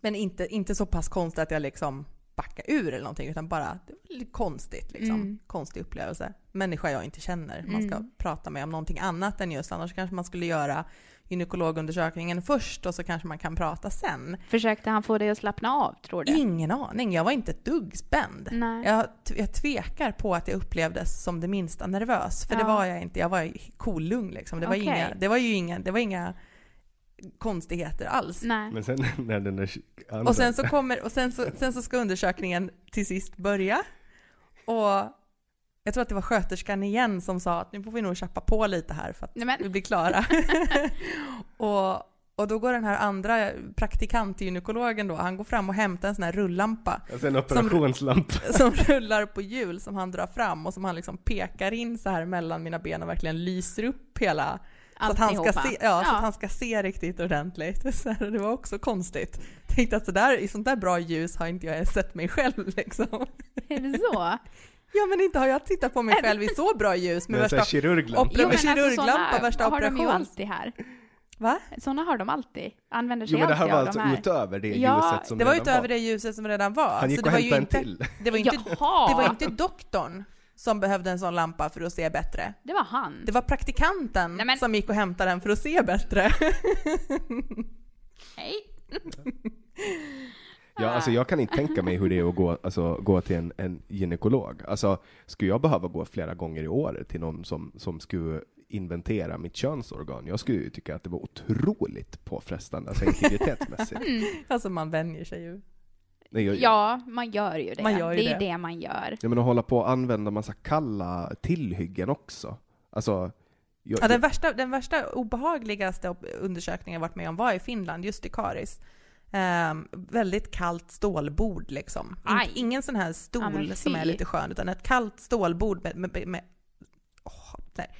Men inte, inte så pass konstigt att jag liksom backar ur eller någonting, utan bara det var lite konstigt liksom. Mm. Konstig upplevelse. Människa jag inte känner, man ska Mm. prata med om någonting annat än just, annars kanske man skulle göra gynekologundersökningen först och så kanske man kan prata sen. Försökte han få dig att slappna av, tror du? Ingen aning, jag var inte ett dugg spänd. Nej. Jag, jag tvekar på att jag upplevdes som det minsta nervös, för det Ja. var jag inte. Jag var kolugn liksom. Det var, Okej. inga, det var ju inga, det var inga konstigheter alls. Nej. Men sen när den där andra... Och sen så, kommer, och sen så, sen så ska undersökningen till sist börja. Och jag tror att det var sköterskan igen som sa att nu får vi nog chappa på lite här för att Nej, men- vi blir klara. och, och då går den här andra praktikantgynekologen då, han går fram och hämtar en sån här rulllampa Alltså en operationslampa. som rullar på hjul som han drar fram och som han liksom pekar in så här mellan mina ben och verkligen lyser upp hela så att, han ska se, ja, så att han ska se riktigt ordentligt. Så här, det var också konstigt. Tänkte att så där, i sånt där bra ljus har inte jag sett mig själv liksom. Är det så? Ja men inte har jag tittat på mig själv i så bra ljus med värsta, kirurglampa. Op- med kirurglampa, såna värsta har de ju alltid här. va? Såna har de alltid. Använder sig Jo men det här alltid var av alltså de här. utöver det Ja, ljuset som Det var redan utöver det ljuset som redan var. Han gick så det och var ju hämtade en inte, till. det var inte, Jaha! det var inte doktorn som behövde en sån lampa för att se bättre. Det var han. Det var praktikanten Nej, men- som gick och hämtade den för att se bättre. Hej. Ja, alltså jag kan inte tänka mig hur det är att gå, alltså, gå till en, en gynekolog. Alltså, skulle jag behöva gå flera gånger i år till någon som, som skulle inventera mitt könsorgan. Jag skulle ju tycka att det var otroligt påfrestande, alltså integritetsmässigt. Alltså man vänjer sig ju. Nej, jag, Ja, man gör ju det. Man gör ju det är det. det man gör. Ja, men att hålla på och använda massa kalla tillhyggen också. Alltså, jag, Ja, den, värsta, den värsta obehagligaste undersökningen jag varit med om var i Finland, just i Karis. Ehm, väldigt kallt stålbord liksom. In, ingen sån här Ja, stol men som är lite skön, utan ett kallt stålbord med, med, med åh, nej,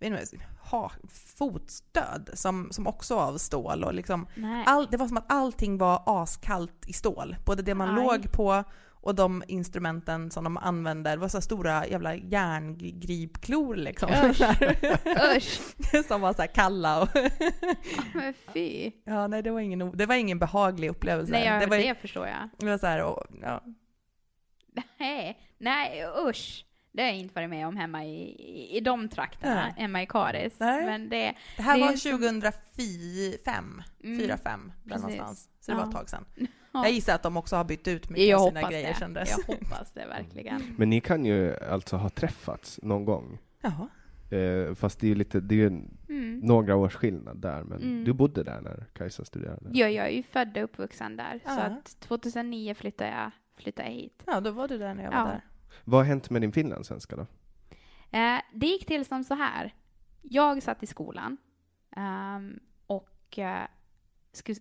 inte, ha, fotstöd som, som också var av stål. Och liksom, all, det var som att allting var askallt i stål. Både det man Aj. låg på och de instrumenten som de använder. Det var så stora jävla järngripklor liksom. Usch. Usch. som var så här kalla och Men fy. Ja, nej det var ingen, det var ingen behaglig upplevelse. Nej, jag, det det, var, förstår jag. det var så här, och, ja. Nej, nej usch. Det har jag inte varit med om hemma i, i, de trakterna, Nej. hemma i Karis. Nej. Men det, Det här Det var ju som- 2005, Mm. 4 5 där Precis. någonstans. Så det var Ja. ett tag sedan. Ja. Jag gissar att de också har bytt ut mycket jag av sina grejer det. kändes. Jag hoppas det verkligen. Men ni kan ju alltså ha träffats någon gång. Jaha. Eh, fast det är ju lite, det är ju Mm. några års skillnad där, men Mm. du bodde där när Kajsa studerade? Ja, jag är ju född och uppvuxen där. Så Ja. att 2009 flyttade jag, flyttade jag hit. Ja, då var du där när jag var Ja. där. Vad har hänt med din finlandssvenska då? Eh, det gick till som så här. Jag satt i skolan ehm, och eh, skulle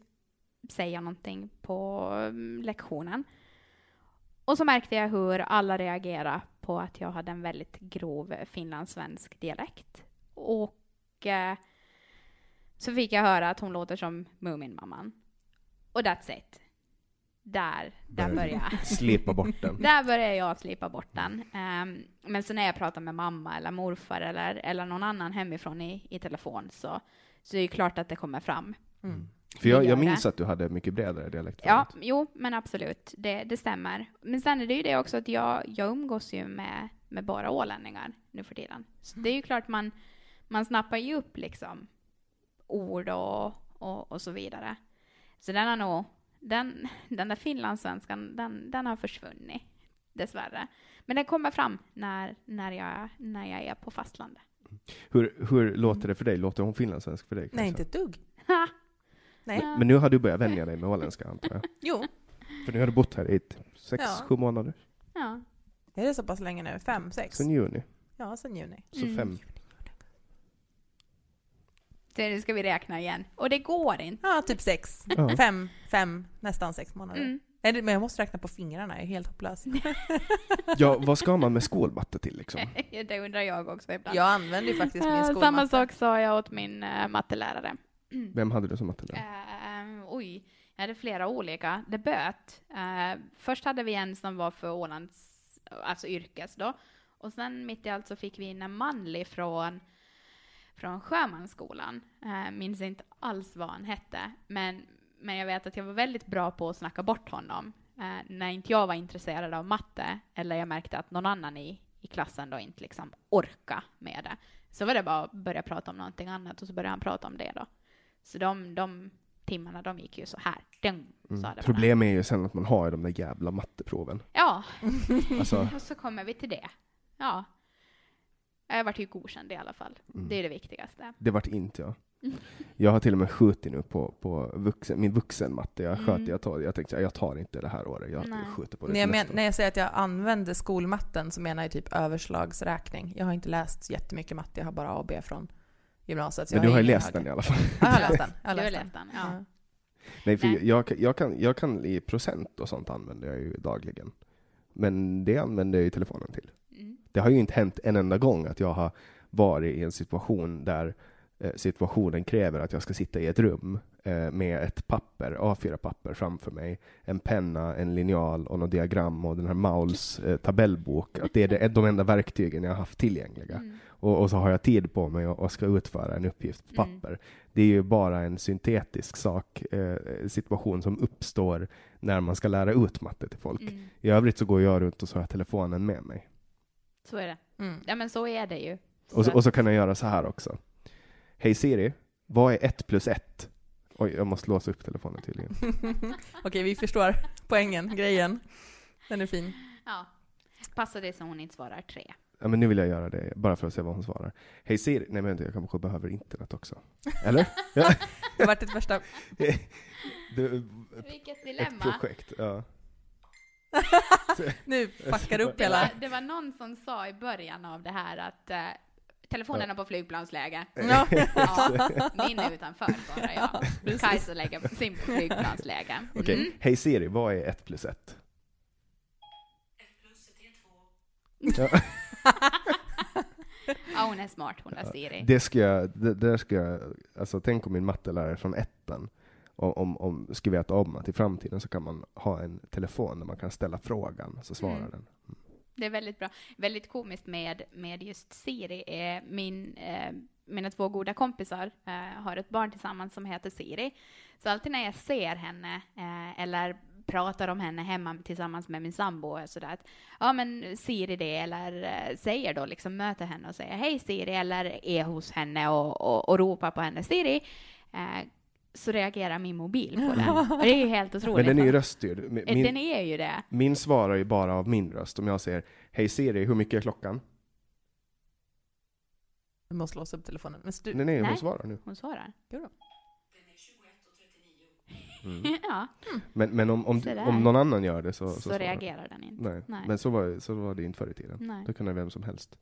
säga någonting på mm, lektionen. Och så märkte jag hur alla reagerade på att jag hade en väldigt grov finlandssvensk dialekt. Och eh, så fick jag höra att hon låter som Muminmamman. Och that's it. Där, där började jag. Slipa bort den. Där började jag slipa bort den. Ehm, men så när jag pratar med mamma eller morfar eller, eller någon annan hemifrån i, i telefon så, så är det klart att det kommer fram. Mm. För jag, jag minns att du hade mycket bredare dialekt Ja, förut. jo, men absolut. Det, det stämmer. Men sen är det ju det också att jag, jag umgås ju med, med bara ålänningar nu för tiden. Så det är ju klart man, man snappar ju upp liksom ord och, och, och så vidare. Så den har nog, den, den där finlandssvenskan, den, den har försvunnit. Dessvärre. Men den kommer fram när, när, jag, när jag är på fastlandet. Hur, hur låter det för dig? Låter hon finlandssvensk för dig? Nej, Kajsa? inte ett dugg. Nej. Men nu har du börjat vänja dig med åländska antar jag? Jo, För nu har du bott här i ett sex, Ja. sju månader? Ja. är det så pass länge nu? Fem, sex? Sen juni. Ja, sen juni. Så Mm. fem. Så nu ska vi räkna igen. Och det går inte. Ja, typ sex. Ja. Fem, fem, nästan sex månader. Mm. Men jag måste räkna på fingrarna, jag är helt hopplös. Ja, vad ska man med skolmatte till liksom? det undrar jag också ibland. Jag använder ju faktiskt min Eh, skolmatte. Samma sak sa jag åt min uh, mattelärare. Vem hade du som mattelärare? Eh, oj, jag hade flera olika. Det böt. Eh, först hade vi en som var för Ålands, alltså yrkes då. Och sen mitt i allt så fick vi in en manlig från, från Sjömansskolan. Uh, minns inte alls vad han hette. Men, men jag vet att jag var väldigt bra på att snacka bort honom. Eh, när inte jag var intresserad av matte, eller jag märkte att någon annan i, i klassen då inte liksom orka med det. Så var det bara att börja prata om någonting annat och så började han prata om det då. Så de, de timmarna, de gick ju så här. Dum, sa det bara. Mm. Problemet är ju sen att man har de där jävla matteproven. Ja, Alltså, och så kommer vi till det. Ja. Jag vart ju godkänd i alla fall. Mm. Det är det viktigaste. det vart inte jag. Jag har till och med skjutit nu på, på vuxen, min vuxenmatte. Jag sköt, Mm. jag, tar, jag tänkte jag tar inte det här året, jag Nej. skjuter på det När jag, men, när jag säger att jag använder skolmatten så menar jag typ överslagsräkning. Jag har inte läst jättemycket matte, jag har bara A och B från gymnasiet. så Men jag du har ju läst den i alla fall. Ja, jag har läst den. Jag har läst läst den. den, ja. Nej, för Nej. jag, jag, kan, jag kan i procent och sånt använder jag ju dagligen. Men det använder jag ju telefonen till. Mm. Det har ju inte hänt en enda gång att jag har varit i en situation där eh, situationen kräver att jag ska sitta i ett rum eh, med ett papper, A4-papper framför mig, en penna, en linjal och något diagram och den här Mauls eh, tabellbok. Att det är de enda verktygen jag har haft tillgängliga. Mm. Och, och så har jag tid på mig och, och ska utföra en uppgift på Mm. papper. Det är ju bara en syntetisk sak, eh, situation som uppstår när man ska lära ut matte till folk. Mm. I övrigt så går jag runt och så har jag telefonen med mig. Så är det. Mm. Ja men så är det ju. Och så, och så kan jag göra så här också. Hej Siri, vad är ett plus ett? Oj, jag måste låsa upp telefonen tydligen. Okej, vi förstår poängen, grejen. Den är fin. Ja. Passa det så hon inte svarar tre. Ja, men nu vill jag göra det, bara för att se vad hon svarar. Hej Siri, nej men jag kanske behöver internet också. Eller? ja. Det har varit ett värsta... det, Vilket ett dilemma. projekt, ja. Nu fuckar du upp Det hela... var, det var någon som sa i början av det här att eh, telefonerna på flygplansläge. Ja. Ja, min är utanför bara, ja. Kajsa lägger sin på flygplansläge. Okej, Mm. hej Siri, vad är ett plus ett? Ja, Ja, hon är smart, hon är Siri. det ska jag, det, det där ska jag, alltså tänk om min mattelärare från ettan, om, om, om skulle veta om att i framtiden så kan man ha en telefon där man kan ställa frågan, så svarar Mm. den. Det är väldigt bra. Väldigt komiskt med, med just Siri är min, eh, mina två goda kompisar eh, har ett barn tillsammans som heter Siri. Så alltid när jag ser henne eh, eller pratar om henne hemma tillsammans med min sambo och sådär att ja men Siri det eller eh, säger då liksom möter henne och säger hej Siri eller är hos henne och, och, och ropar på henne Siri eh, så reagerar min mobil på den. Och det är ju helt otroligt. Men den är ju röststyrd. Min, Eh, Den är ju det. min svarar ju bara av min röst. Om jag säger Hej Siri, hur mycket är klockan? Du måste låsa upp telefonen. Men stu... Nej, nej, hon Nej. svarar nu. Hon svarar. Gör hon? Mm. ja, Men, men om, om, om någon annan gör det så, så, så, reagerar den inte. Nej. Nej. men så var, så var det inte förr i tiden. Nej. Då kunde vem som helst.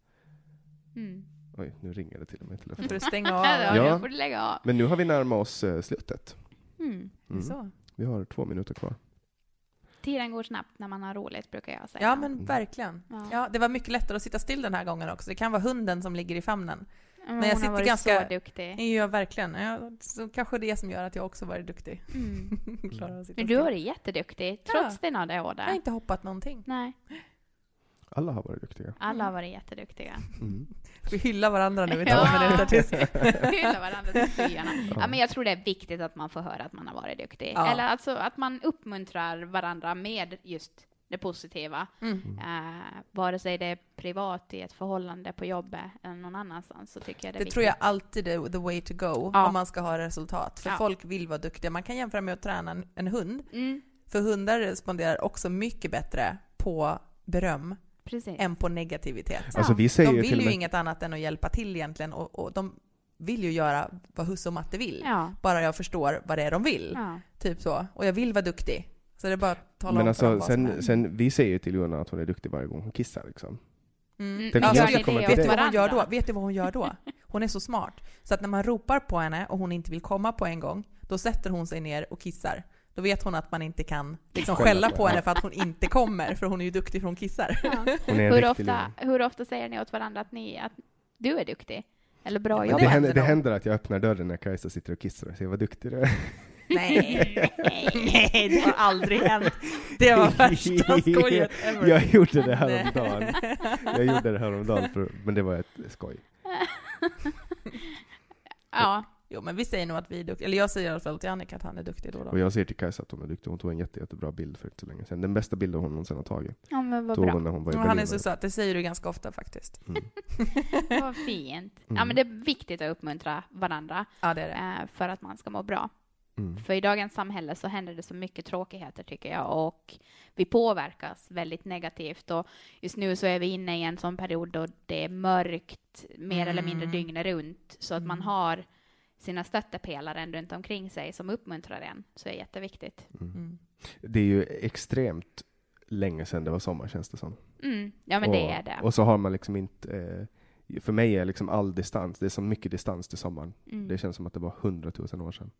Mm. Oj, nu ringer det till och med i får du stänga av. Ja, får du lägga av. Men nu har vi närmat oss eh, slutet. Mm. Mm. Så. Vi har två minuter kvar. Tiden går snabbt när man har roligt, brukar jag säga. Ja, men verkligen. Ja. Ja, det var mycket lättare att sitta still den här gången också. Det kan vara hunden som ligger i famnen. Men men jag hon sitter har varit ganska- så duktig. Ja, verkligen. Ja, så kanske det som gör att jag också varit duktig. Mm. Men du har varit jätteduktig, trots Ja. dina Jag har inte hoppat någonting. Nej, Alla har varit duktiga. alla har varit jätteduktiga. Mm. Vi hyllar varandra nu i två Ja. minuter tills... Hylla varandra till skyarna. Ja, men jag tror det är viktigt att man får höra att man har varit duktig. Ja. Eller alltså att man uppmuntrar varandra med just det positiva. Mm. Uh, vare sig det är privat i ett förhållande på jobbet eller någon annanstans så tycker jag det är Det viktigt. tror jag alltid är the way to go Ja. om man ska ha resultat. För Ja. folk vill vara duktiga. Man kan jämföra med att träna en, en hund. Mm, För hundar responderar också mycket bättre på beröm precis. än på negativitet. Alltså vi säger De ju vill och ju med... inget annat än att hjälpa till egentligen och, och de vill ju göra vad husse och matte vill. Ja. Bara jag förstår vad det är de vill. ja. Typ så. Och jag vill vara duktig. Så det är bara att tala Men om för dem alltså, är. sen, sen, vi säger ju till Jonna att hon är duktig varje gång hon kissar liksom. Mm. Mm, Ja, jag vet, ska vet du vad hon gör då? Vet du vad hon gör då? Hon är så smart. Så att när man ropar på henne och hon inte vill komma på en gång, då sätter hon sig ner och kissar. Då vet hon att man inte kan liksom Skälla på henne. för att hon inte kommer, för hon är ju duktig för hon kissar. Ja. Hon Hur, ofta, hur ofta säger ni åt varandra att, ni, att du är duktig? Eller bra jobbat? det det händer att jag öppnar dörren när Kajsa sitter och kissar och säger vad duktig du är. Nej. Nej, det har aldrig hänt. Det var värsta skojet ever. Jag gjorde det häromdagen. Jag gjorde det häromdagen, för, men det var ett skoj. Ja, Jo, men vi säger nog att vi är duktiga. Eller jag säger i alla fall till Annika att han är duktig då och Och då. jag säger till Kajsa att hon är duktig. Hon tog en jätte, jättebra bild för inte så länge sedan. Den bästa bilden hon någonsin har tagit. ja men vad Tog bra. hon när hon var i Och han är så söt, det säger du ganska ofta faktiskt. Mm. Vad fint. Ja, Mm. men det är viktigt att uppmuntra varandra Ja, det är det. eh, för att man ska må bra. Mm. För i dagens samhälle så händer det så mycket tråkigheter tycker jag och vi påverkas väldigt negativt och just nu så är vi inne i en sån period då det är mörkt mer eller mindre Mm. dygnet runt så att man Mm. har sina stöttepelare runt omkring sig som uppmuntrar en. Så är jätteviktigt. Mm. Det är ju extremt länge sedan det var sommar känns det som. Mm. Ja men och, det är det. Och så har man liksom inte, eh, för mig är liksom all distans, det är så mycket distans till sommaren. Mm. Det känns som att det var hundratusen år sedan.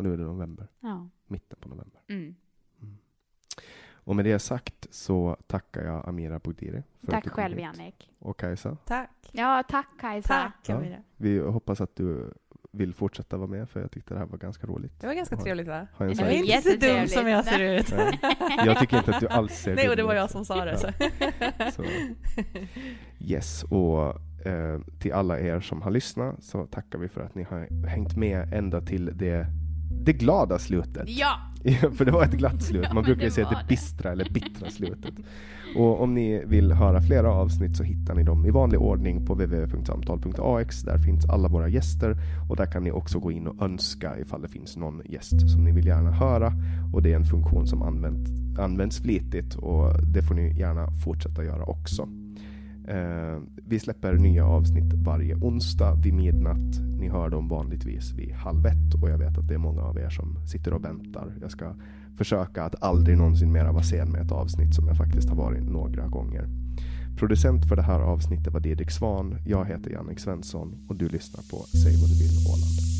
Och nu är det november, Ja. mitten på november. Mm. Och med det sagt så tackar jag Amira Bogdiri för att Tack du kom själv hit. Jannik. Och Kajsa. Tack. Ja, tack Kajsa. Tack Ja. Amira. Vi hoppas att du vill fortsätta vara med för jag tyckte det här var ganska roligt. Det var ganska trevligt va? Ha en Det så Jag var är inte så dum som jag ser ut. Nej. jag tycker inte att du alls ser Nej, och det var jag som sa det. Så. Så. Yes, och eh, till alla er som har lyssnat så tackar vi för att ni har hängt med ända till det, det glada slutet. Ja! för det var ett glatt slut. Ja, Man men brukar ju säga det det. bistra eller bittra slutet. Och om ni vill höra flera avsnitt så hittar ni dem i vanlig ordning på www.samtal.ax. Där finns alla våra gäster och där kan ni också gå in och önska ifall det finns någon gäst som ni vill gärna höra. Och det är en funktion som använt, används flitigt och det får ni gärna fortsätta göra också. Eh, vi släpper nya avsnitt varje onsdag vid midnatt. Ni hör dem vanligtvis vid halv ett och jag vet att det är många av er som sitter och väntar. Jag ska försöka att aldrig någonsin mera vara sen med ett avsnitt som jag faktiskt har varit några gånger. Producent för det här avsnittet var Didrik Svan. Jag heter Jannik Svensson och du lyssnar på Säg vad du vill Åland.